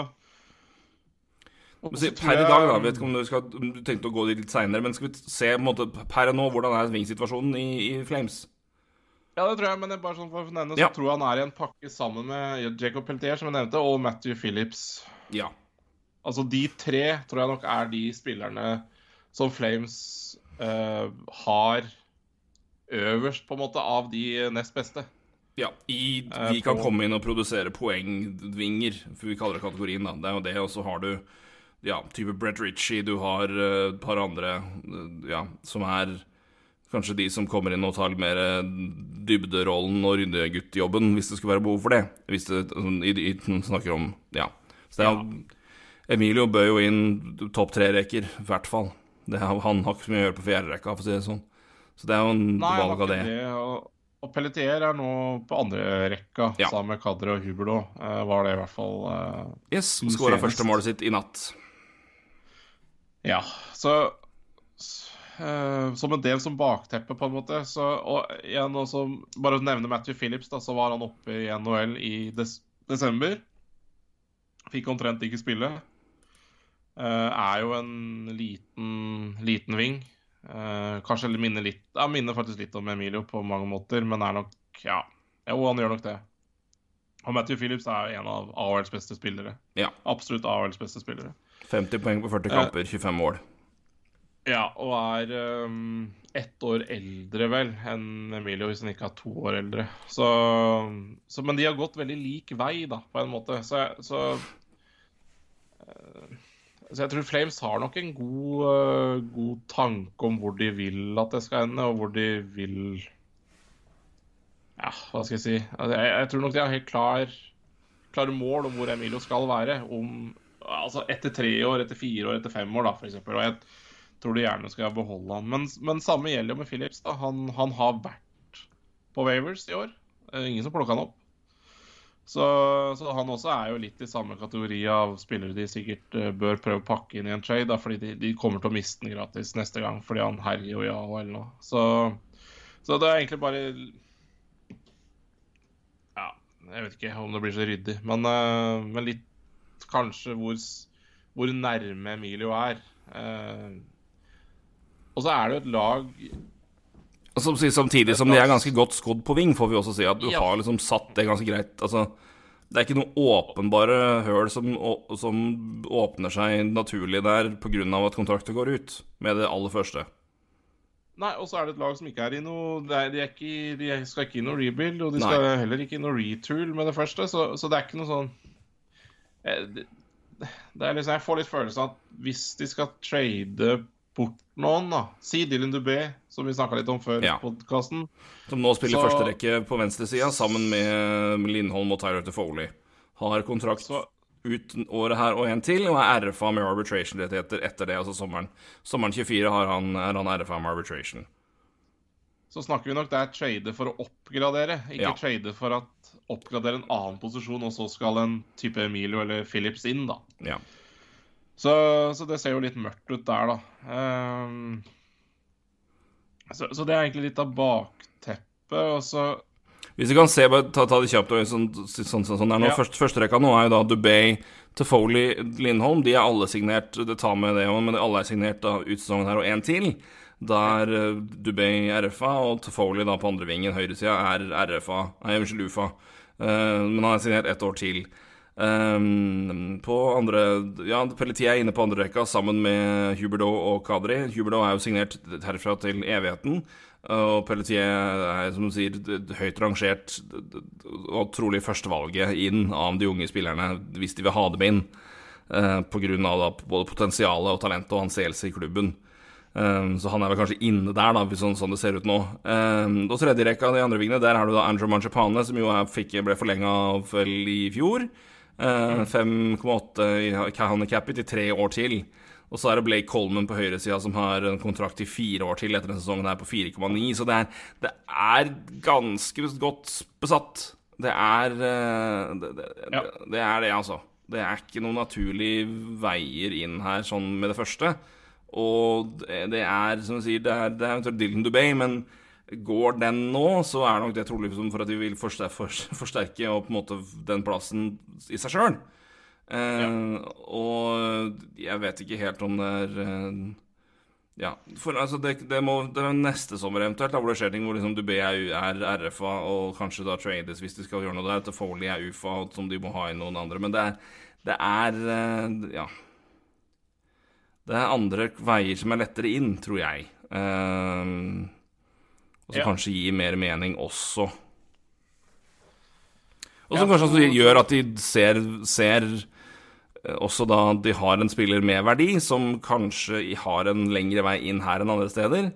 så per i dag, da, vet ikke om du, skal, om du tenkte å gå dit litt seinere, men skal vi se måte, per nå hvordan er wing-situasjonen i, i Flames? Ja, det tror jeg, men er bare sånn for å nevne, så tror jeg han er i en pakke sammen med Jacob Peltier, som jeg nevnte, og Matthew Phillips. Ja. Altså, de tre tror jeg nok er de spillerne som Flames har øverst, på en måte, av de nest beste. ja. I, Eh, de kan på- komme inn og produsere poengvinger, for vi kaller det kategorien, da. Det er jo det, og så har du ja, type Brett Ritchie, du har eh, et par andre eh, ja, som er kanskje de som kommer inn og tar litt mer eh, dybderollen og ryddeguttjobben, hvis det skulle være behov for det. Hvis det sånn, i, i, snakker om Ja. Så det er, Emilio bør jo inn topp tre-reker, i hvert fall. Det, han har ikke så mye å gjøre på fjerderekka, for å si det sånn. Så det er jo en Nei, valg av det. det. Og, og Pelletier er nå på andre rekka, Ja. sammen med Kadri og Huberdo. Uh, var det i hvert fall uh, Yes, skåra første målet sitt i natt. Ja, så eh, Som en del som bakteppe, på en måte. Så, og igjen også, Bare å nevne Matthew Phillips, da, så var han oppe i NHL i des desember. Fikk omtrent ikke spille. Eh, er jo en liten, liten ving. Eh, kanskje eller minner litt Ja, minner faktisk litt om Emilio på mange måter, men er nok Ja, jo, han gjør nok det. Og Matthew Phillips er en av AHLs beste spillere. Ja. Absolutt AHLs beste spillere. 50 poeng på 40 kamper, 25 mål. Ja, og er um, ett år eldre, vel, enn Emilio, hvis han ikke er to år eldre. Så, så Men de har gått veldig lik vei, da, på en måte. Så, så, eh, så jeg tror Flames har nok en god, uh, god tanke om hvor de vil at det skal ende, og hvor de vil Ja, hva skal jeg si? Altså, jeg, jeg tror nok de har helt klar, klare mål om hvor Emilio skal være. Om, altså etter tre år, etter fire år, etter fem år, da, eksempel. Og jeg tror de gjerne skal beholde han. Men, men samme gjelder jo med Phillips. da. Han, han har vært på Wavers i år. Er ingen som plukka han opp. Så, så han også er jo litt i samme kategori av spillere de sikkert eh, bør prøve å pakke inn i en trade, da, fordi de, de kommer til å miste den gratis neste gang fordi han herjer jo i AHL nå. Så, så det er egentlig bare Ja, jeg vet ikke om det blir så ryddig, men, uh, men litt kanskje hvor, hvor nærme Emilio er. Uh, og så er det jo et lag som samtidig som de er ganske godt skodd på ving, får vi også si at du Ja. har liksom satt det ganske greit. Altså, det er ikke noen åpenbare høl som, som åpner seg naturlig der pga. at kontrakten går ut, med det aller første. Nei, og så er det et lag som ikke er i noe er, de, er ikke, de skal ikke i noe rebuild, og de Nei. skal heller ikke i noe retool med det første, så, så det er ikke noe sånn eh, det, det er liksom, Jeg får litt følelsen av at hvis de skal trade bort noen, da Si Dylan Dubé, som vi snakka litt om før Ja. podkasten. Som nå spiller Så- førsterekke på venstresida sammen med Lindholm og Tyler Foley. Har kontrakt Så ut året her og en til, og er RFA med arbitration-rettigheter etter det, altså sommeren. Sommeren 24 har han, er han RFA med arbitration. så snakker vi nok det er trade for å oppgradere, ikke Ja. trade for at oppgradere en annen posisjon, og så skal en type Emilio eller Phillips inn, da. Ja. Så, så det ser jo litt mørkt ut der, da. Um, så, så det er egentlig litt av bakteppet, og så Hvis vi kan se, bare ta, ta det kjapt sånn, sånn, sånn, sånn nå. Ja. Først, Førsterekka nå er jo da Dubay, Tefoli, Lindholm. De er alle signert. Det tar med det òg, men alle er signert da ut sesongen her, og én til. Da er uh, Dubay RFA, og Tefoli da på andre vingen, høyresida, er RFA. Nei, unnskyld, UFA. Uh, men han er signert ett år til. Um, på andre Ja, Pelletier er inne på andre rekka sammen med Huberdo og Kadri. Huberdo er jo signert herfra til evigheten. Og Pelletier er, som du sier, høyt rangert og trolig førstevalget inn av de unge spillerne, hvis de vil ha dem inn. Uh, av da, både potensialet og talentet og anseelse i klubben. Um, så han er vel kanskje inne der, da, sånn, sånn det ser ut nå. Um, tredje rekka av de andre vingene, der har du da Andrew Manchepane, som jo er, fikk, ble forlenga i fjor. Uh, 5,8 i handikappet i tre år til. Og så er det Blake Coleman på høyresida som har en kontrakt i fire år til etter denne sesongen her på 4,9. Så det er, det er ganske godt besatt. Det er eh, det, det, Ja. det er det, altså. Det er ikke noen naturlige veier inn her sånn med det første. Og det det er, som du sier, det er, det er eventuelt Dylan Dubay, men går den nå, så er nok det trolig for at de vil forsterke, og på en måte den plassen i seg sjøl. Og jeg vet ikke helt om det er eh, Ja, for altså det, det, må, det er neste sommer eventuelt, da, hvor det skjer ting hvor liksom Dubé er, er RFA og kanskje da trades hvis de skal gjøre noe der. Til Foley er UFA, som de må ha inn noen andre. Men det er, det er eh, Ja. Det er andre veier som er lettere inn, tror jeg. Uh, og som Ja. kanskje gir mer mening også. Og som kanskje også gjør at de ser, ser eh, også da de har en spiller med verdi, som kanskje har en lengre vei inn her enn andre steder,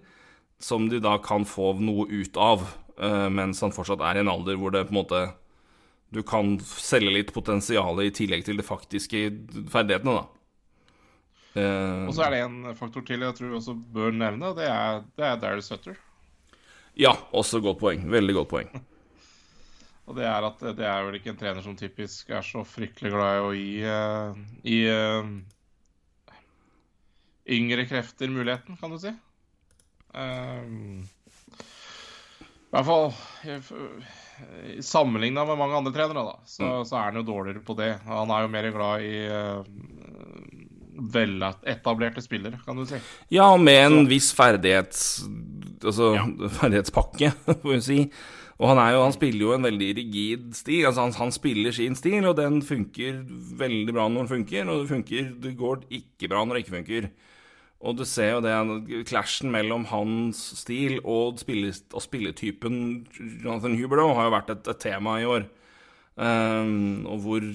som de da kan få noe ut av, eh, mens han fortsatt er i en alder hvor det på en måte Du kan selge litt potensial i tillegg til de faktiske ferdighetene, da. Og så er det en faktor til jeg tror vi også bør nevne, og det er, det er Sutter. Ja, også godt poeng. Veldig godt poeng. Og det er at det er vel ikke en trener som typisk er så fryktelig glad i å gi, uh, i, uh, yngre krefter muligheten, kan du si. Um, I hvert fall sammenligna med mange andre trenere, da, så, så er han jo dårligere på det. Han er jo mer glad i uh, veletablerte spillere, kan du si. Ja, med en viss ferdighets... Altså Ja. ferdighetspakke, får vi si. Og han, er jo, han spiller jo en veldig rigid stil. Altså han, han spiller sin stil, og den funker veldig bra når den funker, og det, funker, det går ikke bra når det ikke funker. Og du ser jo det, clashen mellom hans stil og, spille, og spilletypen Jonathan Huberto har jo vært et, et tema i år. Um, og hvor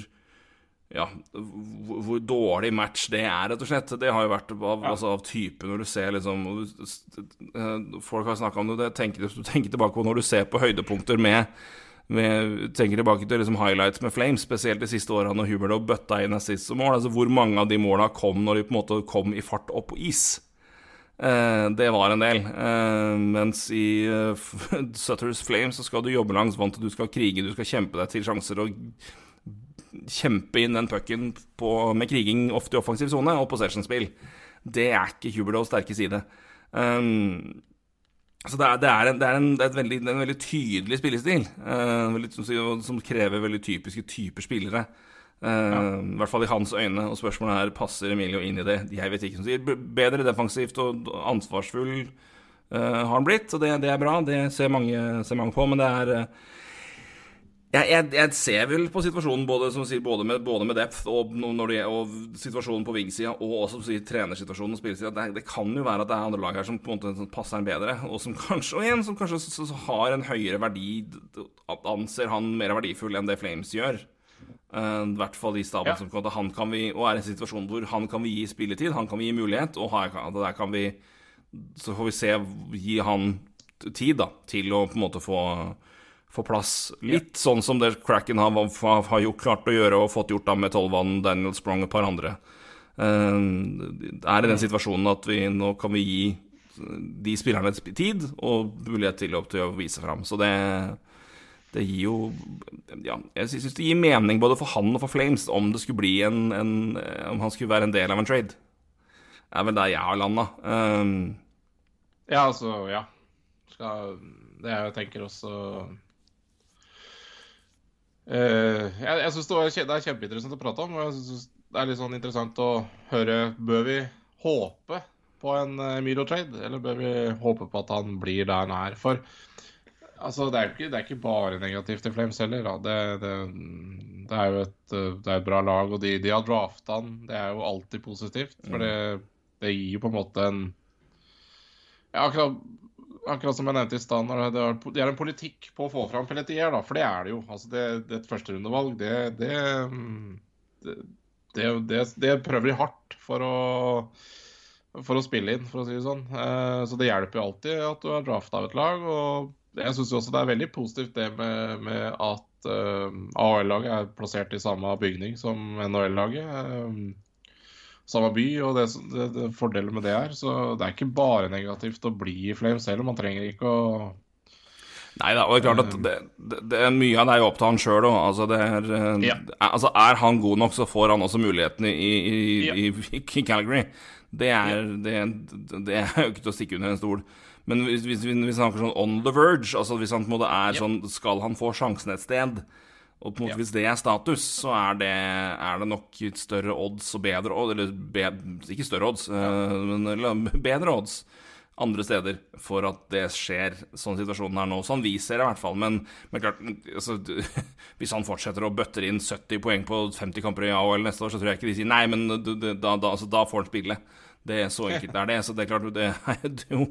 ja, hvor, hvor dårlig match det er, rett og slett. Det har jo vært av, altså, av type når du ser liksom eh, Folk har snakka om det, det tenker, du tenker tilbake på når du ser på høydepunkter med, med Tenker tilbake til liksom highlights med Flames, spesielt de siste åra når Hubert bøtta inn assist som mål. Altså hvor mange av de måla kom når de på en måte kom i fart opp på is. Eh, det var en del. Eh, mens i eh, Sutters Flames så skal du jobbe langs vant, du skal krige, du skal kjempe deg til sjanser og kjempe inn den pucken med kriging ofte i offensiv sone og possession-spill. Det er ikke Huberdos sterke side. Um, så det er, det er, en, det er, en, det er veldig, en veldig tydelig spillestil, uh, veldig, som, som krever veldig typiske typer spillere. Eh, I hvert fall i hans øyne, og spørsmålet er passer Emilio inn i det. Jeg vet ikke. Som sier, bedre defensivt og ansvarsfull uh, har han blitt, og det, det er bra. Det ser mange, ser mange på, men det er eh, jeg, jeg, jeg ser vel på situasjonen både, som sier, både, med, både med depth og, når det, og situasjonen på vingsida, og også som sier, trenersituasjonen og spillesida. Det, det kan jo være at det er andre lag her som på en måte passer en bedre, og som kanskje, og en som kanskje så, så har en høyere verdi, anser han mer verdifull enn det Flames gjør. Eh, I hvert fall i staben Ja. som kan, han kan vi, og er i en situasjon hvor han kan vi gi spilletid, han kan vi gi mulighet, og her, der kan vi Så får vi se, gi han tid da, til å på en måte få få plass. Litt sånn som det Cracken har, har, jo klart å gjøre og fått gjort da med Tolvan, Daniel Sprong og et par andre. Uh, er i den situasjonen at vi nå kan vi gi de spillerne sp- tid og mulighet til å, til å vise fram. Så det, det gir jo Ja, jeg syns det gir mening både for han og for Flames om det skulle bli en, en Om han skulle være en del av en trade. Det er vel der jeg har landa. Ja, altså, ja. Skal, det jeg tenker også Eh, Jeg, jeg syns det, det er kjempeinteressant å prate om. og jeg synes Det er litt sånn interessant å høre Bør vi håpe på en eh, Miro trade, eller bør vi håpe på at han blir der han er? For altså, det, er ikke, det er ikke bare negativt i Flames heller. Det, det, det er jo et, det er et bra lag, og de, de har drafta han. Det er jo alltid positivt. For det, det gir jo på en måte en ja, akkurat, akkurat som jeg nevnte i stad, det, det, er- er en politikk på å få fram Pelletier, da. For det er det jo. Altså, det, det et førsterundevalg, det det, det, det, det prøver de hardt for å for å spille inn, for å si det sånn. Eh, Så det hjelper jo alltid at du har drafta av et lag. Og jeg syns også det er veldig positivt det med, med at eh, AHL-laget er plassert i samme bygning som NHL-laget. Eh, samme by, og det, det, det fordelen med det er. Så det er ikke bare negativt å bli i Flames selv, man trenger ikke å Nei da, og det er klart at det, det, det er mye av det er jo opp til han sjøl òg. Altså, er, eh, Ja. altså, er han god nok, så får han også muligheten i, i, Ja. i, i Calgary. Det er, det, det er jo ikke til å stikke under en stol. Men hvis, hvis, vi- hvis han snakker sånn on the verge, altså hvis han på en måte er sånn Skal han få sjansen et sted? Og på en måte hvis det er status, så er det, er det nok større odds og bedre odds Eller be, ikke større odds, ja. men eller, bedre odds andre steder for at det skjer sånn situasjonen er nå. Sånn vi ser det i hvert fall. Men, men klart, altså, hvis han fortsetter å bøtter inn 70 poeng på 50 kamper i AHL neste år, så tror jeg ikke de sier nei, men da, da, altså, da får han spille. Det er Så enkelt er det. Så det er klart, det er jo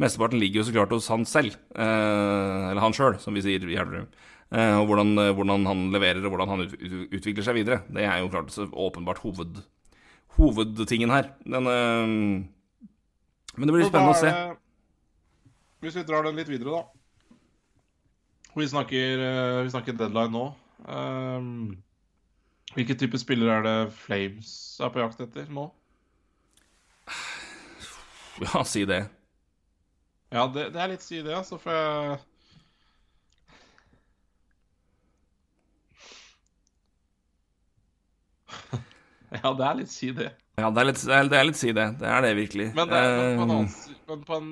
Mesteparten ligger jo så klart hos han selv. Eh, eller han sjøl, som vi sier i Elverum. Eh, og hvordan, hvordan han leverer, og hvordan han ut, ut, utvikler seg videre. Det er jo klart så åpenbart hoved, hovedtingen her. Den øh... Men det blir spennende det, å se. Hvis vi drar den litt videre, da. Vi snakker, eh, vi snakker deadline nå. Um, hvilke type spillere er det Flames er på jakt etter nå? Ja, si det. Ja, det, det er litt si det, altså, for jeg Ja, det er litt si det. Ja, det er litt, det er, litt si det. Det er det virkelig. Men, det er, men på en Eh, annen, men på en,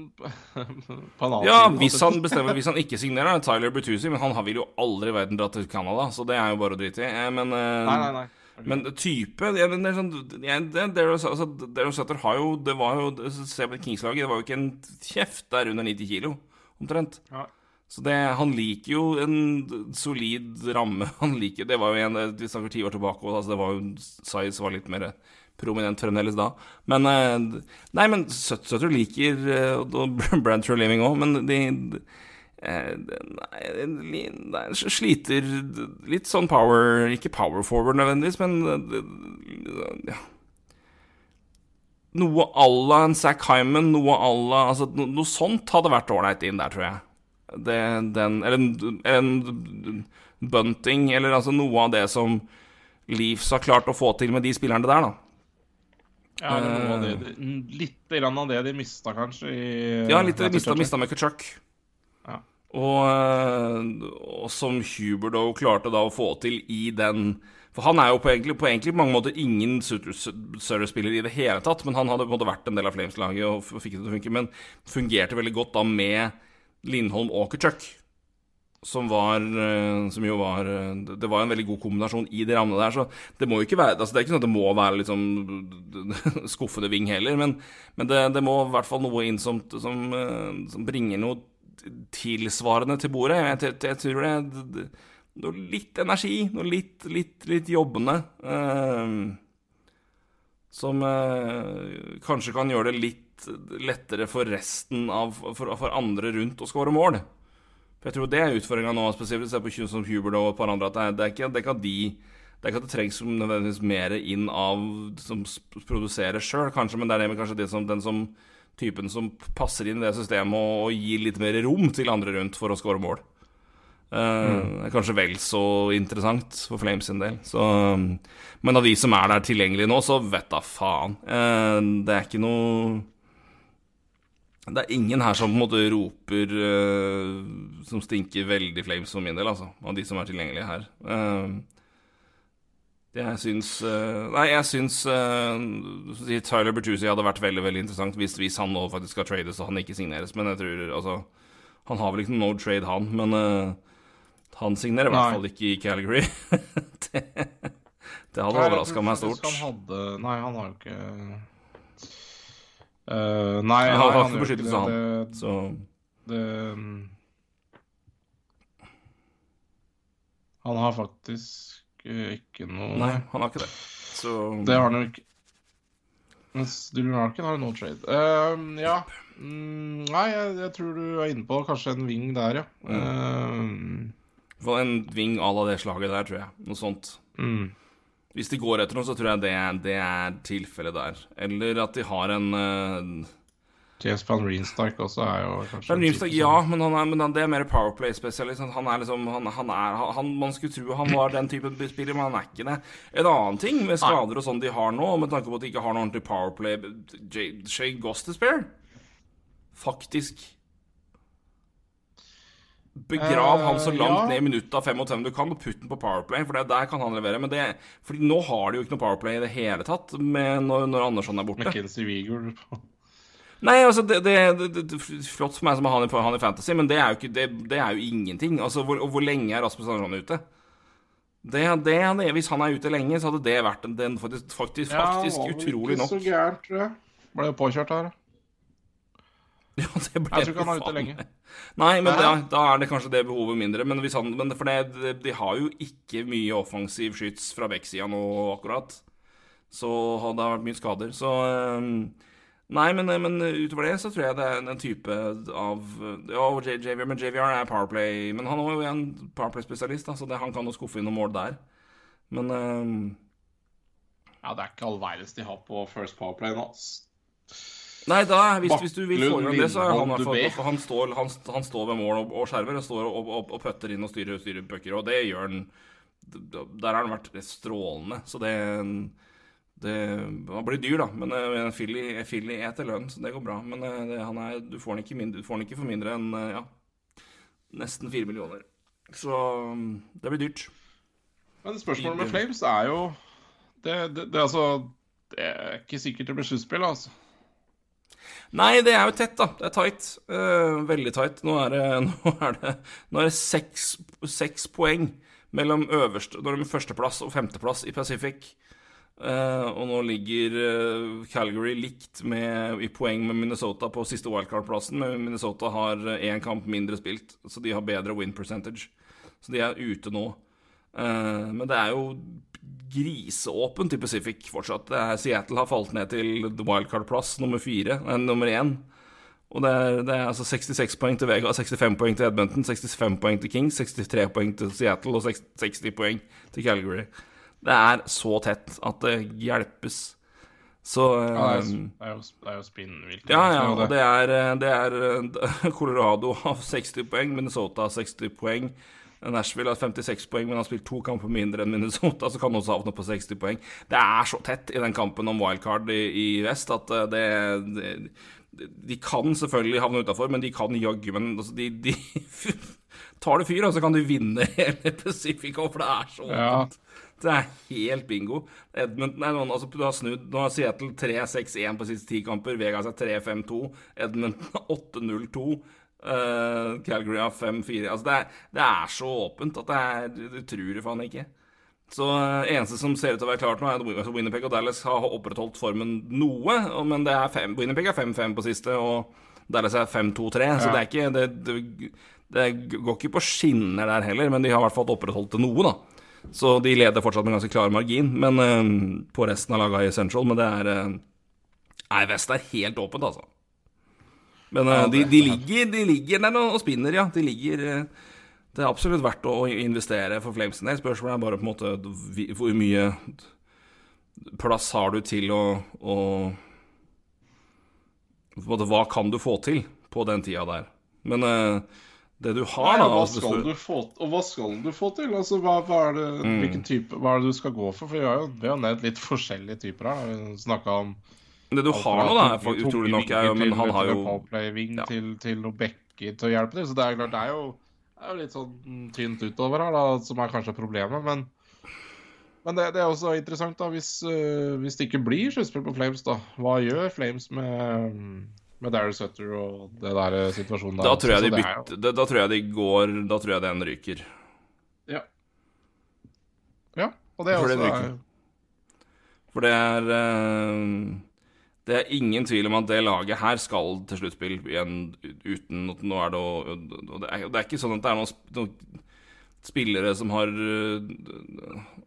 på en annen Ja, side hvis han bestemmer Hvis han ikke signerer, er Tyler Bertuzzi, men han vil jo aldri i verden dra til Canada, så det er jo bare å drite i. Eh, Men, eh, Nei, nei, nei. men type ja, men det er sånn ja, det, Darryl altså, Sutter har jo Det var jo Se på Kings-laget, det var jo ikke en kjeft der under 90 kilo, omtrent. Ja. Så det, han liker jo en solid ramme. Han liker Det var jo en Vi snakker ti år tilbake, altså, det var jo Size var litt mer prominent fremdeles da. Men eh, Nei, men Sutter liker eh, og Bradshaw Living òg, men de eh, Nei, nei, sliter litt sånn power Ikke power forward nødvendigvis, men eh, ja. Noe à la en Zack Hyman, noe à la altså, no, Noe sånt hadde vært ålreit inn der, tror jeg. Det, den, eller en, en bunting, eller altså noe av det som Leafs har klart å få til med de spillerne der, da. Ja, noe det, Eh. litt grann av det de mista, kanskje. I, Ja, litt mista, Churchill. mista med Kachuk. Ja. Og, eh, og som Huberdo klarte da å få til i den For han er jo på egentlig, på egentlig mange måter ingen Sutter-spiller i det hele tatt, men han hadde på en måte vært en del av Flames-laget og fikk det til å funke, men fungerte veldig godt da med Lindholm og Kachuk. Som var eh, Som jo var eh, Det var en veldig god kombinasjon i de rammene der. Så det må jo ikke være altså Det er ikke sånn at det må være liksom skuffende ving heller, men, men det, det må i hvert fall noe inn som, som, eh, som bringer noe tilsvarende til bordet. Jeg, jeg, jeg tror det, det Noe litt energi, noe litt, litt, litt jobbende. eh, som eh, kanskje kan gjøre det litt lettere for resten av For, for andre rundt å skåre mål. For jeg tror det er utfordringa nå, spesielt ser på Kjus som Hubert og et par andre, at det er, det ikke det er ikke at de det er ikke at det trengs nødvendigvis mer inn av som produserer sjøl, kanskje, men det er det med kanskje det som, den som typen som passer inn i det systemet og, og gir litt mer rom til andre rundt for å skåre mål. det er kanskje vel så interessant for Flames sin del. Så, men av de som er der tilgjengelig nå, så vet da faen. Uh, det er ikke noe Det er ingen her som på en måte roper uh, Som stinker veldig Flames for min del, altså. Av de som er tilgjengelige her. Uh, det jeg syns uh, Nei, jeg syns Tyler Bertuzzi hadde vært veldig veldig interessant hvis, hvis han nå faktisk skal trades og han ikke signeres. Men jeg tror altså Han har vel ikke noe no trade, han. Men han signerer i hvert fall ikke i Calgary. det, det hadde overraska meg stort. Han hadde, nei, han har jo ikke Eh, Nei, Han har ikke beskyttelse, det. han. Så Det, det Han har faktisk eh, ikke noe Nei, han har ikke det. Så Det har han jo ikke. Mens Dylan Larkin har no trade. Uh, ja. Mm, nei, jeg, jeg tror du er inne på kanskje en wing der, ja. Mm. Uh, en ving à la det slaget der, tror jeg. Noe sånt. mm. Hvis de går etter noe, så tror jeg det, det er tilfellet der. Eller at de har en uh, James Van Reenstark også er jo kanskje Van Reenstark, ja, men, han er, men det er mer Powerplay-spesialist. Han er liksom han, han er, han, Man skulle tro han var den typen spiller, men han er ikke det. En annen ting med skader og sånn de har nå, med tanke på at de ikke har noe ordentlig Powerplay Shay Gostespair Faktisk. Begrav han så Eh, langt ja. ned i minutta 25 du kan, og putt den på Powerplay, for det, der kan han levere. Men det, fordi nå har de jo ikke noe Powerplay i det hele tatt med når, når Andersson er borte. McKenzie Weagle Nei, altså, det, det, det, det, det Flott for meg som har han i, han i Fantasy, men det er jo, ikke, det, det er jo ingenting. Altså, hvor, og hvor lenge er Rasmus Andersson ute? Det, det, det, hvis han er ute lenge, så hadde det vært en, den faktisk, faktisk, faktisk utrolig nok. så gærent, tror jeg. Ble jo påkjørt her. Ja, det ble Jeg tror ikke han er ute lenge. Nei, men da, da er det kanskje det behovet mindre. Men, hvis han, men for det, de, de har jo ikke mye offensiv skyts fra backsida nå, akkurat. Så har det har vært mye skader. Så Nei, men, men utover det så tror jeg det er en type av Ja, JVR, men JVR er Powerplay. Men han er jo en Powerplay-spesialist, så det, han kan jo skuffe inn noen mål der. Men um... Ja, det er ikke all verdens de har på First Powerplay nå. Nei, da, hvis, hvis du vil få det, så er han, i hvert fall- han, står, han, han står ved mål og, og skjermer og står og, og, og putter inn og styrer, styrer pucker, og det gjør han Der har han vært strålende, så det det, Han blir dyr, da, men en Philly eter lønn, så det går bra. Men eh, det, han er, du får han ikke, mindre, får han ikke for mindre enn eh, ja, nesten fire millioner. Så mm, det blir dyrt. Men spørsmålet med Flames er jo Det, det, det, altså, det er ikke sikkert det blir sluttspill, altså. Nei, det er jo tett, da. Det er tight. Uh, veldig tight. Nå er det, nå er det, nå er det seks, seks poeng mellom øverste, nå er det er førsteplass og femteplass i Pacific. Uh, og nå ligger uh, Calgary likt med, i poeng med Minnesota på siste wildcard-plassen, men Minnesota har én kamp mindre spilt, så de har bedre win percentage. Så de er ute nå. Men det er jo griseåpent i Pacific fortsatt. Seattle har falt ned til wildcard-plass nummer fire, nei, nummer én. Og det er, det er altså 66 poeng til Vega, 65 poeng til Edmonton, 65 poeng til Kings, 63 poeng til Seattle og 60 60 poeng til Calgary. Det er så tett at det hjelpes. Så Ja, det, er, eh, jo- det, er jo, spinnvilt. ja, ja, og det er, det er Colorado har 60 poeng, Minnesota har 60 poeng. Nashville har 56 poeng, men har spilt to kamper mindre enn Minnesota, så kan også havne på 60 poeng. Det er så tett i den kampen om wildcard i, i vest at eh, det, det De kan selvfølgelig havne utafor, men de kan jaggu Men altså, de, de tar det fyr, og så kan de vinne hele Pacific også, for det er så Ja. Det er helt bingo. Edmonton er noen, altså, du har snudd. Nå har Seattle 3-6-1 på siste ti kamper. Vegas er 3-5-2. Edmonton har 8-0-2. Eh, Calgary har 5-4. Altså, det er, det er så åpent at det er Du tror det faen ikke. Så uh, eneste som ser ut til å være klart nå, er at Winnerpeg Winnipeg og Dallas har opprettholdt formen noe. Men det er fem, Winnipeg er 5-5 på siste, og Dallas er 5-2-3. Så det er ikke det, det, det går ikke på skinner der heller, men de har i hvert fall opprettholdt det noe, da. Så de leder fortsatt med ganske klar margin men, uh, på resten av laga i Central. Men det er Nei, Vest er helt åpent, altså. Men eh, de, de, ligger, de ligger der og spinner, ja. De ligger eh, Det er absolutt verdt å investere for Flames sin del. Spørsmålet er bare på en måte hvor mye plass har du til å, å på en måte, Hva kan du få til på den tida der? Men eh, det du har, Nei, da hva altså, skal du få, og hva skal du få til? Altså, hva, hva er det, Mm. Type, hva er det du skal gå for? For Vi har jo, vi har nevnt litt forskjellige typer her. Vi snakka om Det du har nå, da, for- utrolig nok, er jo Men han har jo Powerplay-ving til, til noen bekker til å hjelpe til. Så det er klart, det er jo, det er jo litt sånn tynt utover her, da, som er kanskje problemet. Men, men det, det er også interessant, da, hvis, uh, hvis det ikke blir sluttspill på Flames, da. Hva gjør Flames med, med Darryl Sutter og det der øh, situasjonen der? Da tror jeg de bytter da, da tror jeg de går Da tror jeg den ryker. Ja. ja. Og det er For det også. For det er eh, Det er ingen tvil om at det laget her skal til sluttspill igjen uten nå er det og det er, ikke sånn at det er noen, noen spillere som har eh,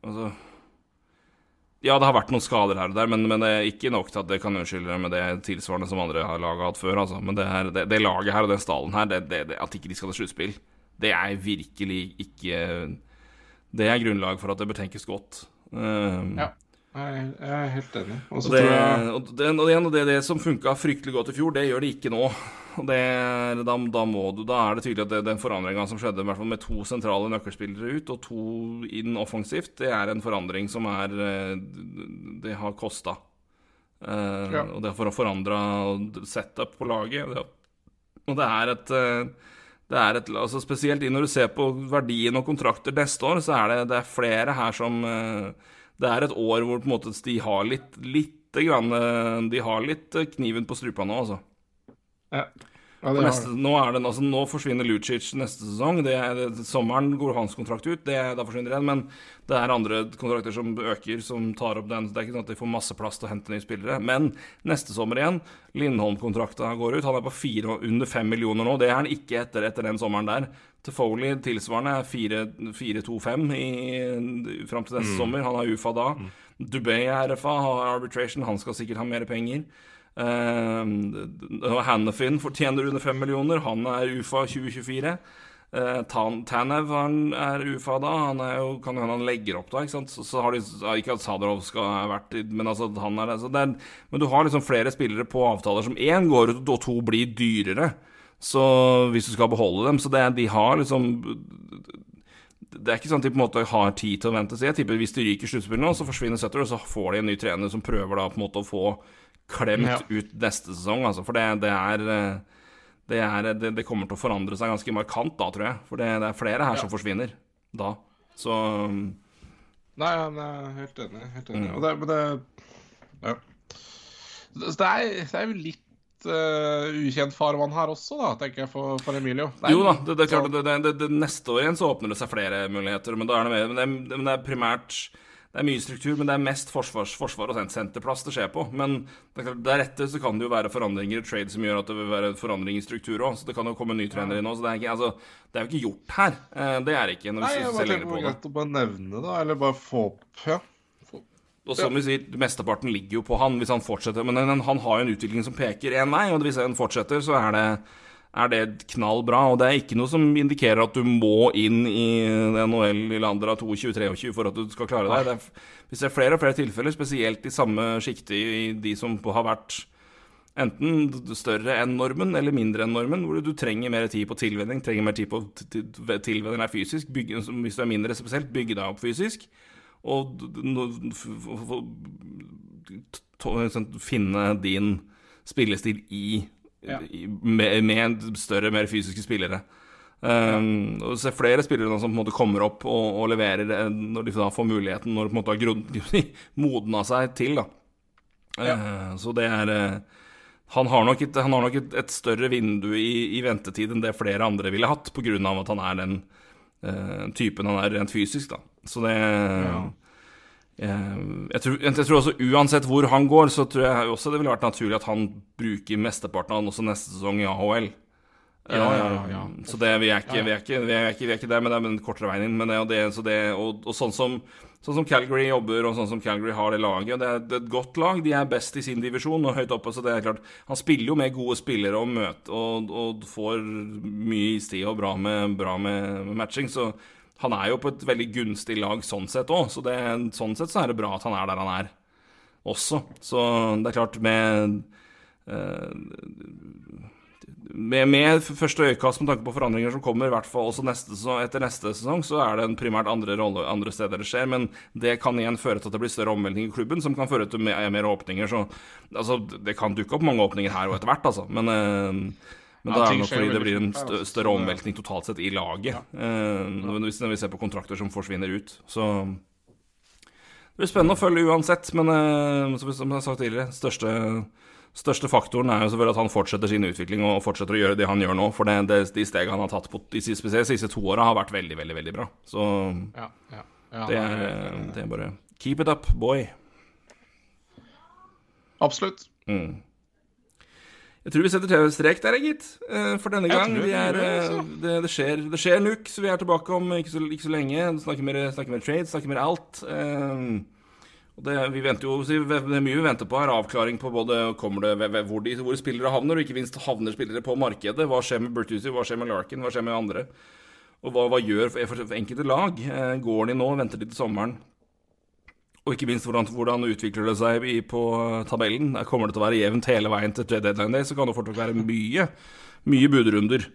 Altså Ja, det har vært noen skader her og der, men, men det er ikke nok til at det kan unnskylde med det tilsvarende som andre har laget hatt før. Altså. Men det, her, det, det laget her og den stallen her, det, at ikke de skal til sluttspill, det er virkelig ikke Det er grunnlag for at det bør tenkes godt. Um, Ja. Jeg er helt enig. Og og det, jeg og det, og det, og det, det som funka fryktelig godt i fjor, det gjør det ikke nå. Det, da, da, må du, da er det tydelig at den forandringa som skjedde i hvert fall med to sentrale nøkkelspillere ut og to inn offensivt, det er en forandring som er eh, Det har kosta. Eh, Ja. Og det har forandra setup på laget. Og det er et eh, det er et, altså Spesielt når du ser på verdien og kontrakter neste år, så er det, det er flere her som eh, Det er et år hvor måte de har litt, litt grann, eh, De har litt eh, kniven på strupa nå, altså. Ja. Ja, neste, nå, er det, altså, nå forsvinner Lucic neste sesong. Det, det, sommeren går hans kontrakt ut, det, da forsvinner den. Men det er andre kontrakter som øker, som tar opp den. Så Det er ikke sånn at de får masse plass til å hente nye spillere. Men neste sommer igjen, Lindholm-kontrakta går ut. Han er på fire, under fem millioner nå. Det er han ikke etter, etter den sommeren der. Til Foley tilsvarende er 4-2-5 fram til neste sommer. Han har UFA da. Dubay er RFA, har arbitration. Han skal sikkert ha mer penger. Uh, Hannefin fortjener under 5 millioner. Han er UFA 2024. Uh, Tan Tanev han er UFA da. Han er jo, kan hende han legger opp da. Ikke sant? Så, så har de Ikke at Sadarov skal ha vært Men altså, han er, altså det er, Men du har liksom flere spillere på avtaler som én går ut, og to blir dyrere. Så hvis du skal beholde dem Så det, de har liksom det er ikke sånn at de på en måte har tid til å vente. Så jeg tipper Hvis de ryker sluttspillet nå, så forsvinner Sutter, og så får de en ny trener som prøver da på en måte å få klemt Ja. ut neste sesong. Altså, for det, det er eh, det, er, det, det kommer til å forandre seg ganske markant da, tror jeg. For det, er flere her som forsvinner da. Så um, Nei, jeg er helt enig. Helt enig. Mm. Og det, men det Ja. Det er, det er jo litt uh, ukjent farvann her også, da, tenker jeg, for, for Emilio. Det er Jo da, det, det er klart sånn- det, det, neste år igjen så åpner det seg flere muligheter. Men er det, mer, men det, men det er primært Det er mye struktur, men det er mest forsvars, forsvar og senterplass det skjer på. Men er deretter så kan det jo være forandringer i trade som gjør at det vil være forandring i struktur òg. Så det kan jo komme en ny trener inn òg. Så det er, ikke, altså, det er jo ikke gjort her. Eh, Det er det ikke. når Nei, vi jeg ser bare tenker på det. greit å bare nevne det, eller bare få opp Ja. Og som vi sier, mesteparten ligger jo på han hvis han fortsetter. Men han, han har jo en utvikling som peker én vei, og hvis han fortsetter, så er det, er det knall bra. Og det er ikke noe som indikerer at du må inn i NHL i av 22-23 for at du skal klare deg. Det er, vi ser flere og flere tilfeller, spesielt i samme sjikte i de som har vært enten større enn normen eller mindre enn normen, hvor du trenger mer tid på tilvenning, trenger mer tid på tilvenning deg fysisk, bygge, hvis du er mindre spesielt, bygge deg opp fysisk, og finne din spillestil i, Ja. med, med større, mer fysiske spillere. Um, og se flere spillere da, som på en måte kommer opp og, og leverer eh, når de da får muligheten, når de på en måte har grunn, modna seg til. da Eh, Så det er uh, Han har nok et, har nok et, et større vindu i, i ventetid enn det flere andre ville hatt, pga. at han er den uh, typen han er rent fysisk, da. Så det eh, jeg, tror, jeg tror også uansett hvor han går, så tror jeg også det ville vært naturlig at han bruker mesteparten av den også neste sesong i AHL. Ja, ja, ja, ja. Eh, Så det, vi, er ikke, vi, er ikke, vi, er ikke, vi er ikke der, men det er den kortere veien inn. Men det, og, det, så det, og, og sånn, som, sånn som Calgary jobber, og sånn som Calgary har det laget Det er, det er et godt lag. De er best i sin divisjon og høyt oppe. Så det er klart Han spiller jo med gode spillere og, møte, og, og får mye istid og bra med, bra med matching. Så han er jo på et veldig gunstig lag sånn sett òg. Så det, sånn sett så er det bra at han er der han er også. Så det er klart, med eh, med, med første øyekast med tanke på forandringer som kommer, i hvert fall også neste, etter neste sesong, så er det primært andre rolle andre steder det skjer. Men det kan igjen føre til at det blir større omveltning i klubben, som kan føre til mer, mer åpninger. Så altså, det kan dukke opp mange åpninger her og etter hvert, altså. Men, eh, men Ja, da er det nok fordi det blir en fort her, stø altså. større omveltning totalt sett i laget. Eh, Hvis vi ser på kontrakter som forsvinner ut. Så det blir spennende å følge uansett, men eh, som jeg har sagt tidligere, største, største faktoren er jo selvfølgelig at han fortsetter sin utvikling og fortsetter å gjøre det han gjør nå. For det, det, de stegene han har tatt på de siste, de siste to åra, har vært veldig, veldig veldig bra. Så Ja, ja. ja det er, det er bare Keep it up, boy. Absolutt. Mm. Jeg tror vi setter TV-strek der, gitt. eh, For denne gang. vi er, det, eh, altså. det, det, skjer, det skjer nuk, så vi er tilbake om ikke så, ikke så lenge. Snakker mer, snakker mer trade, snakker mer alt. Eh, det, vi venter jo, det er mye vi venter på her. Avklaring på både det, hvor, de, hvor spillere havner, og ikke minst havner spillere på markedet. Hva skjer med Bertuzzi, hva skjer med Larkin, hva skjer med andre? Og hva, hva gjør for, for, enkelte lag? Går de nå, venter de til sommeren? Og ikke minst hvordan, hvordan utvikler det seg i, på tabellen. Der kommer det til å være jevnt hele veien til trade deadline day, så kan det fortsatt være mye, mye budrunder.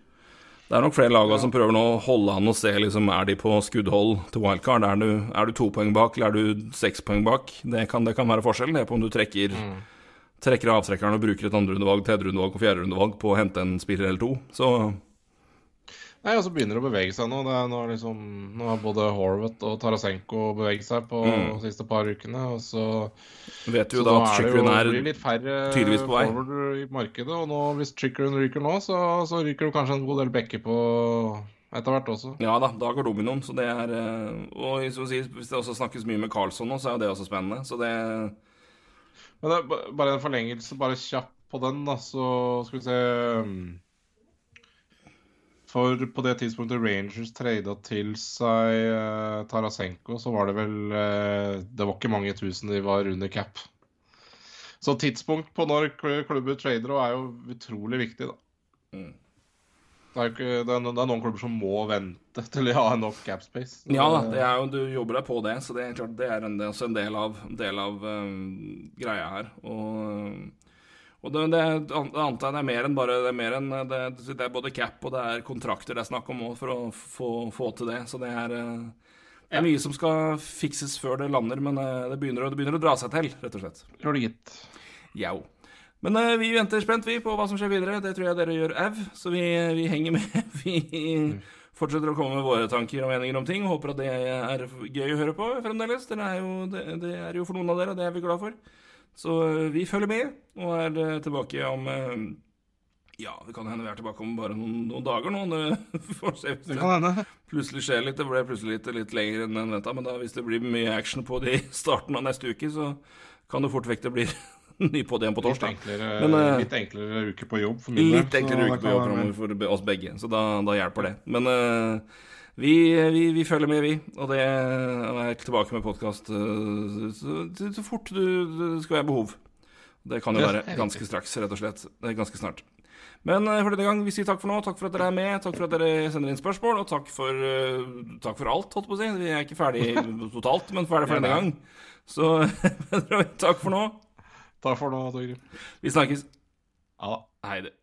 Det er nok flere lag som prøver nå å holde an og se liksom, er de på skuddhold til wildcard. Er du, er du to poeng bak, eller er du seks poeng bak? Det kan, det kan være forskjellen det på om du trekker, trekker avtrekkeren og bruker et andrerundevalg, tredjerundevalg og fjerderundevalg på å hente en spiller eller to. Så Nei, og så begynner det å bevege seg nå. Nå, liksom, nå har både Horvath og Tarasenko beveget seg på Mm. de siste par ukene. Og så, Vet så da at er det jo er litt færre tydeligvis på vei. i markedet. Og nå, hvis Chickeren ryker nå, så, så ryker det kanskje en god del bekker på etter hvert også. Ja da, da går dominoen, så det er eh, Og sier, hvis det også snakkes mye med Carlsson nå, så er jo det også spennende. Så det Men det er bare en forlengelse, bare kjapp på den, da, så skal vi se um, For på det tidspunktet Rangers trada til seg eh, Tarasenko, så var det vel eh, Det var ikke mange tusen de var under cap. Så tidspunkt på når kl- klubber trader er jo utrolig viktig, da. Mm. Det er, ikke, det, er, det er noen klubber som må vente til de har nok cap space. Ja da, det jo, du jobber deg på det, så det er klart det er, en, en del av, del av um, greia her. Og, og det, det, antar jeg det er mer enn bare Det er, mer enn, det, det er både cap og det er kontrakter det er snakk om for å få, få til det. Så det er, eh, det er mye som skal fikses før det lander, men eh, det begynner, det begynner å dra seg til, rett og slett. Gjør det gitt. Jau. Men eh, vi venter spent vi på hva som skjer videre. Det tror jeg dere gjør au. Så vi, vi henger med. Vi fortsetter å komme med våre tanker og meninger om ting. og Håper at det er gøy å høre på fremdeles. Det er jo, det, det er jo for noen av dere, og det er vi glad for. Så eh, vi følger med, og er eh, tilbake om eh, Ja, det kan hende vi er tilbake om bare noen, noen dager nå. Det, kan hende. plutselig skjer litt. Det ble plutselig litt, litt lenger enn venta, men da, hvis det blir mye action på det i starten av neste uke, så kan det fort vekk det blir ny på det igjen på Litt torsdag. enklere, Men, uh, litt enklere uke på jobb for min del, Litt enklere uke på jobb for oss begge, så da, da hjelper det. Men eh, vi, vi, vi følger med, vi. Og det er tilbake med podkast så, så fort du, det skal være behov. Det kan jo være ganske straks, rett og slett. Ganske snart. Men eh, for denne gang, vi sier takk for nå. Takk for at dere er med. Takk for at dere sender inn spørsmål. Og takk for, eh, takk for alt, holdt på å si. Vi er ikke ferdig totalt, men ferdig for denne gang. Så takk for nå. Takk for nå, Torgrim. Vi snakkes. Ja da. Hei det.